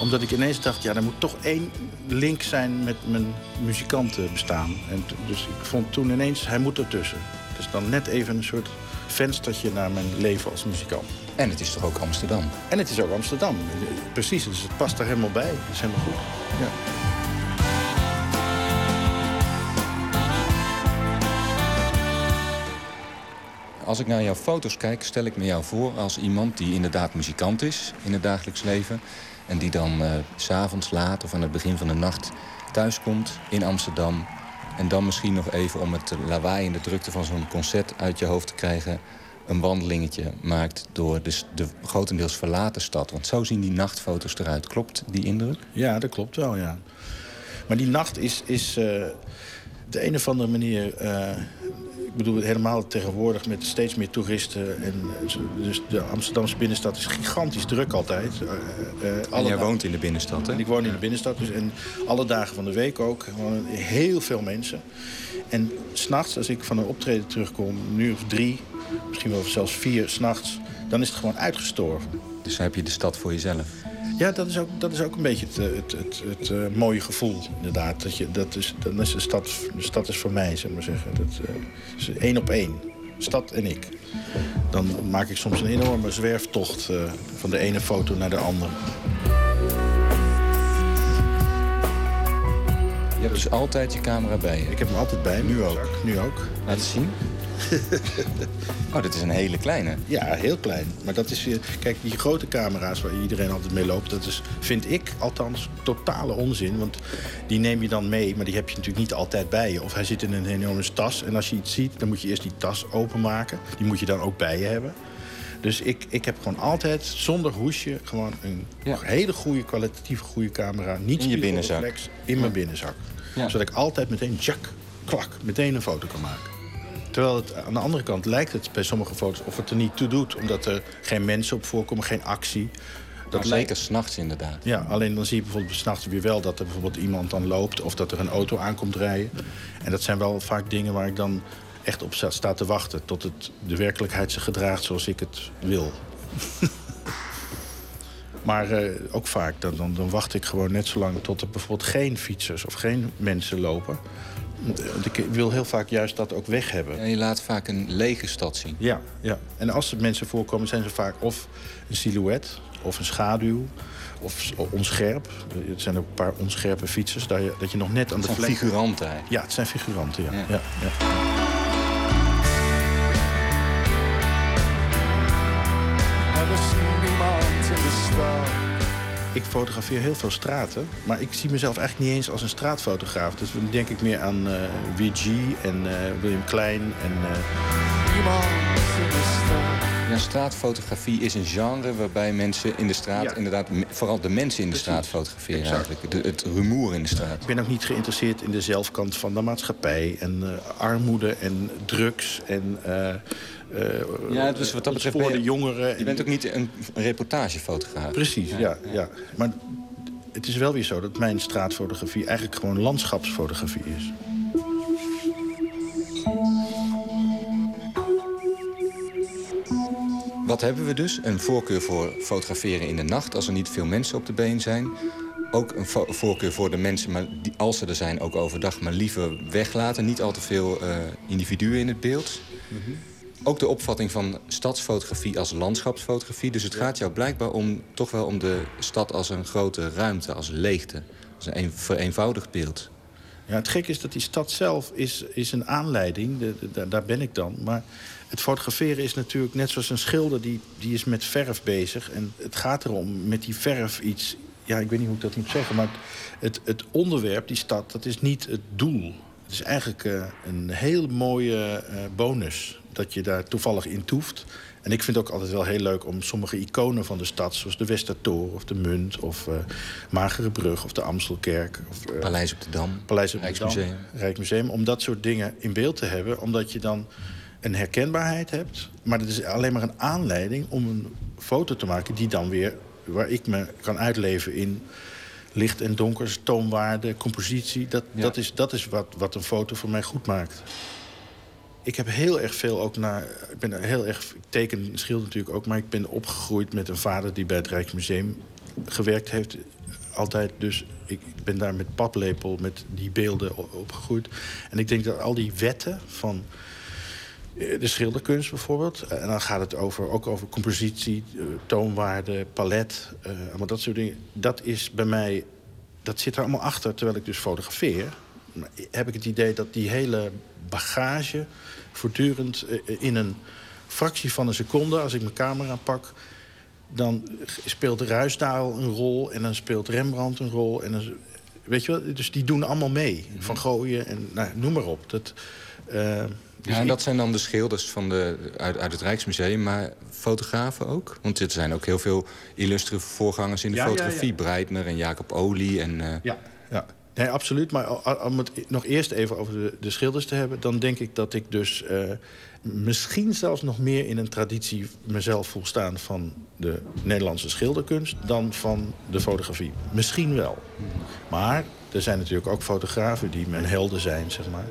Omdat ik ineens dacht, ja, er moet toch één link zijn met mijn muzikantenbestaan. En dus ik vond toen ineens, hij moet ertussen. Dus dan net even een soort venstertje naar mijn leven als muzikant. En het is toch ook Amsterdam? En het is ook Amsterdam. Precies, dus het past er helemaal bij. Dat is helemaal goed. Ja. Als ik naar jouw foto's kijk, stel ik me jou voor als iemand die inderdaad muzikant is in het dagelijks leven. En die dan eh, s s'avonds laat of aan het begin van de nacht thuiskomt in Amsterdam. En dan misschien nog even om het lawaai en de drukte van zo'n concert uit je hoofd te krijgen... een wandelingetje maakt door de, de grotendeels verlaten stad. Want zo zien die nachtfoto's eruit. Klopt die indruk? Ja, dat klopt wel, ja. Maar die nacht is, is eh, de een of andere manier... eh, ik bedoel, helemaal tegenwoordig met steeds meer toeristen. En, eh, dus de Amsterdamse binnenstad is gigantisch druk altijd. Eh, eh, En alle jij woont in de binnenstad, hè? En ik woon in de binnenstad. Dus, en alle dagen van de week ook. Gewoon heel veel mensen. En s'nachts, als ik van een optreden terugkom, nu of drie, misschien wel zelfs vier s'nachts, dan is het gewoon uitgestorven. Dus dan heb je de stad voor jezelf. Ja, dat is ook, dat is ook een beetje het, eh, het, het, het, eh, mooie gevoel, inderdaad. Dat je, dat is, dan is de, stad, de stad is voor mij, zeg maar zeggen. Dat eh, is één op één. Stad en ik. Dan maak ik soms een enorme zwerftocht van de ene foto naar de andere. Je hebt dus altijd je camera bij je? Ik heb hem altijd bij. Nu ook? Nu ook. Laat eens zien. <laughs> oh, dit is een hele kleine. Ja, heel klein. Maar dat is weer... Kijk, die grote camera's waar iedereen altijd mee loopt... dat is, vind ik althans, totale onzin. Want die neem je dan mee, maar die heb je natuurlijk niet altijd bij je. Of hij zit in een enorme tas. En als je iets ziet, dan moet je eerst die tas openmaken. Die moet je dan ook bij je hebben. Dus ik, ik heb gewoon altijd, zonder hoesje... gewoon een hele goede, kwalitatief goede camera. Niet In je binnenzak. In mijn binnenzak. Ja. Zodat ik altijd meteen, tjak, klak, meteen een foto kan maken. Terwijl het aan de andere kant lijkt het bij sommige foto's of het er niet toe doet. Omdat er geen mensen op voorkomen, geen actie. Dat lijkt- zeker s'nachts inderdaad. Ja, alleen dan zie je bijvoorbeeld s'nachts weer wel dat er bijvoorbeeld iemand dan loopt... of dat er een auto aankomt rijden. En dat zijn wel vaak dingen waar ik dan echt op sta, sta te wachten... tot het, de werkelijkheid zich gedraagt zoals ik het wil. <laughs> maar eh, ook vaak, dan, dan, dan wacht ik gewoon net zo lang... tot er bijvoorbeeld geen fietsers of geen mensen lopen. Ik wil heel vaak juist dat ook weg hebben. En je laat vaak een lege stad zien. Ja, ja. En als er mensen voorkomen, zijn ze vaak of een silhouet of een schaduw of onscherp. Er zijn ook een paar onscherpe fietsers, dat je, dat je nog net aan de Het zijn vlek... figuranten. Ja, het zijn figuranten, ja. ja. ja, Never Ik fotografeer heel veel straten, maar ik zie mezelf eigenlijk niet eens als een straatfotograaf. Dus dan denk ik meer aan eh VG en eh, William Klein en... eh, stad. Ja, straatfotografie is een genre waarbij mensen in de straat... inderdaad, vooral de mensen in de straat fotograferen Exact. eigenlijk. De- het rumoer in de straat. Ik ben ook niet geïnteresseerd in de zelfkant van de maatschappij. En eh, armoede en drugs en... eh, Ja, dus wat dat betreft ben voor je, de jongeren. je bent ook niet een, reportagefotograaf. Precies, ja, ja. Maar het is wel weer zo dat mijn straatfotografie eigenlijk gewoon landschapsfotografie is. Wat hebben we dus? Een voorkeur voor fotograferen in de nacht... als er niet veel mensen op de been zijn. Ook een vo- voorkeur voor de mensen, maar die, als ze er zijn, ook overdag... maar liever weglaten, niet al te veel eh, individuen in het beeld. Ook de opvatting van stadsfotografie als landschapsfotografie. Dus het gaat jou blijkbaar om, toch wel om de stad als een grote ruimte, als leegte. Als een een- vereenvoudigd beeld. Ja, het gekke is dat die stad zelf is, is een aanleiding. De, daar ben ik dan. Maar het fotograferen is natuurlijk net zoals een schilder... Die, die is met verf bezig. En het gaat erom met die verf iets... Ja, ik weet niet hoe ik dat moet zeggen. Maar het, het onderwerp, die stad, dat is niet het doel. Het is eigenlijk eh, een heel mooie eh, bonus. Dat je daar toevallig in toeft. En ik vind het ook altijd wel heel leuk om sommige iconen van de stad... zoals de Westertoren of de Munt of eh Magere Brug of de Amstelkerk... Of, Paleis op de Dam, Paleis op de Rijksmuseum. Dam, Rijksmuseum. Om dat soort dingen in beeld te hebben. Omdat je dan een herkenbaarheid hebt. Maar het is alleen maar een aanleiding om een foto te maken... die dan weer, waar ik me kan uitleven in licht en donker, toonwaarde, compositie. Dat, dat is, dat is wat, wat een foto voor mij goed maakt. Ik heb heel erg veel ook naar. Ik ben heel erg. Ik teken en schilder natuurlijk ook, maar ik ben opgegroeid met een vader die bij het Rijksmuseum gewerkt heeft. Altijd. Dus ik ben daar met paplepel met die beelden opgegroeid. En ik denk dat al die wetten van de schilderkunst bijvoorbeeld. eh, En dan gaat het over, ook over compositie, eh, toonwaarde, palet. eh, allemaal dat soort dingen. Dat is bij mij. Dat zit er allemaal achter terwijl ik dus fotografeer. Maar Heb ik het idee dat die hele bagage voortdurend eh, in een fractie van een seconde, als ik mijn camera pak, dan speelt Ruisdaal een rol en dan speelt Rembrandt een rol. En dan, weet je wel, dus die doen allemaal mee. Mhm. Van gooien en nou, noem maar op. Dat, eh, dus Ja, en dat zijn dan de schilders van de, uit, uit het Rijksmuseum, maar fotografen ook? Want er zijn ook heel veel illustere voorgangers in de Ja, fotografie. ja. Breitner en Jacob Olie. En, eh, Ja, ja. Nee, absoluut. Maar om het nog eerst even over de, de schilders te hebben... dan denk ik dat ik dus eh, misschien zelfs nog meer in een traditie mezelf voel staan... van de Nederlandse schilderkunst dan van de fotografie. Misschien wel. Maar er zijn natuurlijk ook fotografen die mijn helden zijn, zeg maar.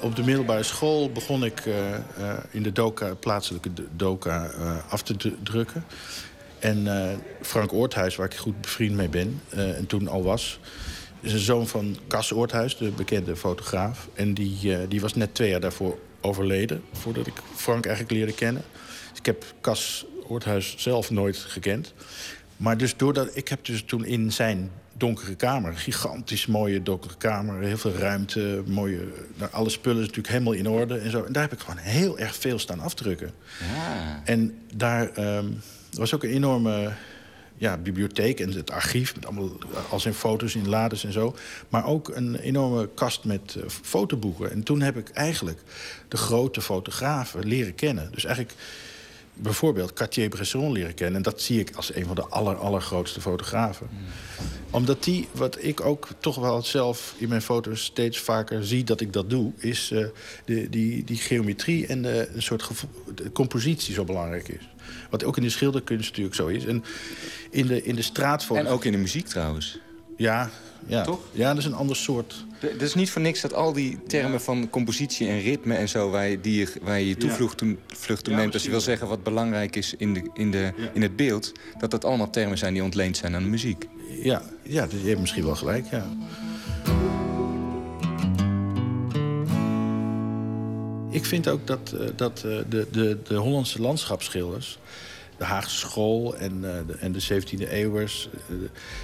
Op de middelbare school begon ik eh, eh, in de doka, plaatselijke doka eh, af te drukken. En Frank Oorthuis, waar ik goed bevriend mee ben en toen al was... is een zoon van Cas Oorthuis, de bekende fotograaf. En die, die was net twee jaar daarvoor overleden, voordat ik Frank eigenlijk leerde kennen. Dus ik heb Cas Oorthuis zelf nooit gekend. Maar dus doordat ik heb dus toen in zijn donkere kamer, gigantisch mooie donkere kamer, heel veel ruimte, mooie, nou, alle spullen is natuurlijk helemaal in orde en zo. En daar heb ik gewoon heel erg veel staan afdrukken. En daar ehm, was ook een enorme ja, bibliotheek en het archief... met allemaal al zijn foto's in lades en zo. Maar ook een enorme kast met eh, fotoboeken. En toen heb ik eigenlijk de grote fotografen leren kennen. Dus eigenlijk bijvoorbeeld Cartier-Bresson leren kennen. En dat zie ik als een van de aller, allergrootste fotografen. Omdat die, wat ik ook toch wel zelf in mijn foto's steeds vaker zie dat ik dat doe... is eh, de, die, die geometrie en de, een soort de compositie zo belangrijk is. Wat ook in de schilderkunst natuurlijk zo is. En in de, in de straatfoto... En ook in de muziek trouwens. Ja, ja. Toch? Ja, dat is een ander soort... Het is niet voor niks dat al die termen van compositie en ritme en zo... waar je, die je, waar je je toevlucht toen, vlucht toe Ja, neemt... als je wil zeggen wat belangrijk is in, de, in, de, in het beeld... dat dat allemaal termen zijn die ontleend zijn aan de muziek. Ja, ja je hebt misschien wel gelijk, ja. Ik vind ook dat, eh, dat eh, de, de, de Hollandse landschapsschilders... de Haagse School en, eh, de, en de 17e eeuwers... eh,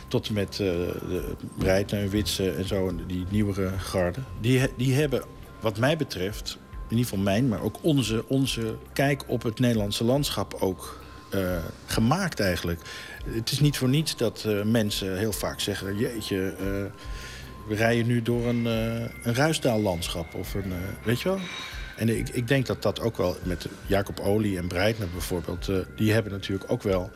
tot en met eh, de Breitner, Witse en zo, die nieuwere garde... Die, die hebben, wat mij betreft, in ieder geval mijn... maar ook onze, onze kijk op het Nederlandse landschap ook gemaakt eigenlijk. Het is niet voor niets dat mensen heel vaak zeggen... jeetje, we rijden nu door een, een ruisdaallandschap. Of een, weet je wel? En ik, ik denk dat dat ook wel met Jacob Olie en Breitner bijvoorbeeld... eh, die hebben natuurlijk ook wel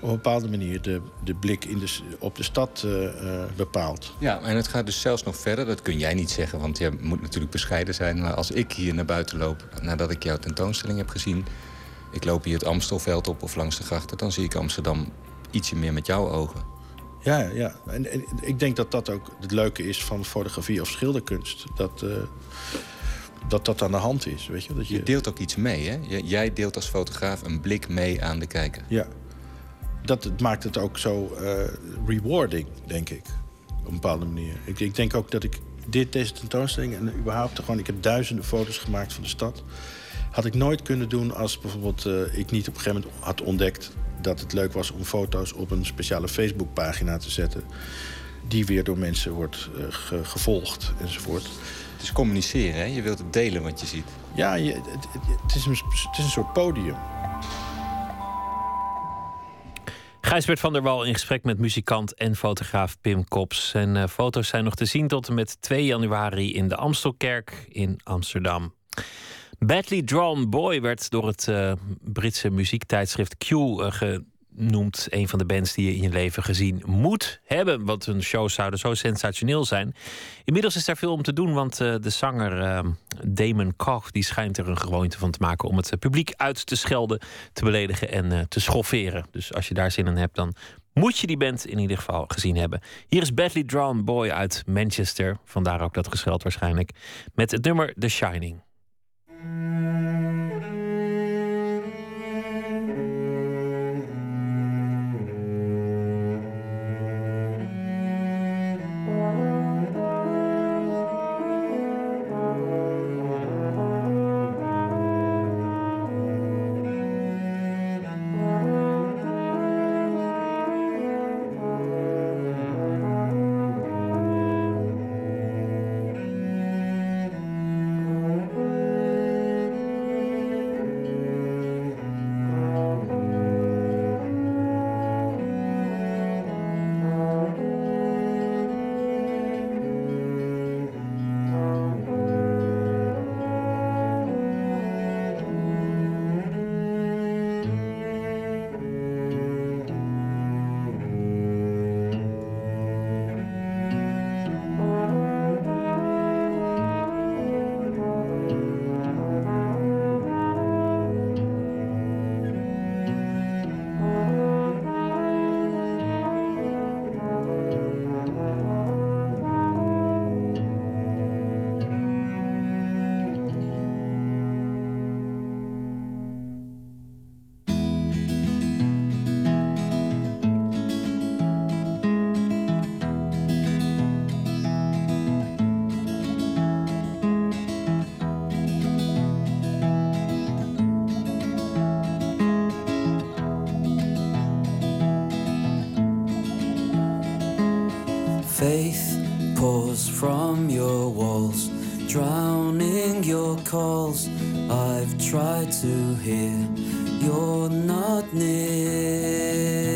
op een bepaalde manier de, de blik in de, op de stad eh, eh, bepaald. Ja, en het gaat dus zelfs nog verder. Dat kun jij niet zeggen, want jij moet natuurlijk bescheiden zijn. Maar als ik hier naar buiten loop, nadat ik jouw tentoonstelling heb gezien... ik loop hier het Amstelveld op of langs de grachten... dan zie ik Amsterdam ietsje meer met jouw ogen. Ja, ja. En, en ik denk dat dat ook het leuke is van fotografie of schilderkunst. Dat, dat dat aan de hand is, weet je? Dat Je deelt ook iets mee, hè? Jij deelt als fotograaf een blik mee aan de kijker. Ja. Dat het maakt het ook zo eh, rewarding, denk ik. Op een bepaalde manier. Ik, ik denk ook dat ik dit, deze tentoonstelling... en überhaupt gewoon... Ik heb duizenden foto's gemaakt van de stad. Had ik nooit kunnen doen als bijvoorbeeld eh, ik niet op een gegeven moment had ontdekt... dat het leuk was om foto's op een speciale Facebookpagina te zetten... die weer door mensen wordt eh, ge- gevolgd enzovoort. Het is communiceren, hè? Je wilt het delen wat je ziet. Ja, je, het, het- is een, het is een soort podium. Gijsbert van der Wal in gesprek met muzikant en fotograaf Pim Kops. En eh, foto's zijn nog te zien tot en met 2 januari in de Amstelkerk in Amsterdam. Badly Drawn Boy werd door het eh, Britse muziektijdschrift Q eh, genoemd. Een van de bands die je in je leven gezien moet hebben. Want hun shows zouden zo sensationeel zijn. Inmiddels is daar veel om te doen, want eh, de zanger eh, Damon Koch... die schijnt er een gewoonte van te maken om het eh, publiek uit te schelden... te beledigen en eh, te schofferen. Dus als je daar zin in hebt, dan moet je die band in ieder geval gezien hebben. Hier is Badly Drawn Boy uit Manchester. Vandaar ook dat gescheld waarschijnlijk. Met het nummer The Shining. Faith pours from your walls, drowning your calls. I've tried to hear, you're not near.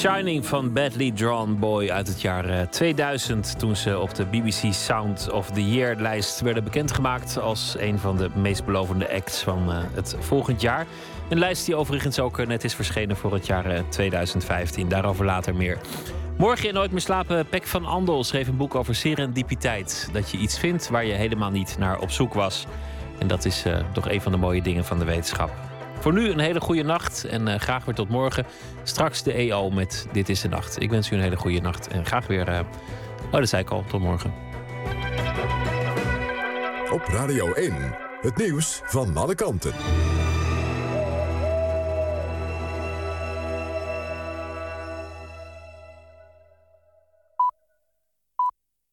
Shining van Badly Drawn Boy uit het jaar eh, 2000. Toen ze op de BBC Sound of the Year lijst werden bekendgemaakt als een van de meest belovende acts van eh, het volgend jaar. Een lijst die overigens ook eh, net is verschenen voor het jaar eh, 2015. Daarover later meer. Morgen in Nooit meer slapen, Pek van Andel schreef een boek over serendipiteit. Dat je iets vindt waar je helemaal niet naar op zoek was. En dat is eh, toch een van de mooie dingen van de wetenschap. Voor nu een hele goede nacht en eh, graag weer tot morgen. Straks de EO met Dit is de Nacht. Ik wens u een hele goede nacht en graag weer... eh, oh, dat zei ik al. Tot morgen. Op Radio 1, het nieuws van alle kanten.